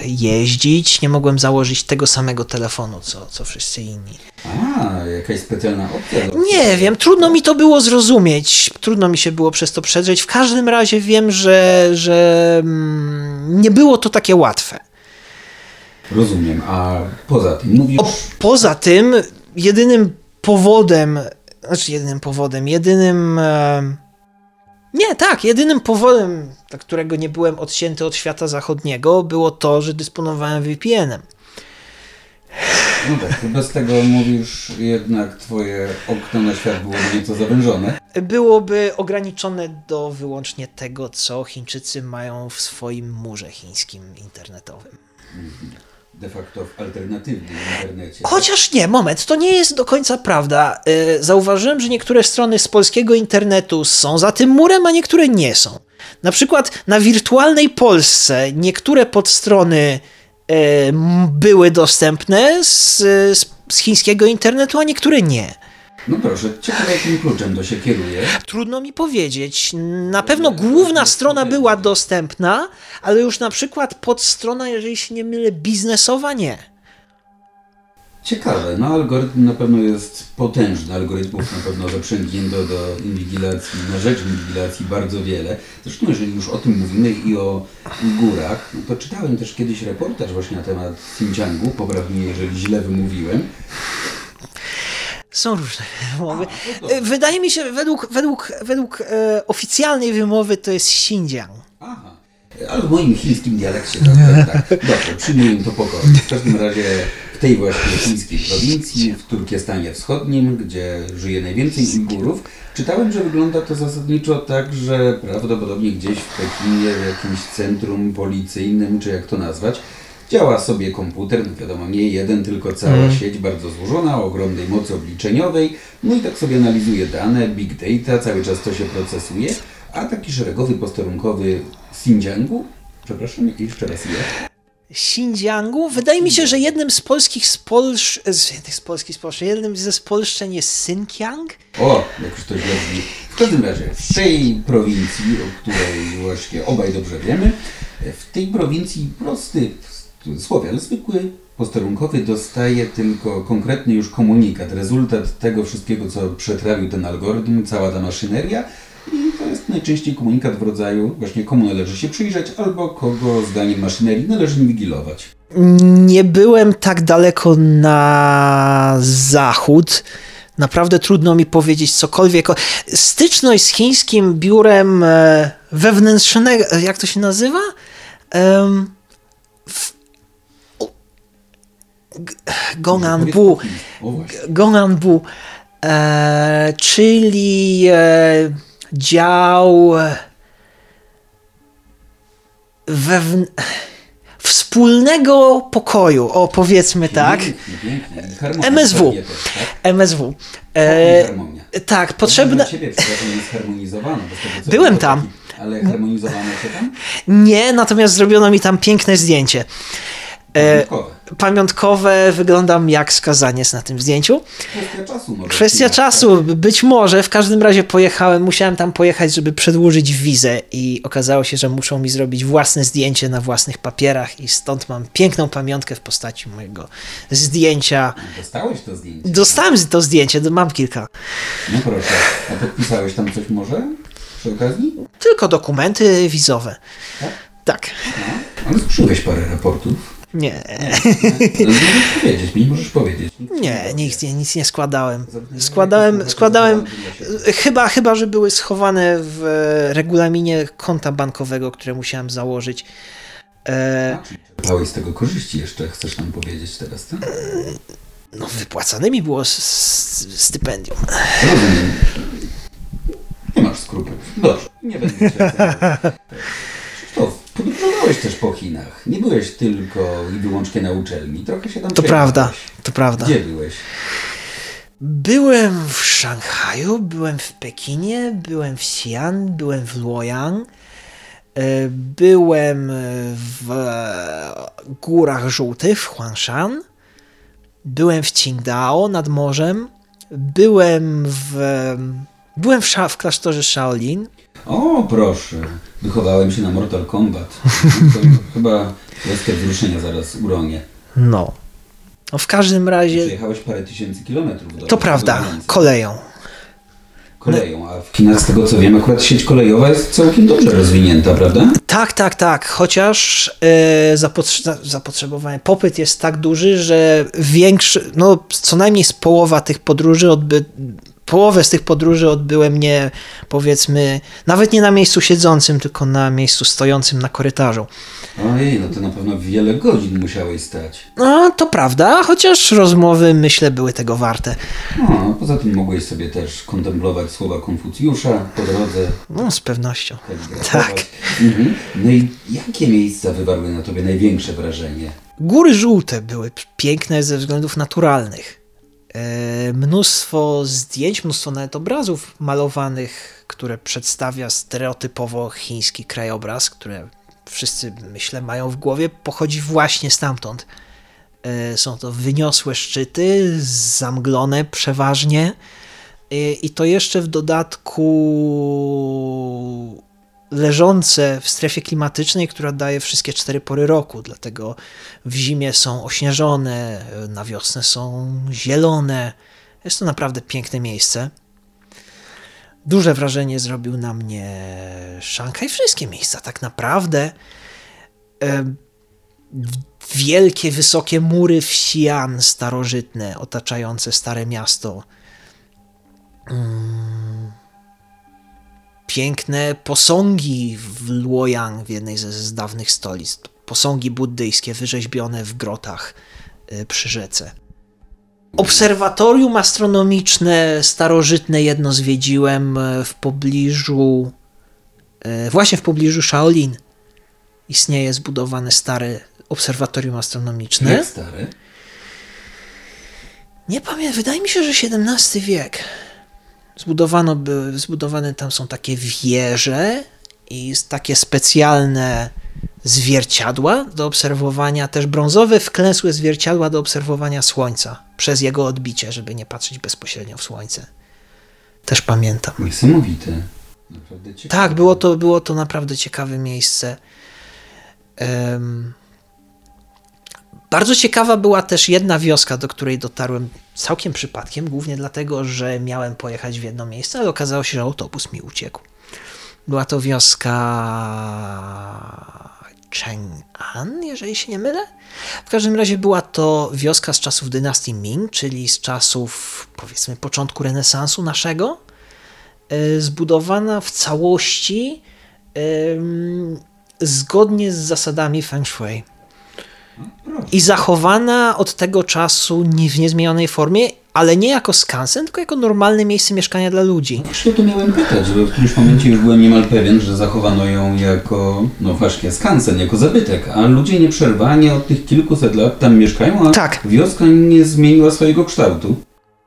jeździć, nie mogłem założyć tego samego telefonu, co, co wszyscy inni. A, jakaś specjalna opcja. Nie wiem, trudno mi to było zrozumieć. Trudno mi się było przez to przedrzeć. W każdym razie wiem, że, że mm, nie było to takie łatwe. Rozumiem, a poza tym mówisz... O, poza tym, jedynym powodem, znaczy jedynym powodem, jedynym. E, nie, tak, jedynym powodem, dla którego nie byłem odcięty od świata zachodniego, było to, że dysponowałem VPN-em. No tak, bez tego mówisz, jednak twoje okno na świat było nieco zawężone. byłoby ograniczone do wyłącznie tego, co Chińczycy mają w swoim murze chińskim internetowym. De facto w alternatywnym internecie. Chociaż nie, moment, to nie jest do końca prawda. Yy, Zauważyłem, że niektóre strony z polskiego internetu są za tym murem, a niektóre nie są. Na przykład na wirtualnej Polsce niektóre podstrony m- były dostępne z, z chińskiego internetu, a niektóre nie. No proszę, ciekawe jakim kluczem to się kieruje. Trudno mi powiedzieć. Na pewno główna strona była dostępna, ale już na przykład podstrona, jeżeli się nie mylę, biznesowa nie. Ciekawe, no algorytm na pewno jest potężny, algorytmów na pewno zaprzęgnięto do inwigilacji, na rzecz inwigilacji bardzo wiele. Zresztą jeżeli już o tym mówimy i o górach, no to czytałem też kiedyś reportaż właśnie na temat Xinjiangu, popraw mnie jeżeli źle wymówiłem. Są różne wymowy. E, Wydaje mi się, według, według, według e, oficjalnej wymowy to jest Xinjiang. Aha, ale w moim chińskim dialekcie tak, tak, tak. Dobrze, przyjmuję to pokornie. W każdym razie w tej właśnie chińskiej prowincji, w Turkestanie Wschodnim, gdzie żyje najwięcej Ujgurów, czytałem, że wygląda to zasadniczo tak, że prawdopodobnie gdzieś w Pekinie, w jakimś centrum policyjnym, czy jak to nazwać, działa sobie komputer, no wiadomo, nie jeden, tylko cała sieć bardzo złożona, o ogromnej mocy obliczeniowej, no i tak sobie analizuje dane, big data, cały czas to się procesuje, a taki szeregowy posterunkowy Xinjiangu, przepraszam, jeszcze raz ile? Xinjiangu. Wydaje mi się, że jednym z polskich spolsz... z z polskich spolszczeń, jednym ze spolszczeń jest Xinjiang. O, jak już to źle brzmi. W każdym razie, w tej prowincji, o której właśnie obaj dobrze wiemy, w tej prowincji prosty Słowian, zwykły posterunkowy dostaje tylko konkretny już komunikat, rezultat tego wszystkiego, co przetrawił ten algorytm, cała ta maszyneria i to jest najczęściej komunikat w rodzaju właśnie komu należy się przyjrzeć albo kogo zdaniem maszynerii należy inwigilować. Nie byłem tak daleko na zachód. Naprawdę trudno mi powiedzieć cokolwiek. Styczność z chińskim biurem e, wewnętrznego, jak to się nazywa? W, G- Gonganbu. O właśnie. Gonganbu, e, czyli e, dział e, wewn... wspólnego pokoju, o powiedzmy tak. Harmonia MSW. też, tak? MSW. E, tak, Dla potrzebne... Ciebie, Byłem tam. Ale harmonizowano się tam? Nie, natomiast zrobiono mi tam piękne zdjęcie. E. pamiątkowe, wyglądam jak skazaniec na tym zdjęciu. Kwestia czasu może. Kwestia czasu, być może. W każdym razie pojechałem, musiałem tam pojechać, żeby przedłużyć wizę i okazało się, że muszą mi zrobić własne zdjęcie na własnych papierach i stąd mam piękną pamiątkę w postaci mojego zdjęcia. tak? Dostałeś to zdjęcie? Dostałem to zdjęcie, mam kilka. No proszę. A podpisałeś tam coś może przy okazji? Tylko dokumenty wizowe. Tak? Tak. No. Ale skrzyłeś parę raportów. Nie. Możesz powiedzieć mi, możesz powiedzieć. Nie, nic, nie, nic nie składałem. Składałem, składałem chyba, chyba, że były schowane w regulaminie konta bankowego, które musiałem założyć. E... Czerpałeś z tego korzyści jeszcze, chcesz nam powiedzieć teraz, tak? No, wypłacane mi było stypendium. Rozumiem. Nie masz skrupułów. Dobrze, nie będę cię podróżowałeś też po Chinach. Nie byłeś tylko i wyłącznie na uczelni. Trochę się tam To prawda, to prawda. Gdzie byłeś? Byłem w Szanghaju, byłem w Pekinie, byłem w Xi'an, byłem w Luoyang, e, byłem w Górach Żółtych, w Huangshan, byłem w Qingdao nad morzem, byłem w, byłem w, w klasztorze Shaolin. O, proszę. Wychowałem się na Mortal Kombat. chyba łezkę wzruszenia zaraz uronię. No. no. W każdym razie... Przejechałeś parę tysięcy kilometrów. Do to prawda, koleją. Koleją, a w Chinach z tego co wiem, akurat sieć kolejowa jest całkiem dobrze rozwinięta, prawda? Tak, tak, tak. Chociaż e, zapotrze zapotrzebowanie, popyt jest tak duży, że większy, no co najmniej z połowa tych podróży odby połowę z tych podróży odbyłem nie, powiedzmy, nawet nie na miejscu siedzącym, tylko na miejscu stojącym na korytarzu. Ojej, no to na pewno wiele godzin musiałeś stać. No, to prawda, chociaż rozmowy, myślę, były tego warte. No, poza tym mogłeś sobie też kontemplować słowa Konfucjusza po drodze. No, z pewnością. Tak. Mhm. No i jakie miejsca wywarły na tobie największe wrażenie? Góry żółte były piękne ze względów naturalnych. E, mnóstwo zdjęć, mnóstwo nawet obrazów malowanych, które przedstawia stereotypowo chiński krajobraz, które wszyscy, myślę, mają w głowie, pochodzi właśnie stamtąd. E, są to wyniosłe szczyty, zamglone przeważnie e, i to jeszcze w dodatku leżące w strefie klimatycznej, która daje wszystkie cztery pory roku, dlatego w zimie są ośnieżone, na wiosnę są zielone. Jest to naprawdę piękne miejsce. Duże wrażenie zrobił na mnie Szanghaj, wszystkie miejsca tak naprawdę. Wielkie, wysokie mury w Xi'an starożytne, otaczające stare miasto. Mm piękne posągi w Luoyang, w jednej ze, z dawnych stolic. Posągi buddyjskie wyrzeźbione w grotach y, przy rzece. Obserwatorium astronomiczne starożytne jedno zwiedziłem y, w pobliżu, y, właśnie w pobliżu Shaolin. Istnieje zbudowane stare obserwatorium astronomiczne. Jak stare? Nie pamiętam, wydaje mi się, że XVII wiek. Zbudowano, by, zbudowane tam są takie wieże i takie specjalne zwierciadła do obserwowania, też brązowe wklęsłe zwierciadła do obserwowania słońca przez jego odbicie, żeby nie patrzeć bezpośrednio w słońce. Też pamiętam. Niesamowite. Tak, było to, było to naprawdę ciekawe miejsce. Um, bardzo ciekawa była też jedna wioska, do której dotarłem całkiem przypadkiem, głównie dlatego, że miałem pojechać w jedno miejsce, ale okazało się, że autobus mi uciekł. Była to wioska Cheng'an, jeżeli się nie mylę. W każdym razie była to wioska z czasów dynastii Ming, czyli z czasów powiedzmy początku renesansu naszego, e, zbudowana w całości zgodnie z zasadami Feng Shui i zachowana od tego czasu nie w niezmienionej formie, ale nie jako skansen, tylko jako normalne miejsce mieszkania dla ludzi. Właśnie to miałem pytać, bo w którymś momencie już byłem niemal pewien, że zachowano ją jako, no właśnie, skansen, jako zabytek, a ludzie nieprzerwanie od tych kilkuset lat tam mieszkają, a tak. wioska nie zmieniła swojego kształtu.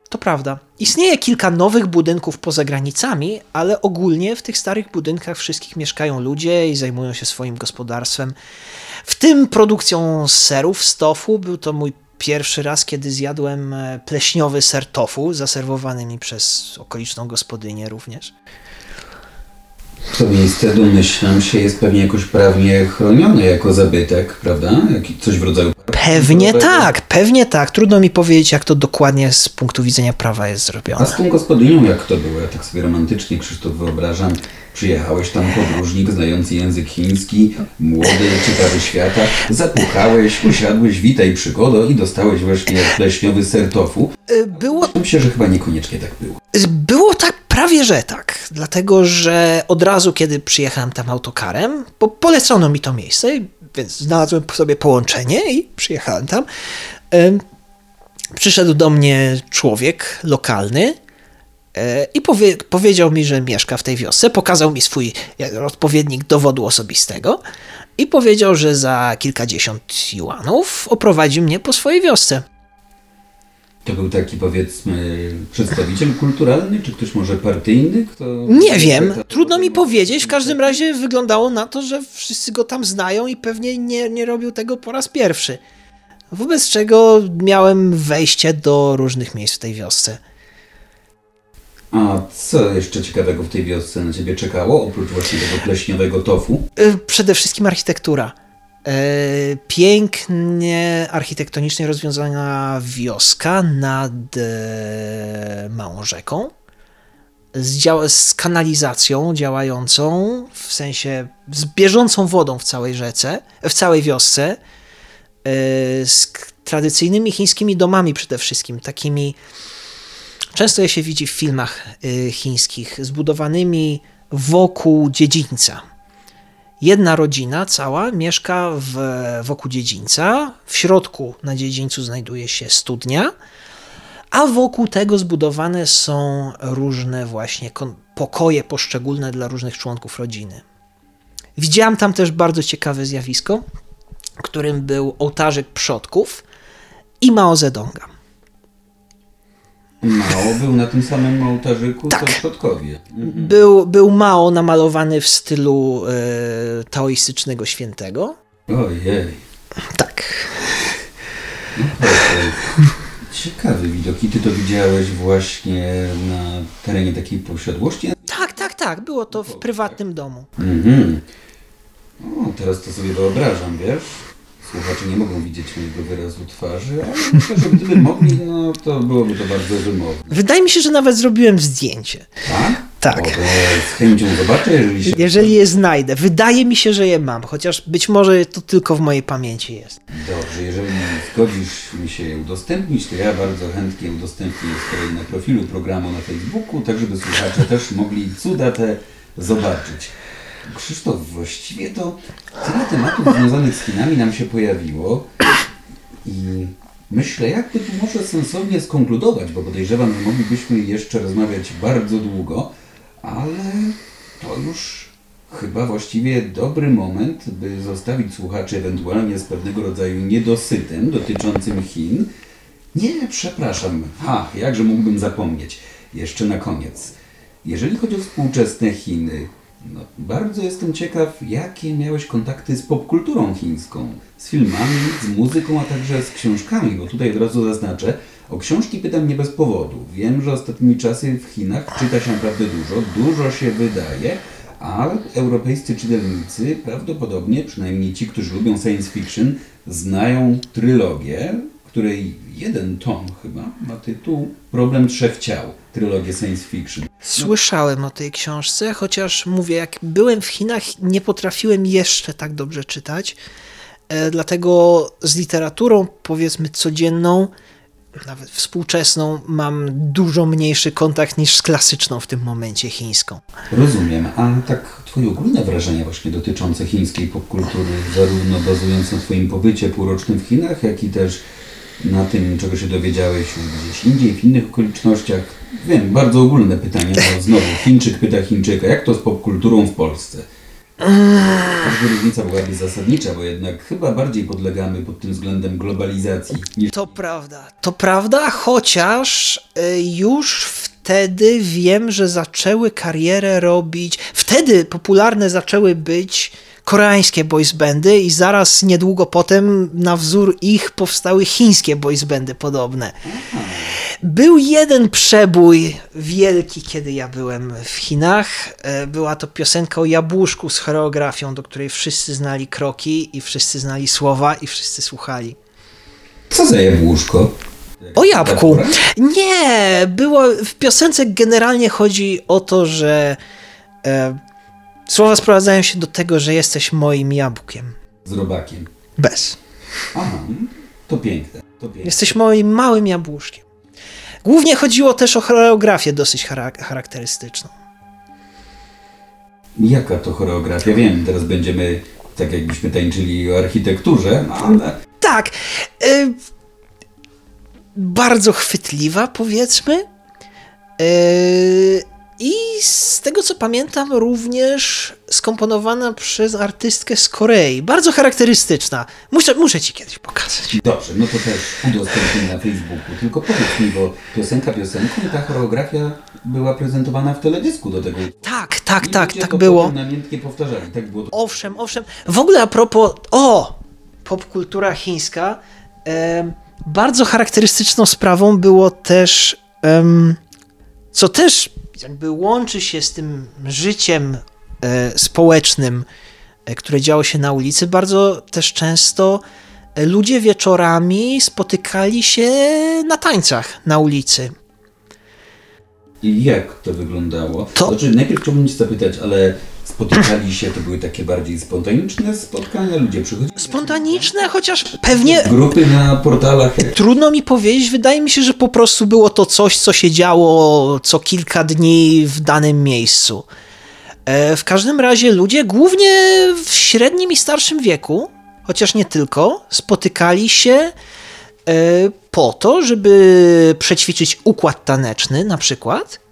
To prawda. Istnieje kilka nowych budynków poza granicami, ale ogólnie w tych starych budynkach wszystkich mieszkają ludzie i zajmują się swoim gospodarstwem. W tym produkcją serów z tofu. Był to mój pierwszy raz, kiedy zjadłem e, pleśniowy ser tofu, zaserwowany mi przez okoliczną gospodynię również. To miejsce, domyślam się, jest pewnie jakoś prawnie chronione jako zabytek, prawda? Jak coś w rodzaju... Pewnie tak, pewnie tak. Trudno mi powiedzieć, jak to dokładnie z punktu widzenia prawa jest zrobione. A z tą gospodynią jak to było? Ja tak sobie romantycznie, Krzysztof, wyobrażam. Przyjechałeś tam podróżnik znający język chiński, młody, ciekawy świata, zapukałeś, usiadłeś, witaj przygodo i dostałeś właśnie pleśniowy ser tofu. Y, było... Myślę, że chyba niekoniecznie tak było. Było tak, prawie że tak. Dlatego, że od razu, kiedy przyjechałem tam autokarem, bo polecono mi to miejsce, więc znalazłem sobie połączenie i przyjechałem tam. Przyszedł do mnie człowiek lokalny, E, i powie, powiedział mi, że mieszka w tej wiosce. Pokazał mi swój odpowiednik dowodu osobistego i powiedział, że za kilkadziesiąt juanów oprowadzi mnie po swojej wiosce. To był taki, powiedzmy, przedstawiciel kulturalny, czy ktoś może partyjny? Kto... Nie wiem, trudno mi powiedzieć. W każdym razie wyglądało na to, że wszyscy go tam znają i pewnie nie, nie robił tego po raz pierwszy. Wobec czego miałem wejście do różnych miejsc w tej wiosce. A co jeszcze ciekawego w tej wiosce na ciebie czekało, oprócz właśnie tego pleśniowego tofu? E, przede wszystkim architektura. E, pięknie architektonicznie rozwiązana wioska nad e, małą rzeką. Z, z kanalizacją działającą, w sensie z bieżącą wodą w całej rzece, w całej wiosce, z tradycyjnymi chińskimi domami przede wszystkim, takimi Często je się widzi w filmach chińskich, zbudowanymi wokół dziedzińca. Jedna rodzina cała mieszka w, wokół dziedzińca, w środku na dziedzińcu znajduje się studnia, a wokół tego zbudowane są różne właśnie pokoje poszczególne dla różnych członków rodziny. Widziałam tam też bardzo ciekawe zjawisko, którym był ołtarzyk przodków i Mao Zedonga. Mao był na tym samym ołtarzyku, tak. co przodkowie. Mhm. Był, był Mao namalowany w stylu e, taoistycznego świętego. Ojej. Tak. No, ciekawy widok. I ty to widziałeś właśnie na terenie takiej posiadłości? Tak, tak, tak. Było to w prywatnym domu. Mhm. O, teraz to sobie wyobrażam, wiesz? Słuchacze nie mogą widzieć mojego wyrazu twarzy, ale myślę, że gdyby mogli, no to byłoby to bardzo wymowne. Wydaje mi się, że nawet zrobiłem zdjęcie. Tak? Tak. O, z chęcią zobaczę, jeżeli się... Jeżeli je znajdę. Wydaje mi się, że je mam, chociaż być może to tylko w mojej pamięci jest. Dobrze, jeżeli zgodzisz mi się je udostępnić, to ja bardzo chętnie udostępnię je na profilu programu na Facebooku, tak żeby słuchacze też mogli cuda te zobaczyć. Krzysztof, właściwie to tyle tematów związanych z Chinami nam się pojawiło i myślę, jakby tu może sensownie skonkludować, bo podejrzewam, że moglibyśmy jeszcze rozmawiać bardzo długo, ale to już chyba właściwie dobry moment, by zostawić słuchaczy ewentualnie z pewnego rodzaju niedosytem dotyczącym Chin. Nie, przepraszam. Ha, jakże mógłbym zapomnieć. Jeszcze na koniec. Jeżeli chodzi o współczesne Chiny, no, bardzo jestem ciekaw, jakie miałeś kontakty z popkulturą chińską, z filmami, z muzyką, a także z książkami, bo tutaj od razu zaznaczę, o książki pytam nie bez powodu. Wiem, że ostatnimi czasy w Chinach czyta się naprawdę dużo, dużo się wydaje, a europejscy czytelnicy prawdopodobnie, przynajmniej ci, którzy lubią science fiction, znają trylogię, której jeden tom chyba ma tytuł Problem Trzech Ciał, trylogię science fiction. Słyszałem o tej książce, chociaż mówię, jak byłem w Chinach, nie potrafiłem jeszcze tak dobrze czytać. E, dlatego z literaturą, powiedzmy, codzienną, nawet współczesną, mam dużo mniejszy kontakt niż z klasyczną w tym momencie chińską. Rozumiem. A tak Twoje ogólne wrażenia właśnie dotyczące chińskiej popkultury, zarówno bazując na Twoim pobycie półrocznym w Chinach, jak i też na tym, czego się dowiedziałeś gdzieś indziej, w innych okolicznościach? Wiem, bardzo ogólne pytanie, bo znowu Chińczyk pyta Chińczyka, jak to z popkulturą w Polsce? Każda różnica byłaby zasadnicza, bo jednak chyba bardziej podlegamy pod tym względem globalizacji. Niż... To prawda, to prawda, chociaż y, już wtedy wiem, że zaczęły karierę robić, wtedy popularne zaczęły być koreańskie boys bandy i zaraz niedługo potem na wzór ich powstały chińskie boys bandy podobne. Był jeden przebój wielki, kiedy ja byłem w Chinach. E, była to piosenka o jabłuszku z choreografią, do której wszyscy znali kroki i wszyscy znali słowa i wszyscy słuchali. Co za jabłuszko? O jabłku. Nie, było w piosence generalnie chodzi o to, że e, słowa sprowadzają się do tego, że jesteś moim jabłkiem. Z robakiem. Bez. Aha, to piękne. To piękne. Jesteś moim małym jabłuszkiem. Głównie chodziło też o choreografię dosyć charakterystyczną. Jaka to choreografia? Wiem, teraz będziemy tak jakbyśmy tańczyli o architekturze, ale... Tak. Y bardzo chwytliwa, powiedzmy. Y i z tego co pamiętam, również skomponowana przez artystkę z Korei. Bardzo charakterystyczna. Muszę, muszę ci kiedyś pokazać. Dobrze, no to też udostępnij na Facebooku. Tylko powiedz mi, bo piosenka piosenką i ta choreografia była prezentowana w teledysku do tego. Tak, tak, tak, tak było. namiętnie powtarzali. Tak było. Owszem, owszem. W ogóle a propos, o, popkultura chińska, bardzo charakterystyczną sprawą było też, co też jakby łączy się z tym życiem e, społecznym, e, które działo się na ulicy, bardzo też często e, ludzie wieczorami spotykali się na tańcach na ulicy. I jak to wyglądało? To... Znaczy, najpierw chciałbym Cię zapytać, ale spotykali się, to były takie bardziej spontaniczne spotkania, ludzie przychodzili? Spontaniczne, chociaż pewnie... Grupy na portalach? Trudno mi powiedzieć, wydaje mi się, że po prostu było to coś, co się działo co kilka dni w danym miejscu. E, w każdym razie ludzie, głównie w średnim i starszym wieku, chociaż nie tylko, spotykali się e, po to, żeby przećwiczyć układ taneczny na przykład,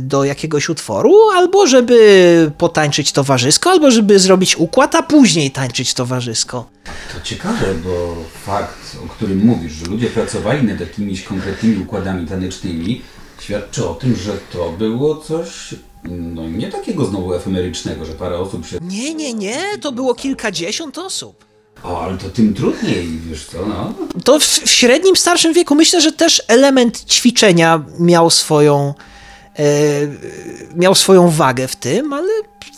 do jakiegoś utworu, albo żeby potańczyć towarzysko, albo żeby zrobić układ, a później tańczyć towarzysko. To ciekawe, bo fakt, o którym mówisz, że ludzie pracowali nad jakimiś konkretnymi układami tanecznymi, świadczy o tym, że to było coś no nie takiego znowu efemerycznego, że parę osób się... Nie, nie, nie, to było kilkadziesiąt osób. O, ale to tym trudniej, wiesz co, no. To w, w średnim, starszym wieku myślę, że też element ćwiczenia miał swoją E, miał swoją wagę w tym, ale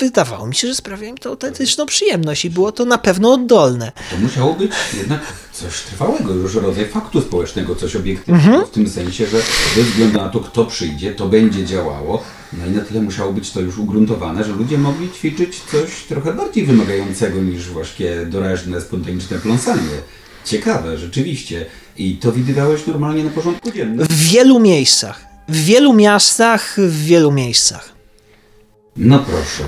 wydawało mi się, że sprawia im to autentyczną przyjemność i było to na pewno oddolne. To musiało być jednak coś trwałego, już rodzaj faktu społecznego, coś obiektywnego, mhm. w tym sensie, że bez względu na to, kto przyjdzie, to będzie działało. No i na tyle musiało być to już ugruntowane, że ludzie mogli ćwiczyć coś trochę bardziej wymagającego niż właśnie doraźne, spontaniczne pląsanie. Ciekawe, rzeczywiście. I to widywałeś normalnie na porządku dziennym? W wielu miejscach w wielu miastach, w wielu miejscach. No proszę.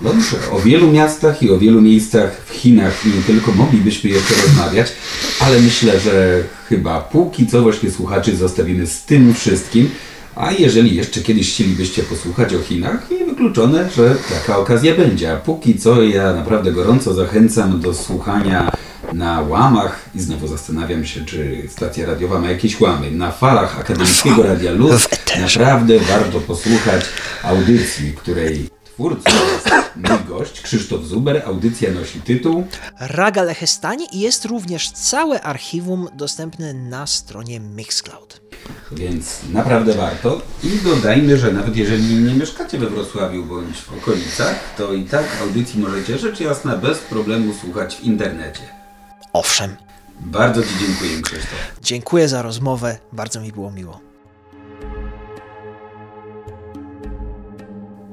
Dobrze, o wielu miastach i o wielu miejscach w Chinach nie tylko moglibyśmy jeszcze rozmawiać, ale myślę, że chyba póki co właśnie słuchaczy zostawimy z tym wszystkim, a jeżeli jeszcze kiedyś chcielibyście posłuchać o Chinach, i wykluczone, że taka okazja będzie. A póki co ja naprawdę gorąco zachęcam do słuchania na łamach i znowu zastanawiam się, czy stacja radiowa ma jakieś łamy. Na falach Akademickiego Radia Luz naprawdę warto posłuchać audycji, której twórcą jest mój gość, Krzysztof Zuber. Audycja nosi tytuł Raga Lechestanie i jest również całe archiwum dostępne na stronie Mixcloud. Więc naprawdę warto. I dodajmy, że nawet jeżeli nie mieszkacie we Wrocławiu bądź w okolicach, to i tak audycji możecie rzecz jasna bez problemu słuchać w internecie. Owszem. Bardzo Ci dziękuję, Krzysztof. Dziękuję za rozmowę, bardzo mi było miło.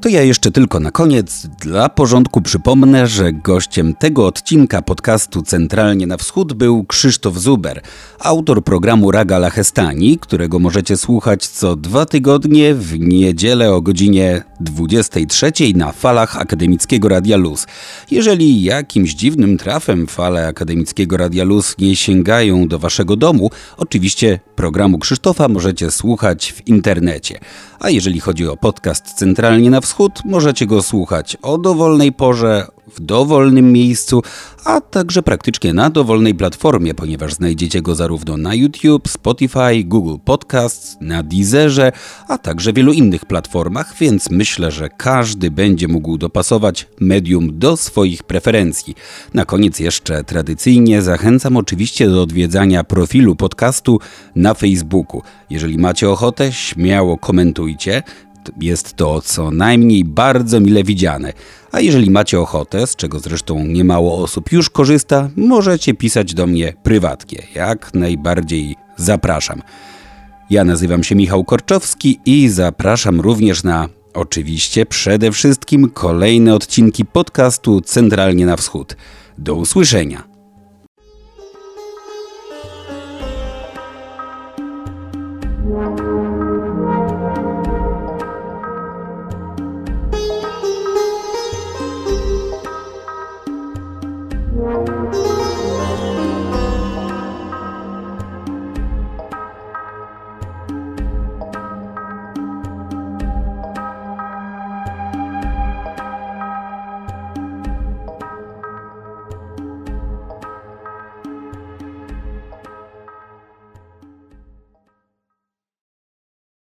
To ja jeszcze tylko na koniec dla porządku przypomnę, że gościem tego odcinka podcastu Centralnie na Wschód był Krzysztof Zuber, autor programu Raga Lachestani, którego możecie słuchać co dwa tygodnie w niedzielę o godzinie 23 na falach Akademickiego Radia Luz. Jeżeli jakimś dziwnym trafem fale Akademickiego Radia Luz nie sięgają do waszego domu, oczywiście programu Krzysztofa możecie słuchać w internecie. A jeżeli chodzi o podcast Centralnie na Wschód, możecie go słuchać o dowolnej porze, w dowolnym miejscu, a także praktycznie na dowolnej platformie, ponieważ znajdziecie go zarówno na YouTube, Spotify, Google Podcasts, na Deezerze, a także wielu innych platformach, więc myślę, że każdy będzie mógł dopasować medium do swoich preferencji. Na koniec jeszcze tradycyjnie zachęcam oczywiście do odwiedzania profilu podcastu na Facebooku. Jeżeli macie ochotę, śmiało komentujcie jest to co najmniej bardzo mile widziane. A jeżeli macie ochotę, z czego zresztą niemało osób już korzysta, możecie pisać do mnie prywatnie. Jak najbardziej zapraszam. Ja nazywam się Michał Korczowski i zapraszam również na oczywiście przede wszystkim kolejne odcinki podcastu Centralnie na Wschód. Do usłyszenia.